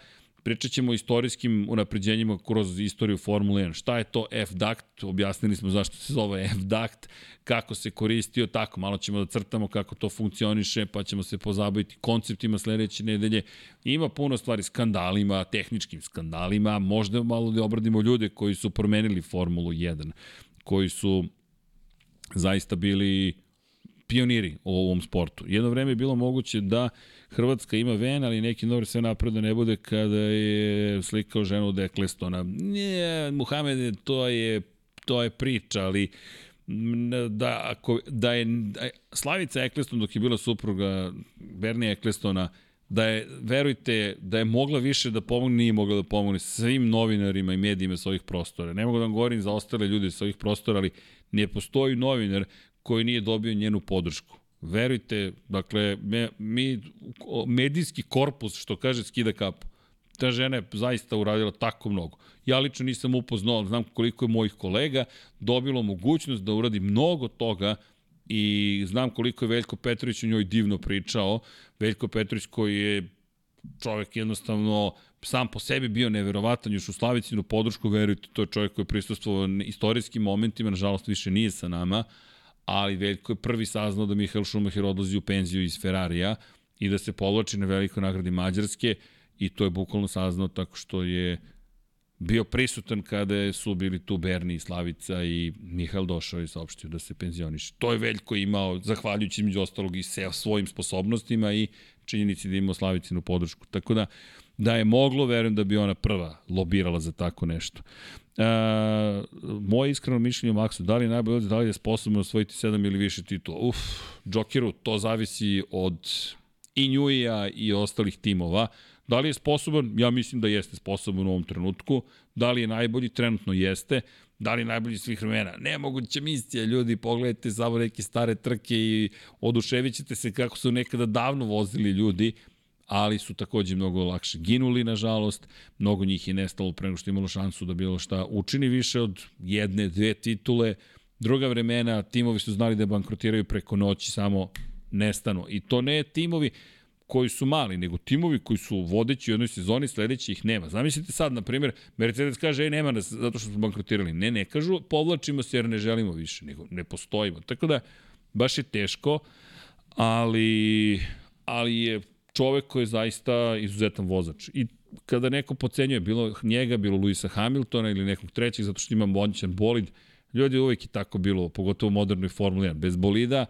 Pričat ćemo o istorijskim unapređenjima kroz istoriju Formule 1. Šta je to F-Duct? Objasnili smo zašto se zove F-Duct, kako se koristio, tako, malo ćemo da crtamo kako to funkcioniše, pa ćemo se pozabaviti konceptima sledeće nedelje. Ima puno stvari, skandalima, tehničkim skandalima, možda malo da obradimo ljude koji su promenili Formulu 1, koji su zaista bili pioniri u ovom sportu. Jedno vreme je bilo moguće da Hrvatska ima ven, ali neki novi sve napred da ne bude kada je slikao ženu od Eklestona. Nije, Muhamed, to je, to je priča, ali da, ako, da, da je Slavica Ekleston dok je bila supruga Bernija Eklestona, da je, verujte, da je mogla više da pomogne, nije mogla da pomogne svim novinarima i medijima sa ovih prostora. Ne mogu da vam govorim za ostale ljude sa ovih prostora, ali ne postoji novinar koji nije dobio njenu podršku. Verujte, dakle, me, mi, medijski korpus, što kaže, skida kapu. Ta žena je zaista uradila tako mnogo. Ja lično nisam upoznao, znam koliko je mojih kolega dobilo mogućnost da uradi mnogo toga i znam koliko je Veljko Petrović o njoj divno pričao. Veljko Petrović koji je čovek jednostavno sam po sebi bio neverovatan još u Slavicinu podršku, verujte, to je čovek koji je prisustvovao istorijskim momentima, nažalost više nije sa nama, ali Veljko je prvi saznao da Mihael Schumacher odlazi u penziju iz Ferrarija i da se povlači na velikoj nagradi Mađarske i to je bukvalno saznao tako što je bio prisutan kada su bili tu Berni i Slavica i Mihael došao i saopštio da se penzioniše. To je Veljko imao, zahvaljujući među ostalog i se svojim sposobnostima i činjenici da imao Slavicinu podršku. Tako da, da je moglo, verujem da bi ona prva lobirala za tako nešto. E, moje iskreno mišljenje o Maxu, da li je najbolje da li je sposobno osvojiti 7 ili više titula? Uf, Jokeru, to zavisi od i Njuija i ostalih timova. Da li je sposoban? Ja mislim da jeste sposoban u ovom trenutku. Da li je najbolji? Trenutno jeste. Da li je najbolji svih vremena? Nemoguća misija, ljudi, pogledajte samo neke stare trke i oduševit ćete se kako su nekada davno vozili ljudi ali su takođe mnogo lakše ginuli, nažalost. Mnogo njih je nestalo pre nego što imalo šansu da bilo šta učini više od jedne, dve titule. Druga vremena, timovi su znali da bankrotiraju preko noći, samo nestanu. I to ne timovi koji su mali, nego timovi koji su vodeći u jednoj sezoni, sledeći ih nema. Zamislite sad, na primjer, Mercedes kaže, ej, nema nas zato što smo bankrotirali. Ne, ne kažu, povlačimo se jer ne želimo više, nego ne postojimo. Tako da, baš je teško, ali, ali je čovek koji je zaista izuzetan vozač. I kada neko pocenjuje bilo njega, bilo Luisa Hamiltona ili nekog trećeg, zato što ima moćan bolid, ljudi uvek je tako bilo, pogotovo u modernoj Formuli 1. Bez bolida,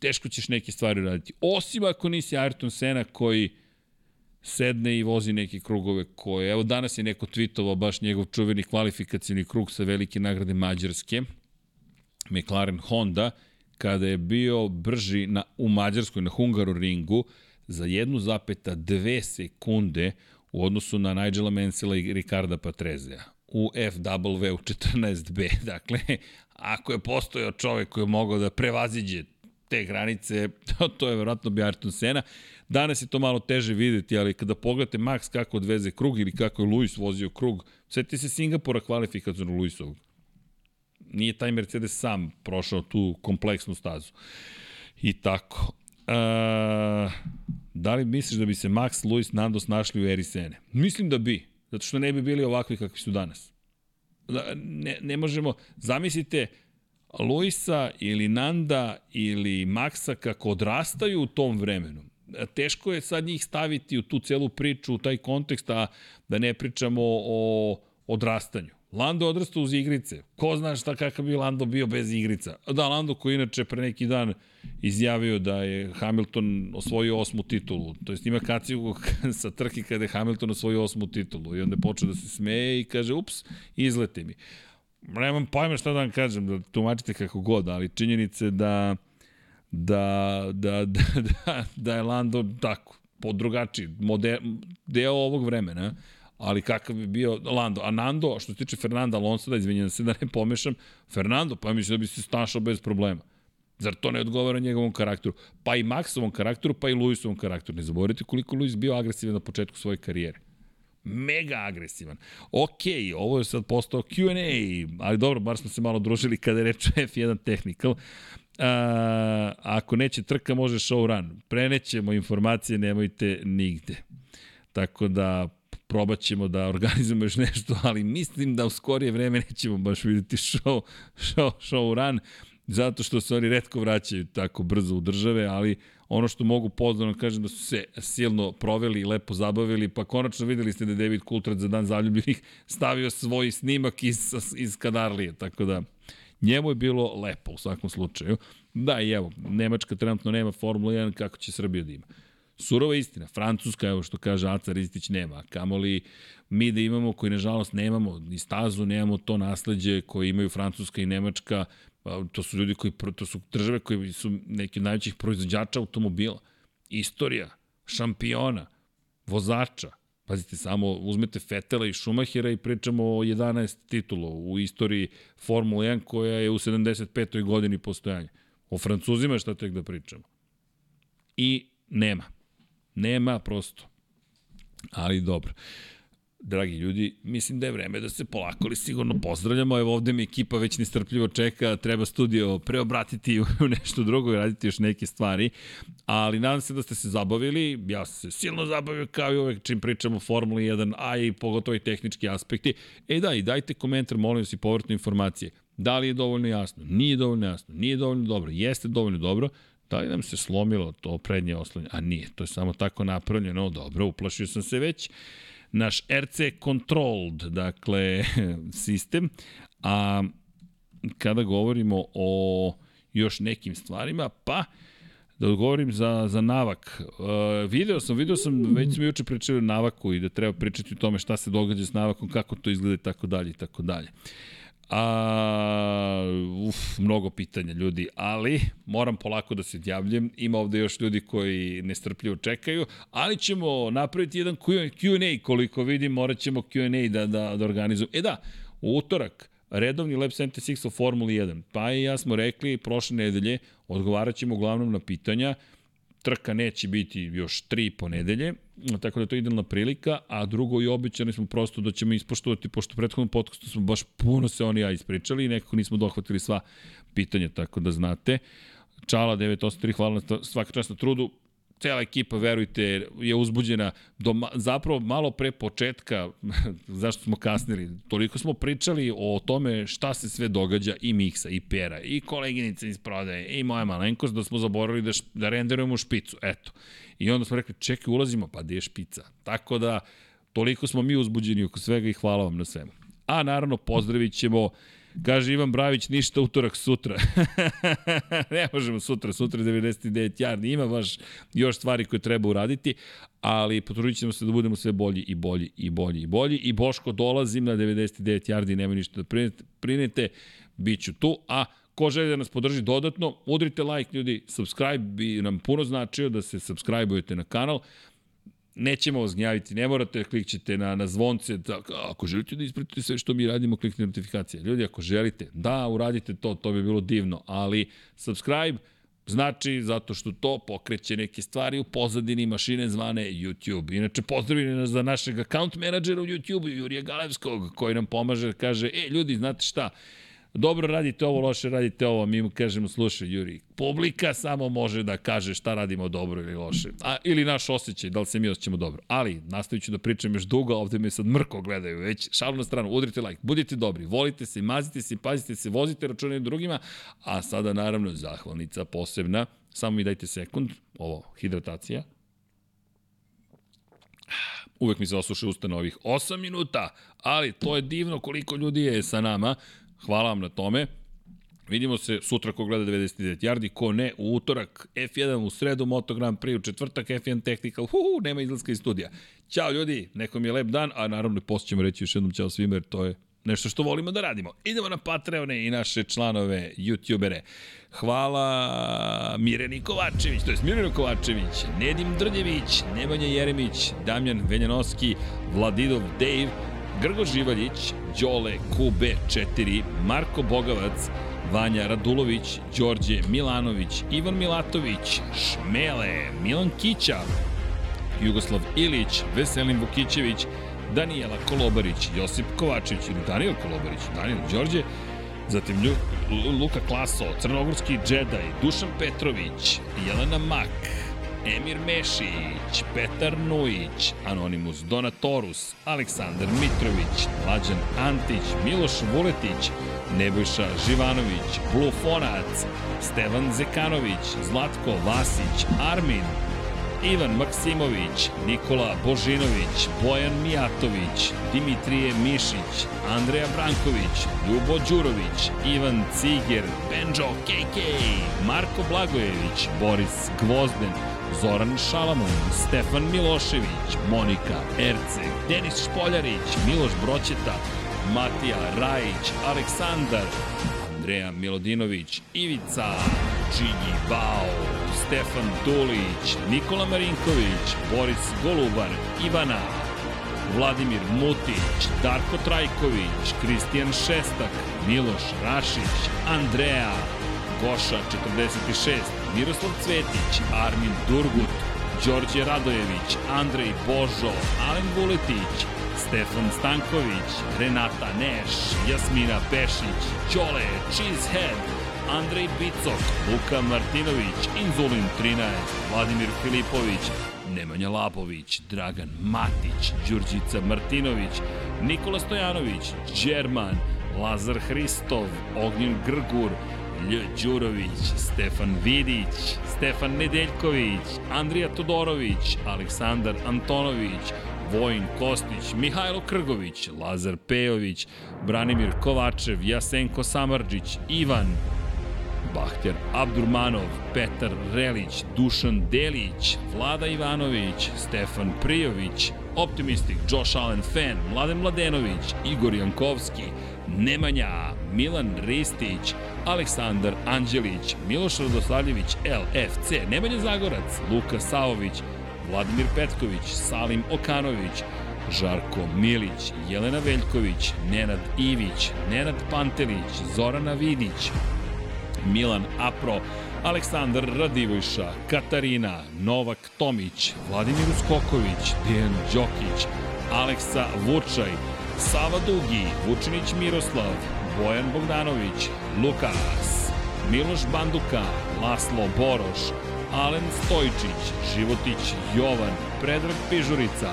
teško ćeš neke stvari raditi. Osim ako nisi Ayrton Senna koji sedne i vozi neke krugove koje, evo danas je neko tweetovao baš njegov čuveni kvalifikacijni krug sa velike nagrade Mađarske, McLaren Honda, kada je bio brži na, u Mađarskoj na Hungaru ringu, za 1,2 sekunde u odnosu na Nigela Mansella i Ricarda Patrezea u FW u 14B. [LAUGHS] Dakle, ako je postojao čovek koji je mogao da prevaziđe te granice, [LAUGHS] to, je verovatno bi Ayrton Senna. Danas je to malo teže videti, ali kada pogledate Max kako odveze krug ili kako je Luis vozio krug, sveti se Singapura kvalifikacijonu Luisovog. Nije taj Mercedes sam prošao tu kompleksnu stazu. I tako. Uh, da li misliš da bi se Max, Luis, Nando snašli u eri Sene? Mislim da bi, zato što ne bi bili ovakvi kakvi su danas. Da, ne, ne možemo, zamislite Luisa ili Nanda ili Maxa kako odrastaju u tom vremenu. Teško je sad njih staviti u tu celu priču, u taj kontekst, a da ne pričamo o odrastanju. Lando odrastao uz igrice. Ko zna šta kakav bi Lando bio bez igrica. Da, Lando koji inače pre neki dan izjavio da je Hamilton osvojio osmu titulu. To jest ima kaciju [LAUGHS] sa trke kada je Hamilton osvojio osmu titulu. I onda je počeo da se smeje i kaže, ups, izlete mi. Nemam pojma šta da vam kažem, da tumačite kako god, ali činjenice da da, da, da, [LAUGHS] da, da je Lando tako, po drugačiji, moder, deo ovog vremena ali kakav bi bio Lando. A Nando, što se tiče Fernanda Alonso, da izvinjam se da ne pomešam, Fernando, pa mislim da bi se stašao bez problema. Zar to ne odgovara njegovom karakteru? Pa i Maxovom karakteru, pa i Luisovom karakteru. Ne zaboravite koliko Luis bio agresivan na početku svoje karijere. Mega agresivan. Ok, ovo je sad postao Q&A, ali dobro, bar smo se malo družili kada je reč F1 Technical. A, ako neće trka, može show run. Prenećemo informacije, nemojte nigde. Tako da probat ćemo da organizujemo još nešto, ali mislim da u skorije vreme nećemo baš videti show, show, show run, zato što se oni redko vraćaju tako brzo u države, ali ono što mogu pozdravno kažem da su se silno proveli i lepo zabavili, pa konačno videli ste da David Coulthard za dan zaljubljenih stavio svoj snimak iz, iz Kadarlije, tako da njemu je bilo lepo u svakom slučaju. Da, i evo, Nemačka trenutno nema Formula 1, kako će Srbija da ima. Surova istina, Francuska, evo što kaže Aca Ristić, nema. Kamoli mi da imamo, koji nažalost nemamo, ni stazu, nemamo to nasledđe koje imaju Francuska i Nemačka, pa, to su ljudi koji, to su države koji su neki od najvećih proizvođača automobila. Istorija, šampiona, vozača, Pazite, samo uzmete Fetela i Schumachera i pričamo o 11 titula u istoriji Formula 1 koja je u 75. godini postojanja. O Francuzima šta tek da pričamo. I nema. Nema prosto. Ali dobro. Dragi ljudi, mislim da je vreme da se polako ali sigurno pozdravljamo. Evo ovde mi ekipa već nestrpljivo čeka, treba studio preobratiti [LAUGHS] u nešto drugo i raditi još neke stvari. Ali nadam se da ste se zabavili. Ja sam se silno zabavio kao i uvek čim pričamo o Formuli 1, a i pogotovo i tehnički aspekti. E da, i dajte komentar, molim vas i povratne informacije. Da li je dovoljno jasno? Nije dovoljno jasno? Nije dovoljno dobro? Jeste dovoljno dobro? Da li nam se slomilo to prednje oslonje? A nije, to je samo tako napravljeno. Dobro, uplašio sam se već. Naš RC Controlled, dakle, [LAUGHS] sistem. A kada govorimo o još nekim stvarima, pa da odgovorim za, za navak. Uh, video sam, video sam, već smo juče pričali o navaku i da treba pričati o tome šta se događa s navakom, kako to izgleda i tako dalje i tako dalje. A, uf, mnogo pitanja ljudi, ali moram polako da se odjavljujem. Ima ovde još ljudi koji nestrpljivo čekaju, ali ćemo napraviti jedan Q&A koliko vidim, morat ćemo Q&A da, da, da organizujemo. E da, u utorak, redovni Lab 76 o Formuli 1. Pa i ja smo rekli prošle nedelje, odgovarat ćemo uglavnom na pitanja, trka neće biti još tri ponedelje, tako da to je idealna prilika, a drugo i običani smo prosto da ćemo ispoštovati, pošto u prethodnom podcastu smo baš puno se oni ja ispričali i nekako nismo dohvatili sva pitanja, tako da znate. Čala 983, hvala na svaka čast na trudu cela ekipa, verujte, je uzbuđena do, zapravo malo pre početka, [LAUGHS] zašto smo kasnili, toliko smo pričali o tome šta se sve događa i Miksa, i Pera, i koleginica iz prodaje, i moja malenkost, da smo zaboravili da, da renderujemo špicu, eto. I onda smo rekli, čekaj, ulazimo, pa gde je špica? Tako da, toliko smo mi uzbuđeni oko svega i hvala vam na svemu. A naravno, pozdravit ćemo Kaže Ivan Bravić, ništa utorak sutra. [LAUGHS] ne možemo sutra, sutra je 99 jardi. Ima baš još stvari koje treba uraditi, ali potrudit ćemo se da budemo sve bolji i bolji i bolji i bolji. I Boško, dolazim na 99 jardi, nema ništa da prinete bit ću tu, a Ko želi da nas podrži dodatno, udrite like ljudi, subscribe bi nam puno značio da se subscribe-ujete na kanal nećemo vas gnjaviti, ne morate da klikćete na, na zvonce, da, ako želite da ispratite sve što mi radimo, kliknite notifikacije. Ljudi, ako želite, da, uradite to, to bi bilo divno, ali subscribe znači zato što to pokreće neke stvari u pozadini mašine zvane YouTube. Inače, pozdravljeni nas za našeg account menadžera u YouTube, Jurija Galevskog, koji nam pomaže, kaže, e, ljudi, znate šta, dobro radite ovo, loše radite ovo, mi mu kažemo, slušaj, Juri, publika samo može da kaže šta radimo dobro ili loše. A, ili naš osjećaj, da li se mi osjećamo dobro. Ali, nastavit ću da pričam još dugo, ovde me sad mrko gledaju već. Šalu na stranu, udrite like, budite dobri, volite se, mazite se, pazite se, vozite račune drugima, a sada naravno zahvalnica posebna. Samo mi dajte sekund, ovo, hidratacija. Uvek mi se osuše usta na ovih 8 minuta, ali to je divno koliko ljudi je sa nama. Hvala vam na tome. Vidimo se sutra ko gleda 99 yardi, ko ne, u utorak F1 u sredu Moto Grand Prix, u četvrtak F1 Technical, hu, nema izlaska iz studija. Ćao ljudi, nekom je lep dan, a naravno poslije ćemo reći još jednom ćao svima jer to je nešto što volimo da radimo. Idemo na Patreone i naše članove, youtubere. Hvala Mireni Kovačević, to je Mirjana Kovačević, Nedim Drljević, Nemanja Jeremić, Damjan Veljanoski, Vladidov Dave, Grgo Živaljić, Đole QB4, Marko Bogavac, Vanja Radulović, Đorđe Milanović, Ivan Milatović, Šmele, Milan Kića, Jugoslav Ilić, Veselin Vukićević, Danijela Kolobarić, Josip Kovačević ili Daniel Kolobarić, Daniel Đorđe, zatim Luka Klaso, Crnogorski džedaj, Dušan Petrović, Jelena Mak, Emir Mešić, Petar Nujić, Anonimus Donatorus, Aleksandar Mitrović, Mlađan Antić, Miloš Vuletić, Nebojša Živanović, Blufonac, Stevan Zekanović, Zlatko Vasić, Armin, Ivan Maksimović, Nikola Božinović, Bojan Mijatović, Dimitrije Mišić, Andreja Branković, Ljubo Đurović, Ivan Ciger, Benjo KK, Marko Blagojević, Boris Gvozden, Zoran Šalamun, Stefan Milošević, Monika Erceg, Denis Špoljarić, Miloš Broćeta, Matija Rajić, Aleksandar, Andreja Milodinović, Ivica, Čigi Bao, Stefan Dulić, Nikola Marinković, Boris Golubar, Ivana, Vladimir Mutić, Darko Trajković, Kristijan Šestak, Miloš Rašić, Andreja, Goša 46, Miroslav Cvetić, Armin Durgut, Đorđe Radojević, Andrej Božo, Alen Vuletić, Stefan Stanković, Renata Neš, Jasmina Pešić, Ćole, Cheesehead, Andrej Bicok, Luka Martinović, Inzulin 13, Vladimir Filipović, Nemanja Labović, Dragan Matić, Đurđica Martinović, Nikola Stojanović, Đerman, Lazar Hristov, Ognjen Grgur, Lj. Đurović, Stefan Vidić, Stefan Nedeljković, Andrija Todorović, Aleksandar Antonović, Vojin Kostić, Mihajlo Krgović, Lazar Pejović, Branimir Kovačev, Jasenko Samarđić, Ivan, Bahter Abdurmanov, Petar Relić, Dušan Delić, Vlada Ivanović, Stefan Prijović, Optimistik, Josh Allen Fan, Mladen Mladenović, Igor Jankovski, Nemanja, Milan Ristić, Aleksandar Anđelić, Miloš Radosavljević, LFC, Nemanja Zagorac, Luka Savović, Vladimir Petković, Salim Okanović, Žarko Milić, Jelena Veljković, Nenad Ivić, Nenad Pantelić, Zorana Vidić, Milan Apro, Aleksandar Radivojša, Katarina, Novak Tomić, Vladimir Uskoković, Dejan Đokić, Aleksa Vučaj, Sava Dugi, Vučinić Miroslav, Bojan Bogdanović, Lukas, Miloš Banduka, Laslo Boroš, Alen Stojčić, Životić Jovan, Predrag Pižurica,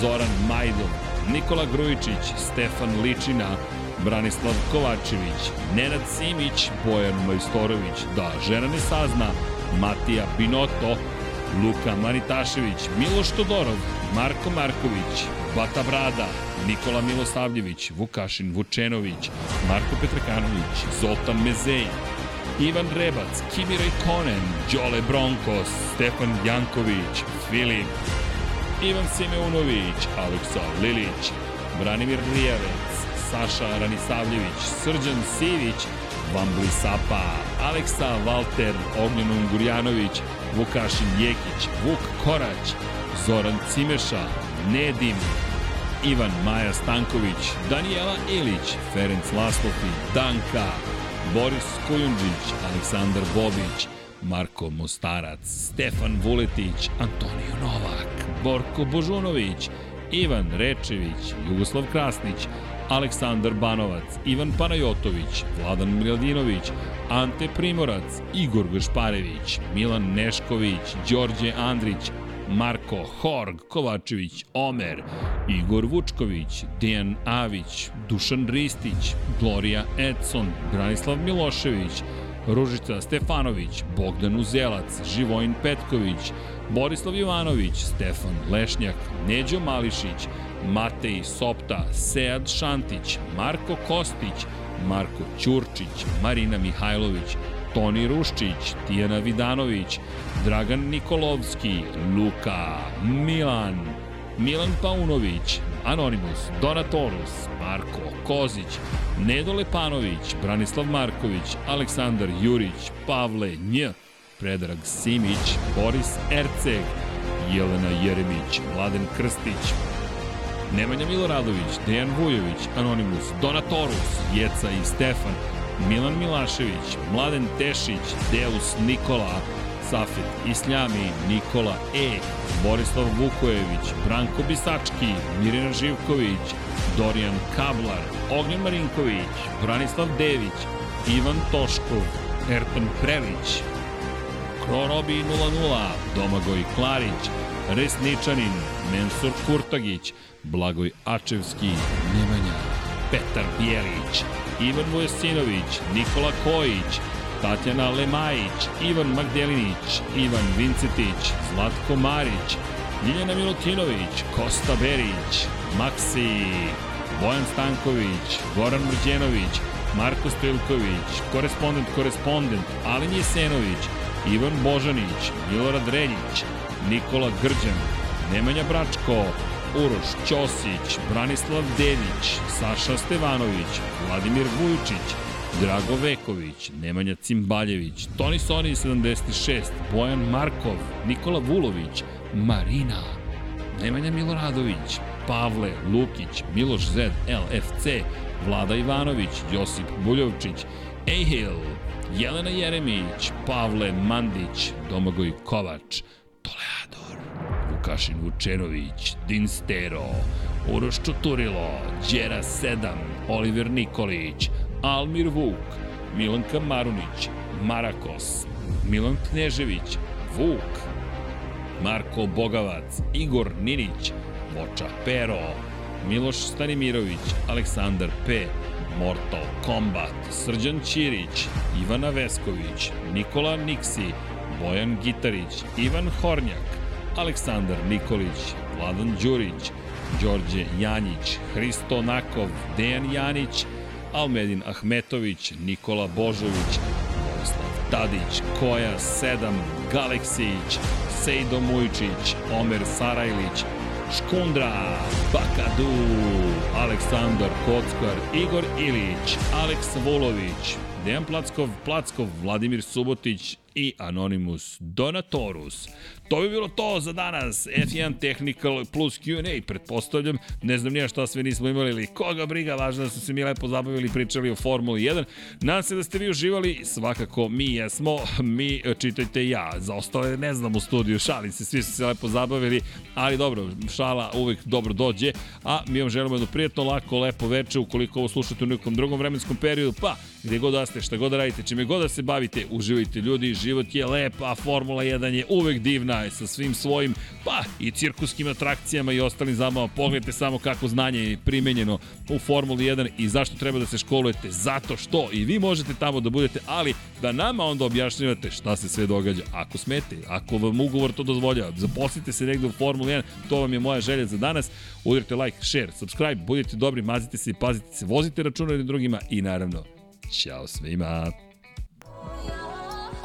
Zoran Majdov, Nikola Grujičić, Stefan Ličina, Branislav Kovačević, Nenad Simić, Bojan Majstorović, da žena ne sazna, Matija Binoto, Luka Manitašević, Miloš Todorov, Marko Marković, Bata Brada, Nikola Milosavljević, Vukašin Vučenović, Marko Petrakanović, Zoltan Mezej, Ivan Rebac, Kimi Rejkonen, Đole Bronkos, Stefan Janković, Filip, Ivan Simeunović, Aleksa Lilić, Branimir Rijavec, Saša Ranisavljević, Srđan Sivić, Vambli Sapa, Aleksa Valter, Ognjen Ungurjanović, Vukašin Jekić, Vuk Korać, Zoran Cimeša, Nedim, Ivan Maja Stanković, Danijela Ilić, Ferenc Laslofi, Danka, Boris Kujundžić, Aleksandar Bobić, Marko Mostarac, Stefan Vuletić, Antonio Novak, Borko Božunović, Ivan Rečević, Jugoslav Krasnić, Aleksandar Banovac, Ivan Panajotović, Vladan Miladinović, Ante Primorac, Igor Gašparević, Milan Nešković, Đorđe Andrić, Marko Horg, Kovačević, Omer, Igor Vučković, Dejan Avić, Dušan Ristić, Gloria Edson, Branislav Milošević, Ružica Stefanović, Bogdan Uzelac, Živojin Petković, Borislav Jovanović, Stefan Lešnjak, Neđo Mališić, Matej Sopta, Sead Šantić, Marko Kostić, Marko Ćurčić, Marina Mihajlović, Toni Ruščić, Tijana Vidanović, Dragan Nikolovski, Luka, Milan, Milan Paunović, Anonimus, Donatorus, Marko Kozić, Nedo Lepanović, Branislav Marković, Aleksandar Jurić, Pavle Nj, Predrag Simić, Boris Erceg, Jelena Jeremić, Mladen Krstić, Nemanja Miloradović, Dejan Vujović, Anonimus, Donatorus, Jeca i Stefan, Milan Milašević, Mladen Tešić, Deus Nikola, Safet Isljami, Nikola E, Borislav Vukojević, Branko Bisački, Mirina Živković, Dorijan Kablar, Ognjen Marinković, Branislav Dević, Ivan Toškov, Ertan Prelić, Krorobi 00, Domagoj Klarić, Resničanin, Mensur Kurtagić, Blagoj Ačevski, Nemanja, Petar Bijelić, Ivan Vujasinović, Nikola Kojić, Tatjana Lemajić, Ivan Magdelinić, Ivan Vincetić, Zlatko Marić, Ljiljana Milutinović, Kosta Berić, Maksi, Bojan Stanković, Goran Mrđenović, Marko Stilković, korespondent, korespondent, Alin Jesenović, Ivan Božanić, Milorad Reljić, Nikola Grđan, Nemanja Bračko, Uroš Ćosić, Branislav Dević, Saša Stevanović, Vladimir Vujičić, Drago Veković, Nemanja Cimbaljević, Toni Soni 76, Bojan Markov, Nikola Vulović, Marina, Nemanja Miloradović, Pavle Lukić, Miloš Zed, LFC, Vlada Ivanović, Josip Buljovčić, Ehil, Jelena Jeremić, Pavle Mandić, Domagoj Kovač, Toleador, Vukašin Vučenović, Dinstero, Uroš Čuturilo, Đera 7, Oliver Nikolić, Almir Vuk, Milanka Marunić, Marakos, Milan Knežević, Vuk, Marko Bogavac, Igor Ninić, Voča Pero, Miloš Stanimirović, Aleksandar P, Mortal Kombat, Srđan Ćirić, Ivana Vesković, Nikola Niksi, Bojan Gitarić, Ivan Hornjak, Aleksandar Nikolić, Vladan Đurić, Đorđe Janjić, Hristo Nakov, Dejan Janić, Almedin Ahmetović, Nikola Božović, Vojislav Tadić, Koja 7, Galeksić, Sejdo Mujčić, Omer Sarajlić, Škundra, Bakadu, Aleksandar Kockar, Igor Ilić, Aleks Vulović, Dejan Plackov, Plackov, Vladimir Subotić i Anonymous Donatorus. To bi bilo to za danas. F1 Technical plus Q&A, pretpostavljam. Ne znam nija šta sve nismo imali ili koga briga, važno da su se mi lepo zabavili i pričali o Formuli 1. Nadam se da ste vi uživali, svakako mi jesmo, mi čitajte ja. Za ostale ne znam u studiju, šalim se, svi su se lepo zabavili, ali dobro, šala uvek dobro dođe, a mi vam želimo jedno prijatno, lako, lepo veče, ukoliko ovo slušate u nekom drugom vremenskom periodu, pa gde god da ste, šta god da radite, čime god da se bavite, uživajte ljudi, život je lep, a Formula 1 je uvek divna sa svim svojim, pa i cirkuskim atrakcijama i ostalim zabavama. Pogledajte samo kako znanje je primenjeno u Formuli 1 i zašto treba da se školujete. Zato što i vi možete tamo da budete, ali da nama onda objašnjavate šta se sve događa. Ako smete, ako vam ugovor to dozvoljava, zaposlite se negde u Formuli 1, to vam je moja želja za danas. Udirite like, share, subscribe, budite dobri, mazite se i pazite se, vozite računare drugima i naravno, Ćao svima!